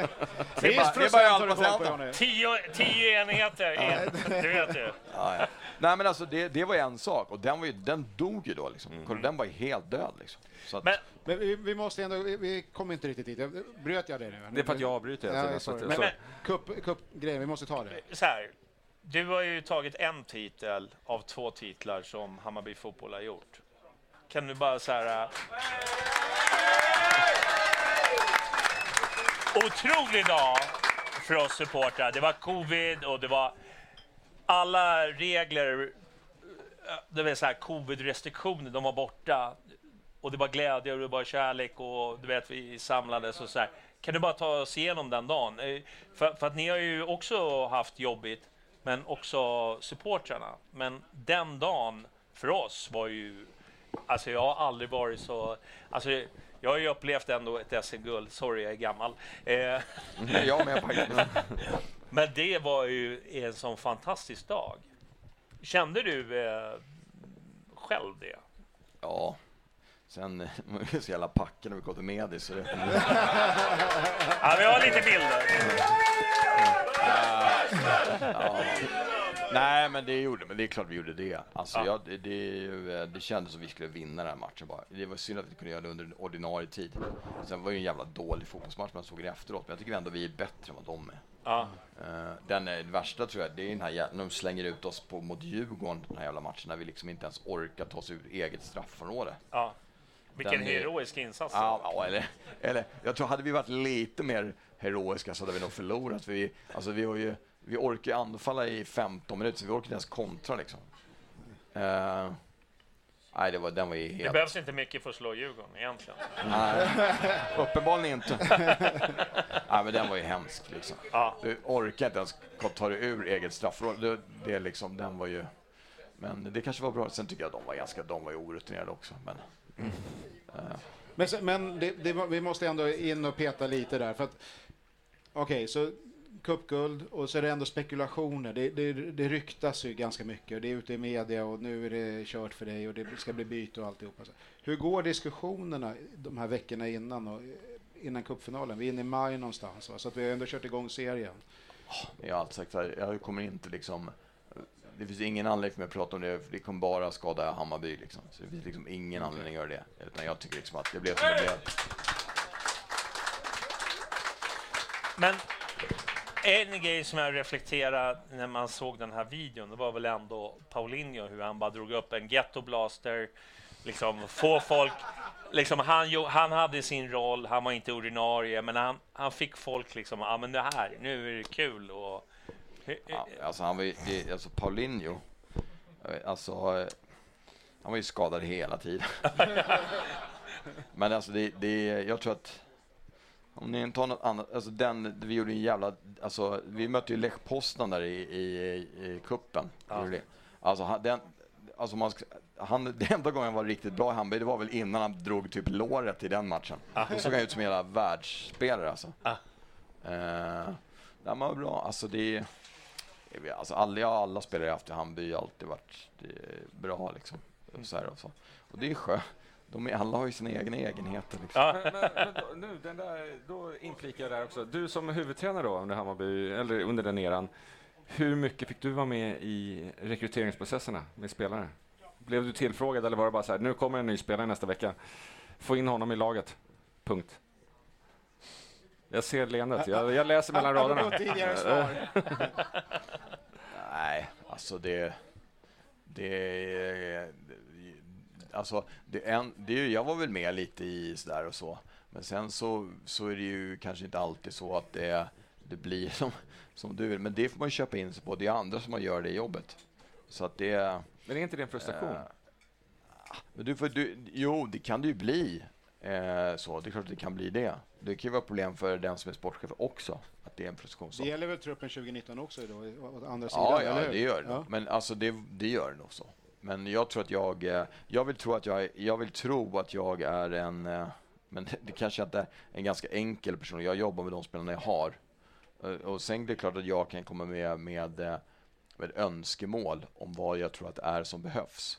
Det är bara, allt säga. Tio, tio enheter in, det vet du. Ja, ja. Nej men alltså det, det var ju en sak och den, var ju, den dog ju då liksom. Mm. Den var ju helt död liksom. Att... Men, men vi, vi, måste ändå, vi, vi kommer inte riktigt dit. Bröt jag det nu? Det är för att jag avbryter hela tiden. Ja, men, men, cup, cup grejen, vi måste ta det. Så här, du har ju tagit en titel av två titlar som Hammarby Fotboll har gjort. Kan du bara så här... Äh, Otrolig dag för oss supportrar. Det var covid och det var alla regler, äh, det vill säga covid-restriktioner, de var borta. Och det var glädje och det var kärlek och du vet, vi samlades och så här. Kan du bara ta oss igenom den dagen? Eh, för, för att ni har ju också haft jobbigt, men också supportrarna. Men den dagen för oss var ju, alltså jag har aldrig varit så, alltså jag har ju upplevt ändå ett SM-guld, sorry jag är gammal. Eh, jag med faktiskt. *laughs* Men det var ju en sån fantastisk dag. Kände du eh, själv det? Ja. Sen var *laughs* vi så jävla packade när vi kom till Medis. Så det... ja, vi har lite bilder. Ja. Nej, men det gjorde men det är klart vi gjorde det. Alltså, ja. jag, det, det, det kändes som vi skulle vinna den här matchen bara. Det var synd att vi kunde göra det under ordinarie tid. Sen var det en jävla dålig fotbollsmatch man såg det efteråt, men jag tycker ändå vi är bättre än vad de är. Ja. Uh, den är, värsta tror jag, det är den här jävla, de slänger ut oss på, mot Djurgården, den här jävla matchen, när vi liksom inte ens orkar ta oss ur eget straffområde. Ja. Vilken den heroisk insats. Ja, ja, eller, eller jag tror hade vi varit lite mer heroiska så hade vi nog förlorat. För vi, alltså vi, har ju, vi orkar ju anfalla i 15 minuter, så vi orkar inte ens kontra liksom. Uh, Nej, det, var, den var ju helt... Det behövs inte mycket för att slå Djurgården egentligen. Nej, uppenbarligen inte. *laughs* Nej, men den var ju hemsk. Liksom. Ja. Du orkar inte ens ta dig ur eget straffområde. Det, det liksom, den var ju... Men det kanske var bra. Sen tycker jag de var ganska, de var ju orutinerade också. Men, mm. men, men det, det, vi måste ändå in och peta lite där. Okej, okay, så cupguld och så är det ändå spekulationer. Det, det, det ryktas ju ganska mycket. Det är ute i media och nu är det kört för dig och det ska bli byte och alltihopa. Hur går diskussionerna de här veckorna innan och innan cupfinalen? Vi är inne i maj någonstans, va? så att vi har ändå kört igång serien. Jag har alltid sagt att jag kommer inte liksom det finns ingen anledning för mig att prata om det, för det kommer bara skada Hammarby. Liksom. Så det finns liksom ingen anledning att göra det. Utan jag tycker liksom att det blev som det blev. Men en grej som jag reflekterade när man såg den här videon, det var väl ändå Paulinho, hur han bara drog upp en ghetto blaster, liksom få folk, liksom han, han hade sin roll, han var inte ordinarie, men han, han fick folk liksom, ja ah, men det här, nu är det kul och... Ja, alltså han var ju, alltså Paulinho, alltså han var ju skadad hela tiden. *laughs* men alltså det, det, jag tror att om ni tar något annat, alltså den, vi gjorde en jävla, alltså vi mötte ju Lech Poznan där i, i, i kuppen. Ja. Alltså den, alltså man, han, *laughs* den enda gången han var riktigt bra i Hamburg, det var väl innan han drog typ låret i den matchen. Ah. Då såg han ut som jävla världsspelare alltså. Ah. Uh, den var bra, alltså det Alltså alla, alla spelare jag haft i Hamburg har alltid varit bra liksom. Så och, så. och det är skönt de är, alla har ju sina egna egenheter. Liksom. Ja. Men, men, men, nu, den där, då inflikar jag där också. Du som huvudtränare då under Hammarby, eller under den eran. Hur mycket fick du vara med i rekryteringsprocesserna med spelare? Blev du tillfrågad eller var det bara så här, nu kommer en ny spelare nästa vecka. Få in honom i laget. Punkt. Jag ser leendet. Jag, jag läser mellan raderna. *laughs* Nej, alltså det... Det, alltså, det, en, det, jag var väl med lite i sådär och så. Men sen så, så är det ju kanske inte alltid så att det, det blir som, som du vill. Men det får man köpa in sig på. Det är andra som gör det jobbet. Så att det... Men är inte det en frustration? Eh, men du får, du, jo, det kan det ju bli. Eh, så, det är klart att det kan bli det. Det kan ju vara problem för den som är sportchef också, att det är en frustration. Det gäller väl truppen 2019 också då, å andra sidan? Ja, ja det gör det. Ja. Men alltså det, det gör det nog så. Men jag tror att jag, eh, jag vill tro att jag, jag vill tro att jag är en, eh, men *laughs* det, kanske inte är en ganska enkel person. Jag jobbar med de spelarna jag har. Eh, Och sen är det klart att jag kan komma med, med, med önskemål om vad jag tror att det är som behövs.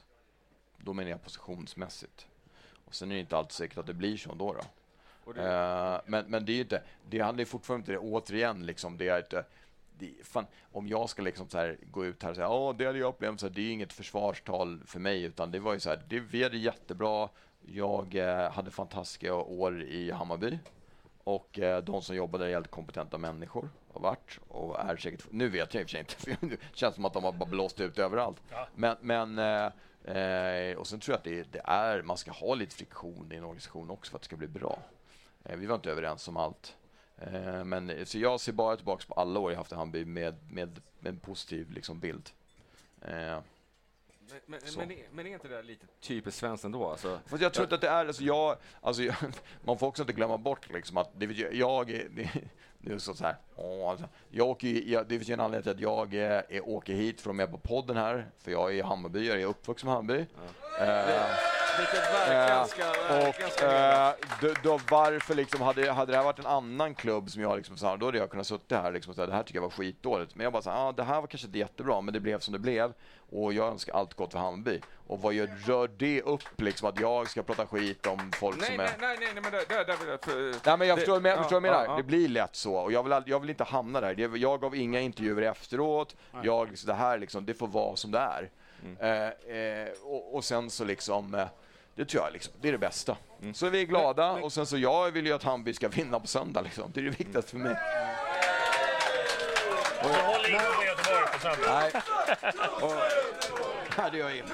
Då menar jag positionsmässigt. Och sen är det inte alltid säkert att det blir så då. då. Det- Eh, men, men det är ju inte, det handlar ju fortfarande inte återigen liksom, det är inte, fan, om jag ska liksom gå ut här och säga ja det hade jag upplevt, så här, det är inget försvarstal för mig utan det var ju så här, det, vi hade jättebra, jag eh, hade fantastiska år i Hammarby och eh, de som jobbade där är helt kompetenta människor har varit och är säkert, nu vet jag i och för sig inte, *laughs* för det känns som att de har bara blåst ut överallt. Men, men eh, eh, och sen tror jag att det, det är, man ska ha lite friktion i en organisation också för att det ska bli bra. Eh, Vi var inte överens om allt. Eh, Men, så jag ser bara tillbaka på alla år jag haft i Hammarby med, med, med en positiv liksom, bild. Eh, Men, men, men, är- men är inte det lite typiskt svenskt ändå? Alltså, Fast jag tror inte att det är, alltså jag, alltså jag, *laughs* man får också inte glömma bort liksom att det, jag, det, *laughs* det är så, så här, åh, alltså, jag åker, jag, det finns ju en anledning till att jag är, åker hit för att vara med på podden här, för jag är Hammarbyare, jag är uppvuxen i Hammarby. Eh, Vilket Eh, verkligen ska, verkligen och ska eh, då, då varför liksom, hade, hade det här varit en annan klubb som jag liksom, så här, då hade jag kunnat sitta här liksom, och säga det här tycker jag var skitdåligt. Men jag bara så här, ah, det här var kanske inte jättebra, men det blev som det blev. Och jag önskar allt gott för Hammarby. Och vad gör, rör det upp liksom att jag ska prata skit om folk Nej, som nej, är... nej, nej, nej, men där, där vill jag... För, Nej men jag det- förstår, men jag ja, förstår vad jag menar. ja, ja. Det blir lätt så. Och jag vill, jag vill inte hamna där. Det- Jag gav inga intervjuer efteråt. Jag, liksom, det här liksom, det får vara som det är. Mm. Eh, eh, och, och sen så liksom, eh, det tror jag liksom, det är det bästa. Mm. Så är vi glada och sen så jag vill ju att Hammarby ska vinna på söndag liksom. Det är det viktigaste för mig. Du håller inte på Göteborg på söndag? Nej. Nej, det gör jag inte.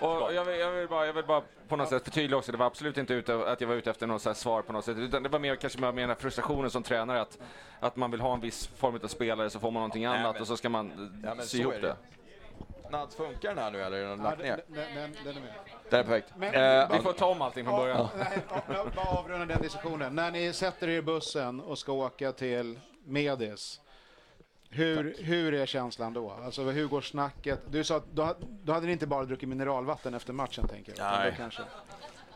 Och jag, vill, jag, vill bara, jag vill bara på något sätt förtydliga också, det var absolut inte ute, att jag var ute efter något så här svar på något sätt, utan det var mer kanske den här frustrationen som tränare, att, att man vill ha en viss form av spelare, så får man någonting annat men- och så ska man Ja, sy så ihop är det. Nads, funkar den här nu eller är den Ja, lagt ner? den, den, den, är med. Den är perfekt. Men- Eh, Vi får ta om allting från början. *laughs* Ja, bara avrunda den diskussionen. När ni sätter er i bussen och ska åka till Medis, hur, hur är känslan då? Alltså, hur går snacket? Du sa att då, då hade ni inte bara druckit mineralvatten efter matchen, tänker jag. Nej. Kanske.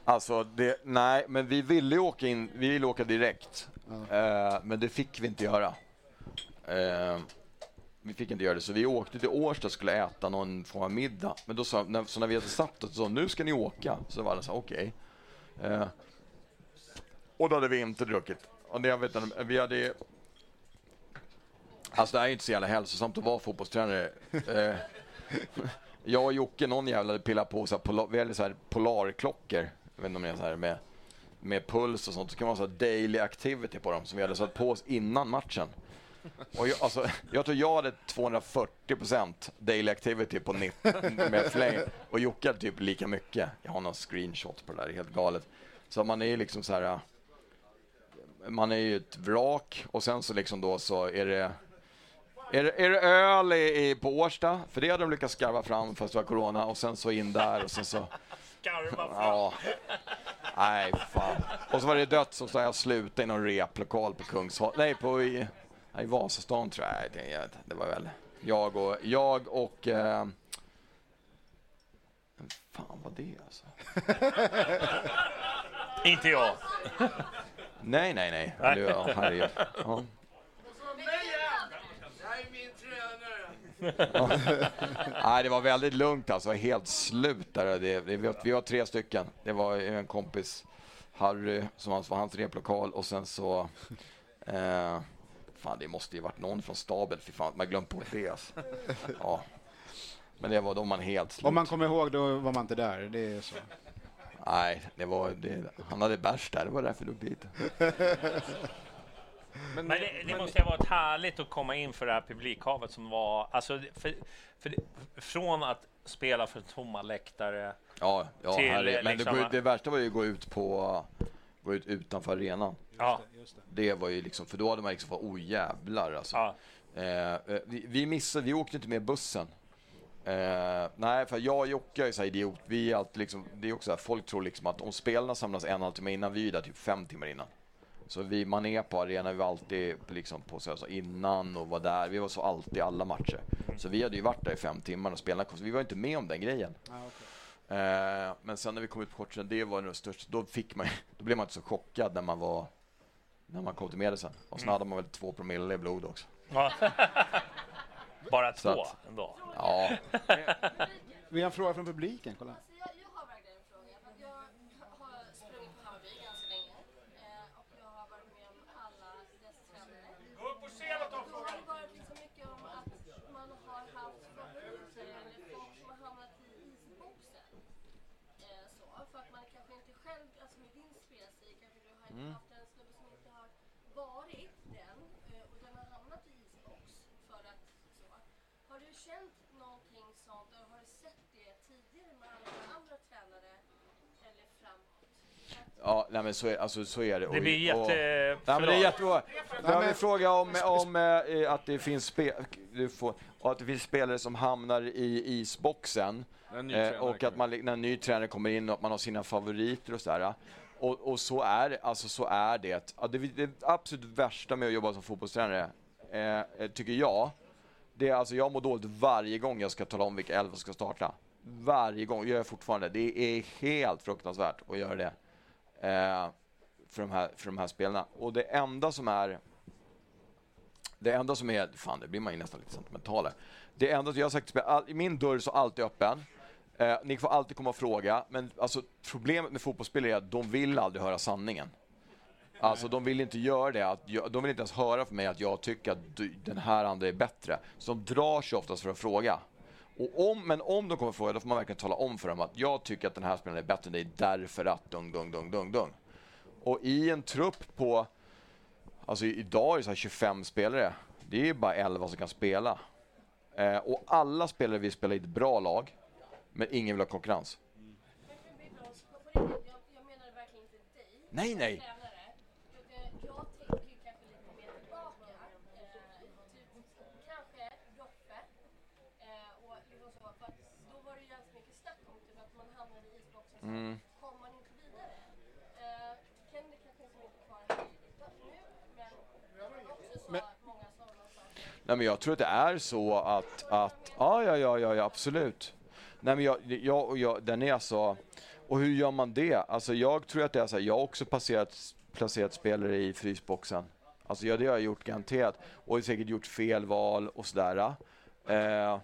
Alltså, det, nej, men vi ville ju åka in, vi ville åka direkt. Eh, men det fick vi inte göra. Eh, vi fick inte göra det, så vi åkte till Årsta och skulle äta någon form av middag. Men då sa, när, så när vi hade satt oss, så sa nu ska ni åka. Så var alla så här, okej. Eh, och då hade vi inte druckit. Och det, jag vet inte, vi hade Alltså det här är inte så jävla hälsosamt att vara fotbollstränare. Eh, *laughs* jag och Jocke, någon jävla hade pillat på så här, polar, vi hade så här polarklockor. Jag vet inte om det är så här med, med puls och sånt. Så kan man ha så här daily activity på dem som vi hade satt på oss innan matchen. *laughs* Och jag, alltså, jag tror jag hade 240% daily activity på 90 *laughs* med fläng. Och Jocke hade typ lika mycket. Jag har någon screenshot på det där, det är helt galet. Så man är ju liksom så här. Man är ju ett vrak och sen så liksom då så är det är det, är det öl i, i, på Årsta? För det hade de lyckats skarva fram fast det var corona och sen så in där och sen så... Skarva fram. Ja. Nej, fan. Och så var det dött så sa jag sluta i någon replokal på Kungsholm. Nej, på i, Vasastan tror jag. Det, jag var väl jag och... Jag och eh, fan var det alltså? *laughs* Inte jag. Nej, nej, nej. Nej. Det, ja, herregud. Ja. Ja. Nej, det var väldigt lugnt alltså. Helt slut där. Det, det, vi, vi var tre stycken. Det var en kompis, Harry, som var hans replokal och sen så... Eh, fan, det måste ju varit någon från staben. Fy fan, man glömt på det alltså. Ja. Men det var då man helt slut. Om man kommer ihåg, då var man inte där. Det är så. Nej, det var, det, han hade bärs där. Det var därför drog dit. Men det, det måste ju ha varit härligt att komma in för det här publikhavet som var... Alltså, för, för, det- från att spela för tomma läktare Ja, ja till, herregud. Men liksom- det, går- det värsta var ju att gå ut på var ut utanför arenan. Ja. Det var ju liksom, för då hade man liksom fått, oh jävlar alltså. Ja. Eh, eh, vi, vi missade, vi åkte inte med bussen. Eh, nej, för jag och Jocke är så här idiot. Vi är alltid liksom, det är också så här, folk tror liksom att om spelarna samlas en halvtimme innan, vi är där typ fem timmar innan. Så vi, man är på arenan, vi var alltid liksom på så här, så innan och var där. Vi var så alltid alla matcher. Så vi hade ju varit där i fem timmar och spelarna kom, så vi var inte med om den grejen. Eh, men sen när vi kom ut på korten, det var det största. Då, fick man, då blev man inte så chockad när man var när man kom till medicin. Och sen Mm. hade man väl två promille i blod också. Ja. *laughs* Bara två att- ändå. Ja. Vi har en fråga från publiken, kolla. Jag, jag har verkligen en fråga. För att jag har sprungit på Hammarby ganska länge eh, och jag har varit med om alla dess trender. Gå upp på scen och ta Då har det varit liksom mycket om att man har haft favoriter eller folk som har hamnat i isboxen. Eh, så, för att man kanske inte själv, alltså med din spelstil kanske du har Mm. haft en snubbe som inte har varit den eh, och den har hamnat i isbox för att så. Har du känt någonting sånt och har du sett det tidigare med alla andra tränare eller framåt? Ja, nej men så är, alltså, så är det. Det blir Och- jätte- Nej, men det är jättebra. Jag har en fråga om, om eh, att det finns spe, du får, och att det finns spelare som hamnar i isboxen. Eh, och att man, när en ny tränare kommer in och att man har sina favoriter och sådär. Och, och så är. Alltså så är det. Ja, det. Det absolut värsta med att jobba som fotbollstränare, eh, eh, tycker jag, det är alltså jag mår dåligt varje gång jag ska tala om vilka elva som ska starta. Varje gång, gör jag fortfarande. Det är helt fruktansvärt att göra det. Eh, för, de här, för de här spelarna. Och det enda som är det enda som är, fan det blir man ju nästan lite sentimental här. Det enda som jag har sagt till all- min dörr så alltid öppen. Eh, ni får alltid komma och fråga, men alltså, problemet med fotbollsspelare är att de vill aldrig höra sanningen. Alltså de vill inte göra det, att jag, de vill inte ens höra från mig att jag tycker att du, den här andra är bättre. Så de drar sig oftast för att fråga. Och om, men om de kommer fråga, då får man verkligen tala om för dem att jag tycker att den här spelaren är bättre än dig därför att dung, dung, dung, dung, dung. Och i en trupp på, alltså idag är det så här 25 spelare. Det är bara 11 som kan spela. Eh, och alla spelare vill spela i ett bra lag, men ingen vill ha konkurrens. Jag, jag menar verkligen inte dig. Nej, nej. Liksom så, så Mm. kom man inte vidare. Eh, Kenny kanske som inte kvar här nu, men också sa Men- många saker. Nej, men jag tror att det är så att, att ja, ja, ja, ja absolut. Nej, men jag, jag, jag, den är alltså, och hur gör man det? Alltså jag tror att det är så här, jag har också passerat, placerat spelare i frysboxen. Alltså ja, det har jag gjort garanterat. Och säkert gjort fel val och sådär. Eh,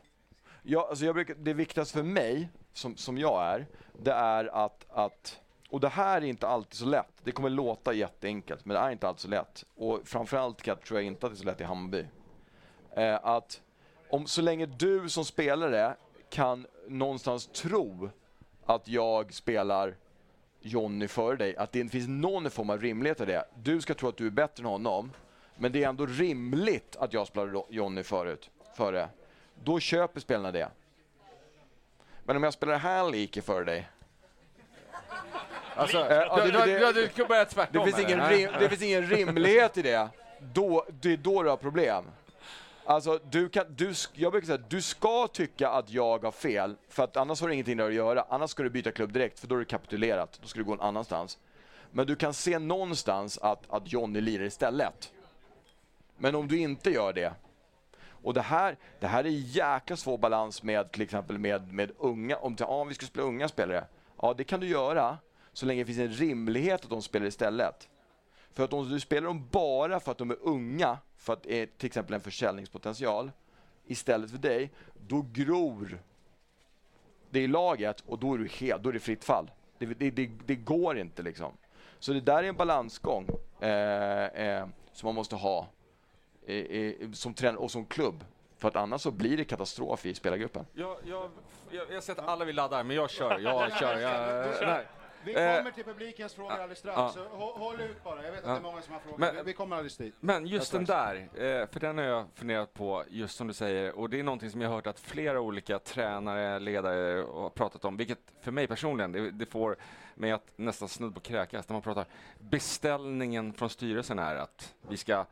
jag, alltså jag brukar, det viktigaste för mig, som, som jag är, det är att, att och det här är inte alltid så lätt. Det kommer låta jätteenkelt, men det är inte alltid så lätt. Och framförallt tror jag inte att det är så lätt i Hammarby. Eh, att om, så länge du som spelare kan någonstans tro att jag spelar Jonny före dig, att det inte finns någon form av rimlighet i det. Du ska tro att du är bättre än honom, men det är ändå rimligt att jag spelar Jonny förut, före. Då köper spelarna det. Men om jag spelar Halike före dig, Alltså, Eh, ja, det- det- tvärtom Det finns, ingen det. rim, det finns ingen rimlighet i det. Då, det är då du har problem. Alltså, du kan, du, jag brukar säga att du ska tycka att jag har fel, för att annars har du ingenting där att göra. Annars ska du byta klubb direkt, för då är du kapitulerat. Då ska du gå en annanstans. Men du kan se någonstans att, att Johnny lirar istället. Men om du inte gör det, och det här, det här är jäkla svår balans med till exempel med, med unga, om ja, vi ska spela unga spelare. Ja, det kan du göra så länge det finns en rimlighet att de spelar istället. För att om du spelar dem bara för att de är unga, för att det är till exempel en försäljningspotential, istället för dig, då gror det i laget och då är, du helt, då är det fritt fall. Det, det, det, det går inte liksom. Så det där är en balansgång eh, eh, som man måste ha eh, eh, som tränare och som klubb. För att annars så blir det katastrof i spelargruppen. Jag, jag, jag, jag ser att alla vill ladda, men jag kör. Jag kör. Jag, *laughs* nej. Vi Eh, kommer till publikens frågor alldeles strax, ja. så hå- håll ut bara. Jag vet att det är många som har frågor. Men- Vi- kommer alldeles dit. Men just den där, eh, för den har jag funderat på, just som du säger, och det är någonting som jag har hört att flera olika tränare, ledare har pratat om, vilket för mig personligen, det, det får mig att nästan snudd på kräkas när man pratar. Beställningen från styrelsen är att vi ska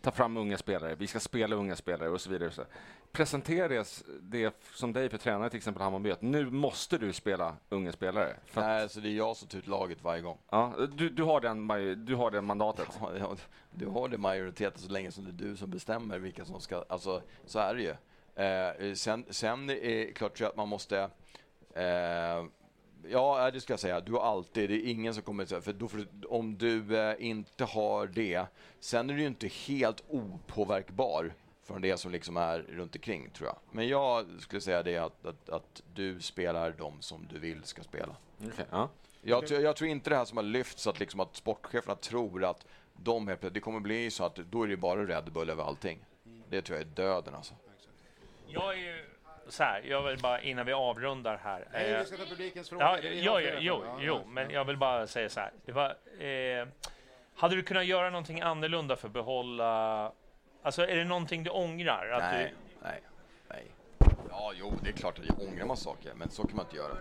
ta fram unga spelare, vi ska spela unga spelare och så vidare. och Så. Presentera det, det som dig för tränare till exempel Hammarby, att nu måste du spela unga spelare. För att, Nej, så det är jag som tar ut laget varje gång. ja, du, du, har den, du har det mandatet. Ja, ja, du har det majoriteten så länge som det är du som bestämmer vilka som ska... Alltså, så är det ju. Eh, sen, sen är det klart att man måste... Eh, ja, det ska jag säga. Du har alltid... Det är ingen som kommer... att- För då får du, om du eh, inte har det... Sen är du ju inte helt opåverkbar från det som liksom är runt omkring, tror jag. Men jag skulle säga det att, att, att du spelar de som du vill ska spela. Okej, ja. Jag, tror- jag tror inte det här som har lyfts, att, liksom att sportcheferna tror att de helt det kommer bli så att då är det bara Red Bull över allting. Det tror jag är döden alltså. Jag är ju så här, jag vill bara innan vi avrundar här. Nej, eh, vi ska ta publikens frågor. Ja, jo, jo, jo. Ja, jo, ja. men jag vill bara säga så här. Det var, eh, hade du kunnat göra någonting annorlunda för att behålla... Alltså, är det någonting du ångrar? Att nej, du, nej, nej. Ja, jo, det är klart att jag ångrar massa saker, men så kan man inte göra.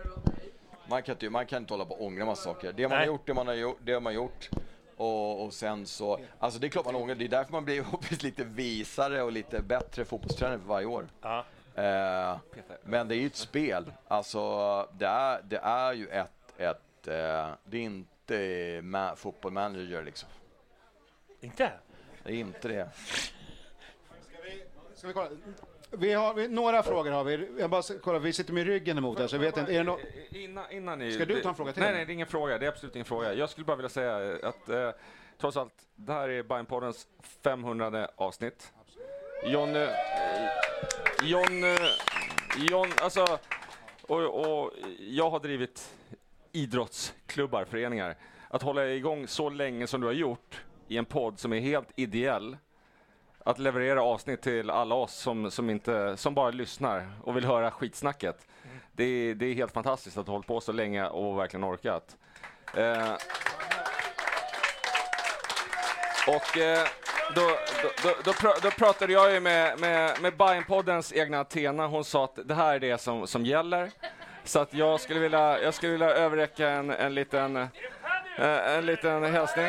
Man kan inte, man kan inte hålla på och ångra massa saker. Det man Nej. har gjort, det man har gjort, det har man gjort. Och, och sen så, alltså det är klart man ångrar, det är därför man blir *laughs* lite visare och lite bättre fotbollstränare för varje år. Ja. Eh, men det är ju ett spel. Alltså, det är, det är ju ett, ett eh, det är inte ma- fotboll manager liksom. Inte? Det är inte det. Ska vi kolla? Vi har, vi, några frågor har vi. Jag bara ska kolla, vi sitter med ryggen emot här, så jag vet inte. Är det nå- Innan, innan ni, Ska du ta en fråga till? Nej, nej, det är ingen fråga. Det är absolut ingen fråga. Jag skulle bara vilja säga att eh, trots allt, det här är Bajenpoddens 500 avsnitt. John, eh, John, eh, John, alltså, och, och jag har drivit idrottsklubbar, föreningar. Att hålla igång så länge som du har gjort i en podd som är helt ideell, att leverera avsnitt till alla oss som, som, inte, som bara lyssnar och vill höra skitsnacket. Det, är, det är helt fantastiskt att du har hållit på så länge och verkligen orkat. Eh, och eh, då, då, då, då, pr- då pratade jag ju med, med, med Bajenpoddens egna Athena. Hon sa att det här är det som, som gäller. Så att jag skulle vilja, jag skulle vilja överräcka en, en, liten, eh, en liten hälsning.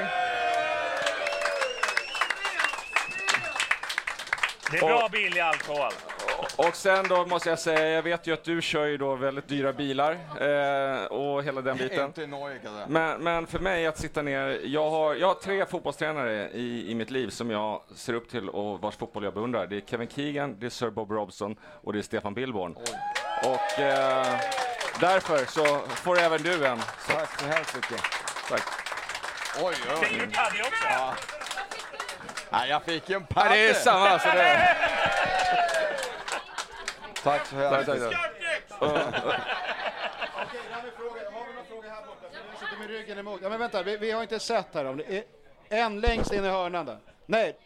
det är bra billig alkohol. Och sen då måste jag säga, jag vet ju att du kör ju då väldigt dyra bilar eh, och hela den biten. Inte Norge. Men, men för mig att sitta ner, jag har, jag har tre fotbollstränare i, i mitt liv som jag ser upp till och vars fotboll jag beundrar. Det är Kevin Keegan, det är Sir Bob Robson och det är Stefan Billborn. Och eh, därför så får även du en. Så, Tack så hemskt mycket. tack. Oj, oj, Fick du paddy också? Ja. Nej, jag fick ju en Ja, padel! det är samma. Så det, Tack så hemskt mycket. Okej, då har vi fråga. Har någon fråga här borta? Vi sitter med ryggen emot. Ja, men vänta, vi, vi har inte sett här om det är en längst in i hörnan där. Nej,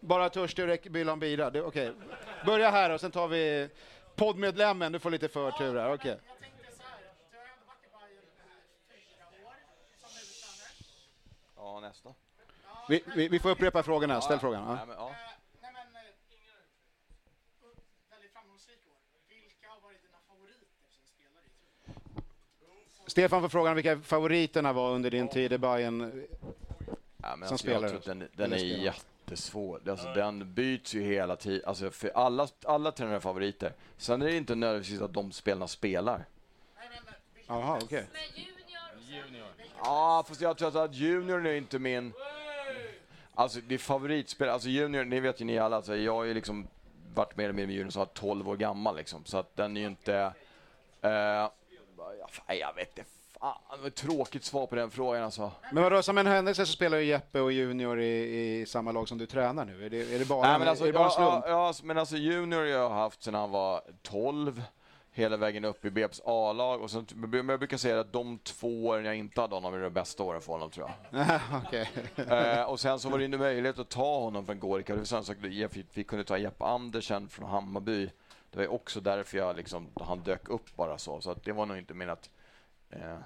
bara törstig och vill ha en bira. Det- Okej, börja här och sen tar vi poddmedlemmen. Du får lite förtur här. Okej. Jag. Ja, nästa. Vi, vi, vi får upprepa frågorna. Ställ Ja, frågan. Ja. men, ja. Nej men, eh, väldigt framgångsrik år. Vilka har varit dina favoriter som spelare i truppen? Stefan får frågan vilka favoriterna var under din tid i Bayern. Ja, men Som alltså, spelare. jag den, den är spelare. jättesvår. Alltså, den byts ju hela tiden. Alltså, för alla, alla tränare har favoriter. Sen är det inte nödvändigtvis att de spelarna spelar. Jaha, okej. Men junior. Ja, fast jag tror att junior är inte min... Alltså det är favoritspel. Alltså junior, ni vet ju ni alla, alltså, jag har ju liksom varit med med junior som var 12 år gammal liksom. Så att den är ju inte... Eh, ja, fan, jag vet inte. Fan, ett tråkigt svar på den frågan alltså. Men vadå, som en händelse så spelar ju Jeppe och Junior i, i samma lag som du tränar nu. Är det, är det bara, Nej, men alltså, är det bara ja, ja, ja, men alltså junior har jag haft sedan han var 12. Hela vägen upp i BP's A-lag. Och sen, men jag brukar säga att de två åren jag inte hade honom är de bästa åren för honom tror jag. *laughs* Okej. Eh, och sen så var det inte möjlighet att ta honom från. Det vi, vi kunde ta Jeppe Andersen från Hammarby. Det var också därför jag liksom, han dök upp bara så. Så att det var nog inte menat. Eh,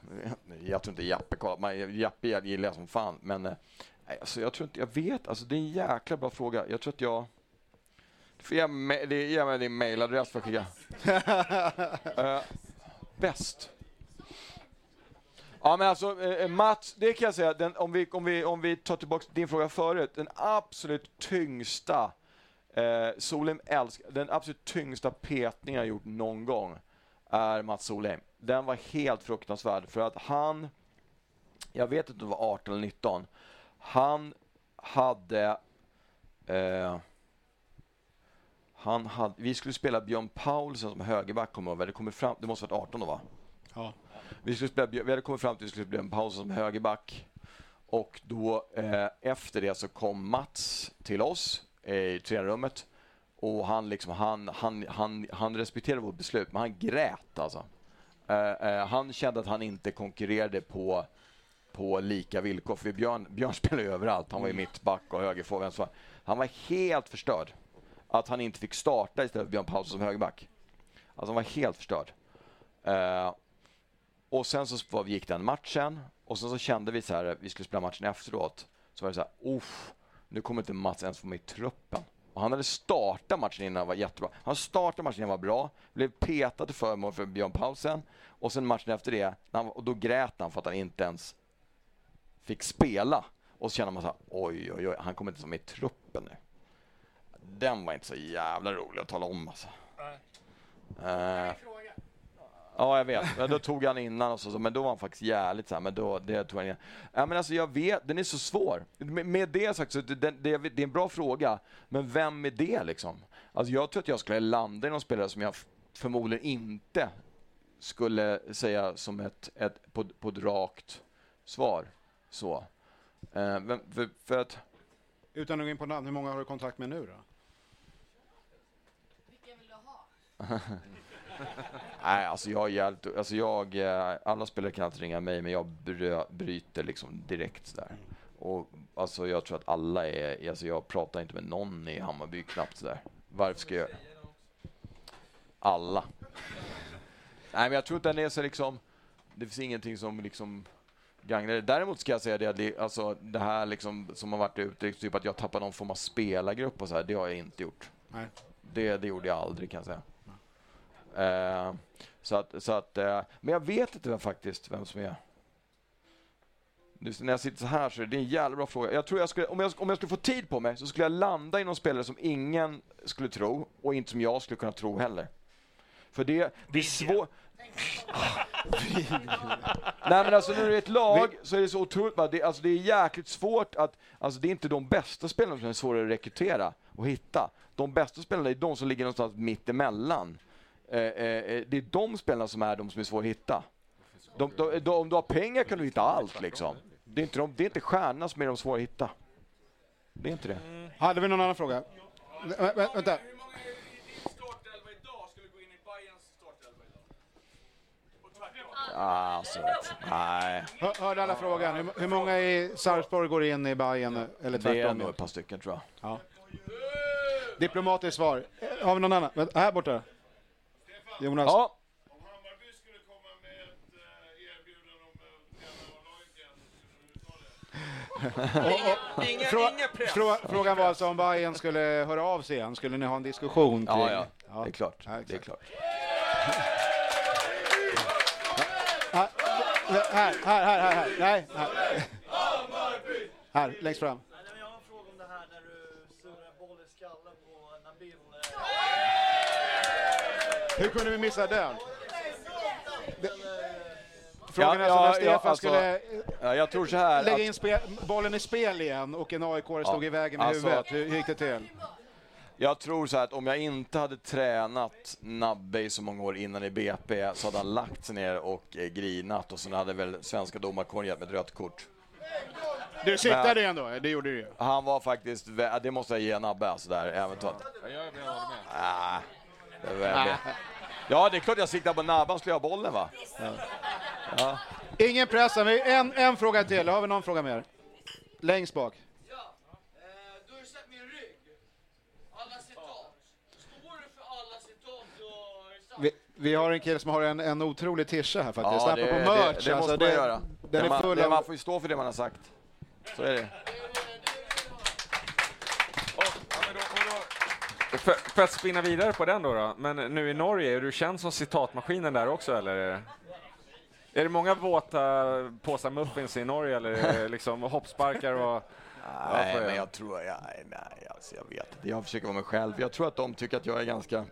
jag tror inte Jappe kollar. Man, Jappe gillar jag som fan. Men eh, alltså, jag tror inte, jag vet. Alltså, det är en jäkla bra fråga. Jag tror att jag... Du får ge mig, det- ge mig din mailadress för att skicka. *laughs* Eh, bäst. Ja men alltså eh, Mats, det kan jag säga, den, om, vi, om, vi, om vi tar tillbaka din fråga förut, den absolut tyngsta eh, Solheim älskar, den absolut tyngsta petningen jag gjort någon gång är Mats Solheim. Den var helt fruktansvärd för att han, jag vet inte om det var 18 eller 19, han hade eh, han hade, vi skulle spela Björn Paulsen som högerback, kommer jag. Det, kommer fram, det måste ha varit 18 då va? Ja. Vi, skulle spela, vi hade kommit fram till att vi skulle spela Paulsen som högerback. Och då eh, efter det så kom Mats till oss i tränarrummet. Och han, liksom, han, han, han, han respekterade vårt beslut, men han grät alltså. Eh, eh, han kände att han inte konkurrerade på, på lika villkor. För Björn, Björn *laughs* spelade ju överallt. Han var ju mittback och högerforward. Han var helt förstörd. Att han inte fick starta istället för Björn Paulsson som högerback. Alltså han var helt förstörd. Eh, och sen så gick den matchen och sen så kände vi så här, vi skulle spela matchen efteråt. Så var det så här, uff, nu kommer inte Mats ens få med i truppen. Och han hade startat matchen innan, var jättebra. Han startade matchen innan, var bra. Blev petad till förmån för Björn Paulsen. Och sen matchen efter det, han, och då grät han för att han inte ens fick spela. Och så kände man så här, oj, oj, oj, han kommer inte vara med i truppen nu. Den var inte så jävla rolig att tala om alltså. Eh, Ja, jag vet. Men då tog han innan och så, så, men då var han faktiskt jävligt så här, men då, det tog han innan. Ja, men alltså jag vet, den är så svår. Med, med det sagt, så det, det, det, är en bra fråga, men vem är det liksom? Alltså jag tror att jag skulle landa i någon spelare som jag förmodligen inte skulle säga som ett, ett på, på ett rakt svar. Så. Eh, vem, för, för att... Utan att gå in på namn, hur många har du kontakt med nu då? Vilka vill du ha? *laughs* Nej, alltså jag, jävligt- alltså jag, eh, alla spelare kan alltid ringa mig, men jag bryter liksom direkt sådär. Och alltså jag tror att alla är, alltså jag pratar inte med någon i Hammarby knappt sådär. Varför ska jag? Alla. Nej, men jag tror att den är så liksom, det finns ingenting som liksom gagnar det. Däremot ska jag säga det, att det, alltså det här liksom som har varit ute, typ att jag tappar någon form av spelargrupp och så här, det har jag inte gjort. Nej. Det, det gjorde jag aldrig kan jag säga. Eh, så att, så att, eh, men jag vet inte vem, faktiskt vem som är... Nu, när jag sitter så här så är det en jävla bra fråga. Jag tror jag skulle, om, jag, om jag skulle få tid på mig så skulle jag landa i någon spelare som ingen skulle tro och inte som jag skulle kunna tro heller. För det, det är svårt... *laughs* Nej men alltså när du är ett lag så är det så otroligt bara, det, alltså det är jäkligt svårt att, alltså det är inte de bästa spelarna som är svåra att rekrytera och hitta. De bästa spelarna är de som ligger någonstans mitt emellan. Eh, eh, det är de spelarna som är de som är svåra att hitta. De, de, de, om du har pengar kan du hitta allt liksom. Det är inte, de, det är inte stjärnorna som är de svåra att hitta. Det är inte det. Hade vi någon annan fråga? Vä- vä- vänta. Alltså, nej. Hör, hörde alla frågan? Hur, hur många i Sarpsborg går in i Bayern eller tvärtom? Det är nog ett par stycken tror jag. Ja. Diplomatiskt svar. Eh, Har vi någon annan? Här borta. Jonas. Ja. Och- och- Inga- frå- inga frå- Frågan var alltså om Bayern skulle höra av sig igen. Skulle ni ha en diskussion? Ja, kring- ja. Det är klart. det är klart. Här, här, här, här, här. Nej, här. Här, längst fram. Hur kunde vi missa den? Det- Frågan är alltså när Stefan skulle ja, jag tror så här lägga att- in spe, bollen i spel igen och en AIK stod i vägen med alltså- huvudet. Hur, hur gick det till? Jag tror så här att om jag inte hade tränat Nabbe i så många år innan i BP så hade han lagt sig ner och eh, grinat och sen hade väl svenska domarkåren gett mig ett rött kort. Du siktade ändå, det gjorde du ju. Han var faktiskt, det måste jag ge Nabbe alltså där, eventuellt. Ah, det var Ah. Ja, det är klart jag siktar på Nabbe, han skulle ha bollen va? Ja. Ingen press, en, en fråga till. Har vi någon fråga mer? Längst bak. Du har ju sett min rygg. Alla citat. Står du för alla citat du har sagt? Vi, vi har en kille som har en, en otrolig tischa här faktiskt. Ja, det, merch. det, det alltså, måste man göra. Den Det är man, full det av... man får ju stå för det man har sagt. Så är det. För, för att spinna vidare på den då, då, men nu i Norge, är du känd som citatmaskinen där också eller? Är det, många våta påsar muffins i Norge eller liksom hoppsparkar och... Nej, men jag tror, jag, nej, alltså jag vet inte. Jag försöker vara mig själv. Jag tror att de tycker att jag är ganska...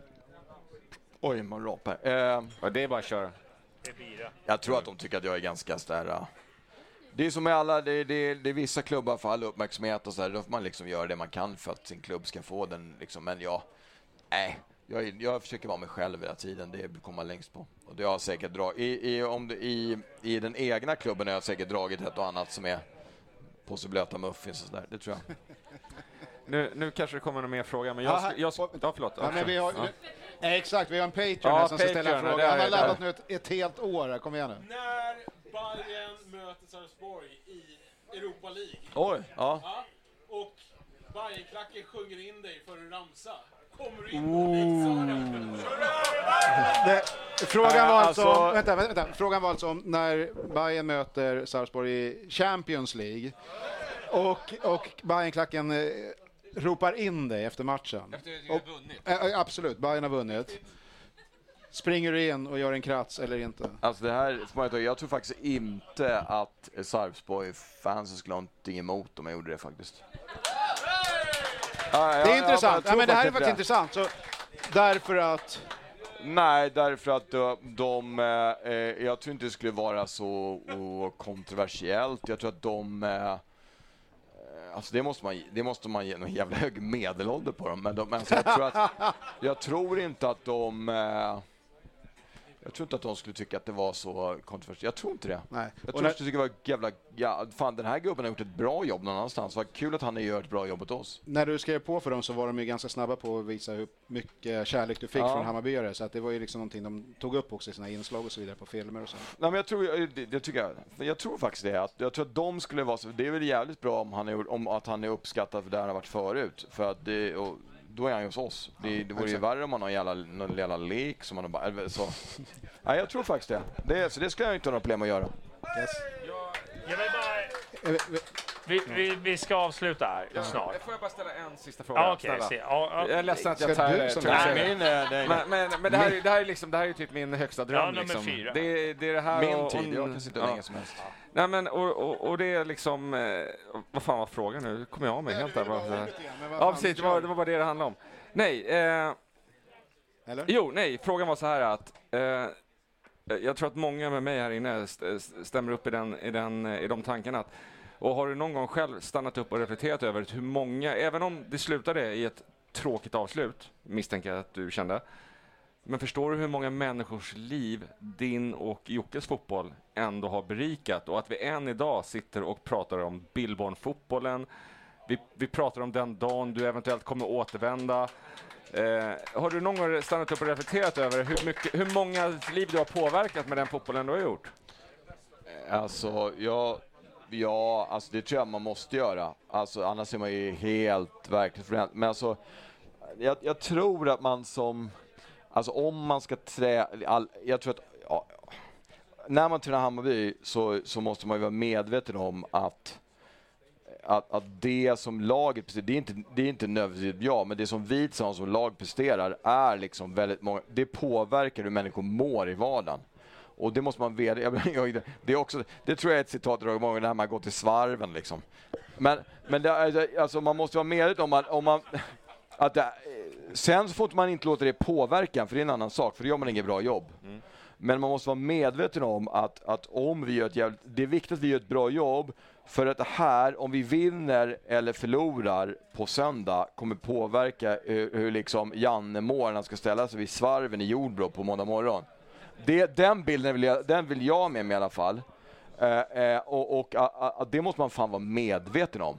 Oj, man rapar. Eh, Ja, det är bara att köra. Det är bira. jag tror att de tycker att jag är ganska sådär... Det är som med alla, det, det, det är vissa klubbar för all uppmärksamhet och sådär. Då får man liksom göra det man kan för att sin klubb ska få den liksom. Men jag, nej. Jag, jag försöker vara mig själv hela tiden. Det kommer man längst på. Och det har jag säkert dragit. I, i, om det, i, I den egna klubben har jag säkert dragit ett och annat som är på så blöta muffins och sådär. Det tror jag. *laughs* Nu, nu kanske det kommer någon mer fråga, men jag... Aha. sk- jag, ja, förlåt. Ja, men vi har, Ja. Exakt, vi har en Patreon Ja, som ska ställa en fråga. Han har laddat nu ett, ett helt år. här. Kom igen nu. När Bayern möter Sarpsborg i Europa League. Oj, ja. Och Bajenklacken sjunger in dig för en ramsa. Kommer du in på Det, frågan, Äh, var alltså, alltså- vänta, vänta, vänta. frågan var alltså om när Bayern möter Sarpsborg i Champions League och, och Bayernklacken eh, ropar in dig efter matchen. Efter att Och- har vunnit. Eh, absolut, Bayern har vunnit. Springer du in och gör en krats eller inte? Alltså det här, jag tror faktiskt inte att Sarpsborg-fansen skulle ha någonting emot om jag gjorde det faktiskt. Ja, Det är intressant. Ja, men det här är faktiskt intressant. Så, därför att... Nej, därför att de, de eh, eh, jag tror inte det skulle vara så kontroversiellt. Jag tror att de, eh, eh, alltså det måste man, det måste man ge någon jävla hög medelålder på dem. Men de, alltså jag, tror att, jag tror inte att de, eh, jag tror inte att de skulle tycka att det var så kontroversiellt. Jag tror inte det. Nej. Jag tror när- att de tycker det var jävla, ja, fan den här gubben har gjort ett bra jobb någon annanstans. Vad kul att han gör ett bra jobb åt oss. När du skrev på för dem så var de ju ganska snabba på att visa hur mycket kärlek du fick Ja. från Hammarbyare. Så att det var ju liksom någonting de tog upp också i sina inslag och så vidare på filmer och så. Nej, men jag tror, jag, det, det tycker jag, jag tror faktiskt det. Att, jag tror att de skulle vara så, det är väl jävligt bra om, han är, om att han är uppskattad för där han har varit förut. För att det, och, då är han ju hos oss. Det, det vore ju värre om han har en jävla, någon jävla lek som han har bara, så. Nej, jag tror faktiskt det. det. Så det skulle jag inte ha några problem att göra. Jag vill bara... Vi, vi, vi ska avsluta här snart. Får jag bara ställa en sista fråga? Ja, okej, snälla? se. Ja, ja. Jag är ledsen att jag tar det. men, nej. men, men det här, är- det här är liksom, det här är typ min högsta dröm. Ja, nummer liksom. fyra. Det, är- det är det här Min och, tid, jag kan sitta hur länge som helst. Nej men och, och, och det är liksom, eh, vad fan var frågan nu? kommer jag av mig helt där. bara. Ja precis, det var, det var bara det det handlade om. Nej, eh, Eller? jo nej, frågan var så här att eh, jag tror att många med mig här inne st- stämmer upp i, den, i, den, i de tankarna. Att, och har du någon gång själv stannat upp och reflekterat över hur många, även om det slutade i ett tråkigt avslut, misstänker jag att du kände, men förstår du hur många människors liv din och Jockes fotboll ändå har berikat och att vi än idag sitter och pratar om Billborn-fotbollen. Vi, vi pratar om den dagen du eventuellt kommer återvända. Eh, har du någon gång stannat upp och reflekterat över hur, mycket, hur många liv du har påverkat med den fotbollen du har gjort? Alltså, jag, ja, alltså det tror jag man måste göra. Alltså, annars är man ju helt verklighetsfrånvänd. Men alltså, jag, jag tror att man som, alltså om man ska trä, all, jag tror att, ja, när man tränar Hammarby så, så måste man ju vara medveten om att att, att det som laget presterar, det är inte, det är inte nödvändigtvis jag, men det som vi tillsammans som lag presterar är liksom väldigt många, det påverkar hur människor mår i vardagen. Och det måste man veta. Det, är också, det tror jag är ett citat jag många när man går till svarven liksom. Men, men det, alltså, man måste vara medveten om att, om man, att det, sen så får man inte låta det påverka, för det är en annan sak, för då gör man inget bra jobb. Men man måste vara medveten om att, att om vi gör ett jävligt, det är viktigt att vi gör ett bra jobb för att det här, om vi vinner eller förlorar på söndag, kommer påverka hur, hur liksom Janne mår när han ska ställa sig vid svarven i Jordbro på måndag morgon. Det, den bilden vill jag, den vill jag med mig i alla fall. Eh, eh, och och a, a, det måste man fan vara medveten om.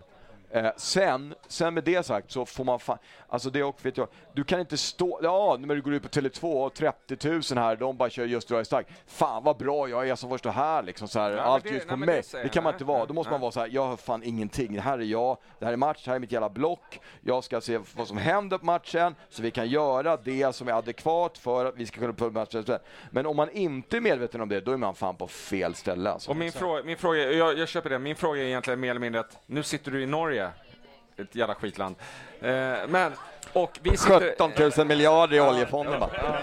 Eh, sen, sen med det sagt så får man fan, alltså det och vet jag, du kan inte stå, ja när du går ut på Tele2 och 30 000 här, de bara kör just jag är stark. Fan vad bra jag är som får stå här liksom så här, Ja, allt det- ljus på nej, mig. det Det, kan man inte vara, då måste man vara så här, jag har fan ingenting, det här är jag, det här är match, här är mitt jävla block, jag ska se vad som händer på matchen, så vi kan göra det som är adekvat för att vi ska kunna på matchen. Men om man inte är medveten om det, då är man fan på fel ställe alltså. Och min, fråga, min fråga, jag, jag köper det, min fråga är egentligen mer eller mindre att nu sitter du i Norge, ett jävla skitland. Eh, men, och vi sitter... 17 000 miljarder i oljefonden bara.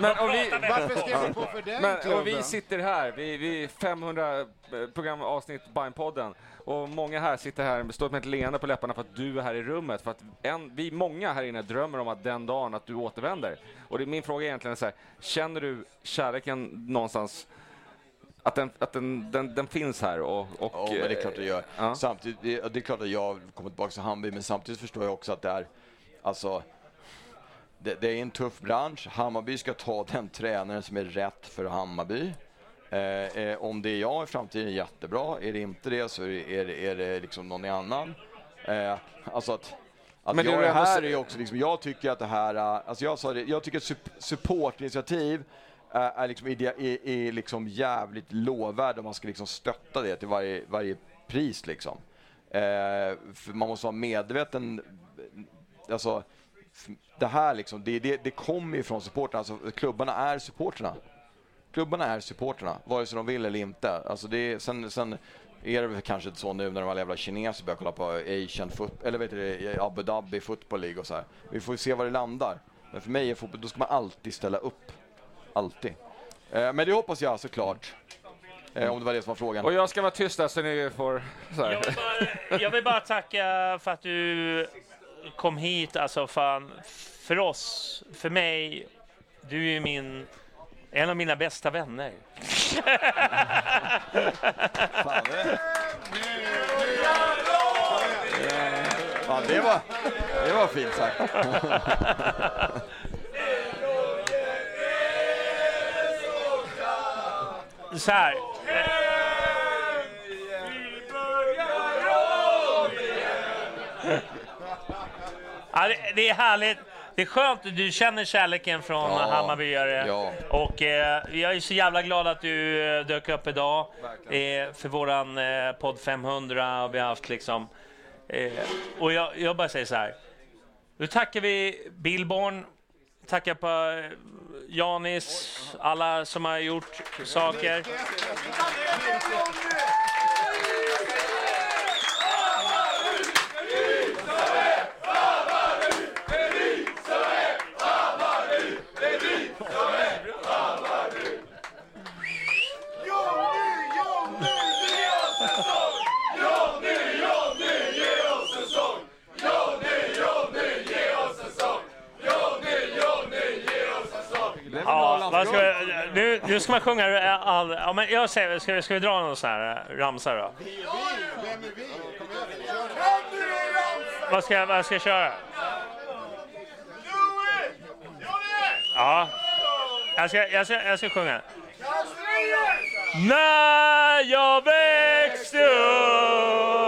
Men om vi, Varför skrev du på för den men, och vi sitter här, vi, vi 500 programavsnitt Bajen-podden och många här sitter här, står med ett leende på läpparna för att du är här i rummet. För att en, vi många här inne drömmer om att den dagen att du återvänder. Och det, min fråga är egentligen så här, känner du kärleken någonstans att den, att den, den, den finns här? Och, och, Ja, men det är klart det gör. Ja. Samtidigt, det, det är klart att jag kommer tillbaka till Hammarby, men samtidigt förstår jag också att det är, alltså, det, det är en tuff bransch. Hammarby ska ta den tränaren som är rätt för Hammarby. Eh, eh, om det är jag i framtiden, jättebra. Är det inte det så är det, är det, är det liksom någon annan. Eh, alltså att, att Men det jag är här är också liksom, jag tycker att det här, eh, alltså jag sa det, jag tycker att sup- supportinitiativ är liksom, är, är liksom jävligt lovvärd om man ska liksom stötta det till varje, varje pris liksom. Eh, för man måste vara medveten, alltså det här liksom, det, det, det kommer ju från supportrarna, alltså klubbarna är supportrarna. Klubbarna är supportrarna, vare sig de vill eller inte. Alltså det är, sen, sen är det väl kanske inte så nu när de alla jävla kineser börjar kolla på Asian football, eller vet du Abu Dhabi football League och så här. Vi får ju se var det landar. Men för mig är fotboll, då ska man alltid ställa upp. Alltid. Eh, men det hoppas jag såklart. Eh, om det var det som var frågan. och jag ska vara tyst där så ni får... Så här. Jag vill, bara, jag vill bara tacka för att du kom hit. Alltså fan, för oss, för mig, du är ju min, en av mina bästa vänner. Fan, det... Ja, det var, det var fint sagt. *laughs* Så här. *laughs* Ja, det, det är härligt. Det är skönt, du känner kärleken från Ja, Hammarbyare. ja. Och eh, jag är så jävla glad att du eh, dök upp idag eh, för våran eh, podd 500. Och vi har haft liksom... Eh, och jag, jag bara säger så här. Nu tackar vi Billborn, Tacka på eh, Janis, alla som har gjort saker. Ja, vad ska vi, nu, nu ska man sjunga all, ja, men jag säger, ska, vi- ska vi dra någon sån här eh, ramsa då? Vad ska, vad ska jag köra? Ja. Jag ska, jag ska, jag ska sjunga. När jag växte upp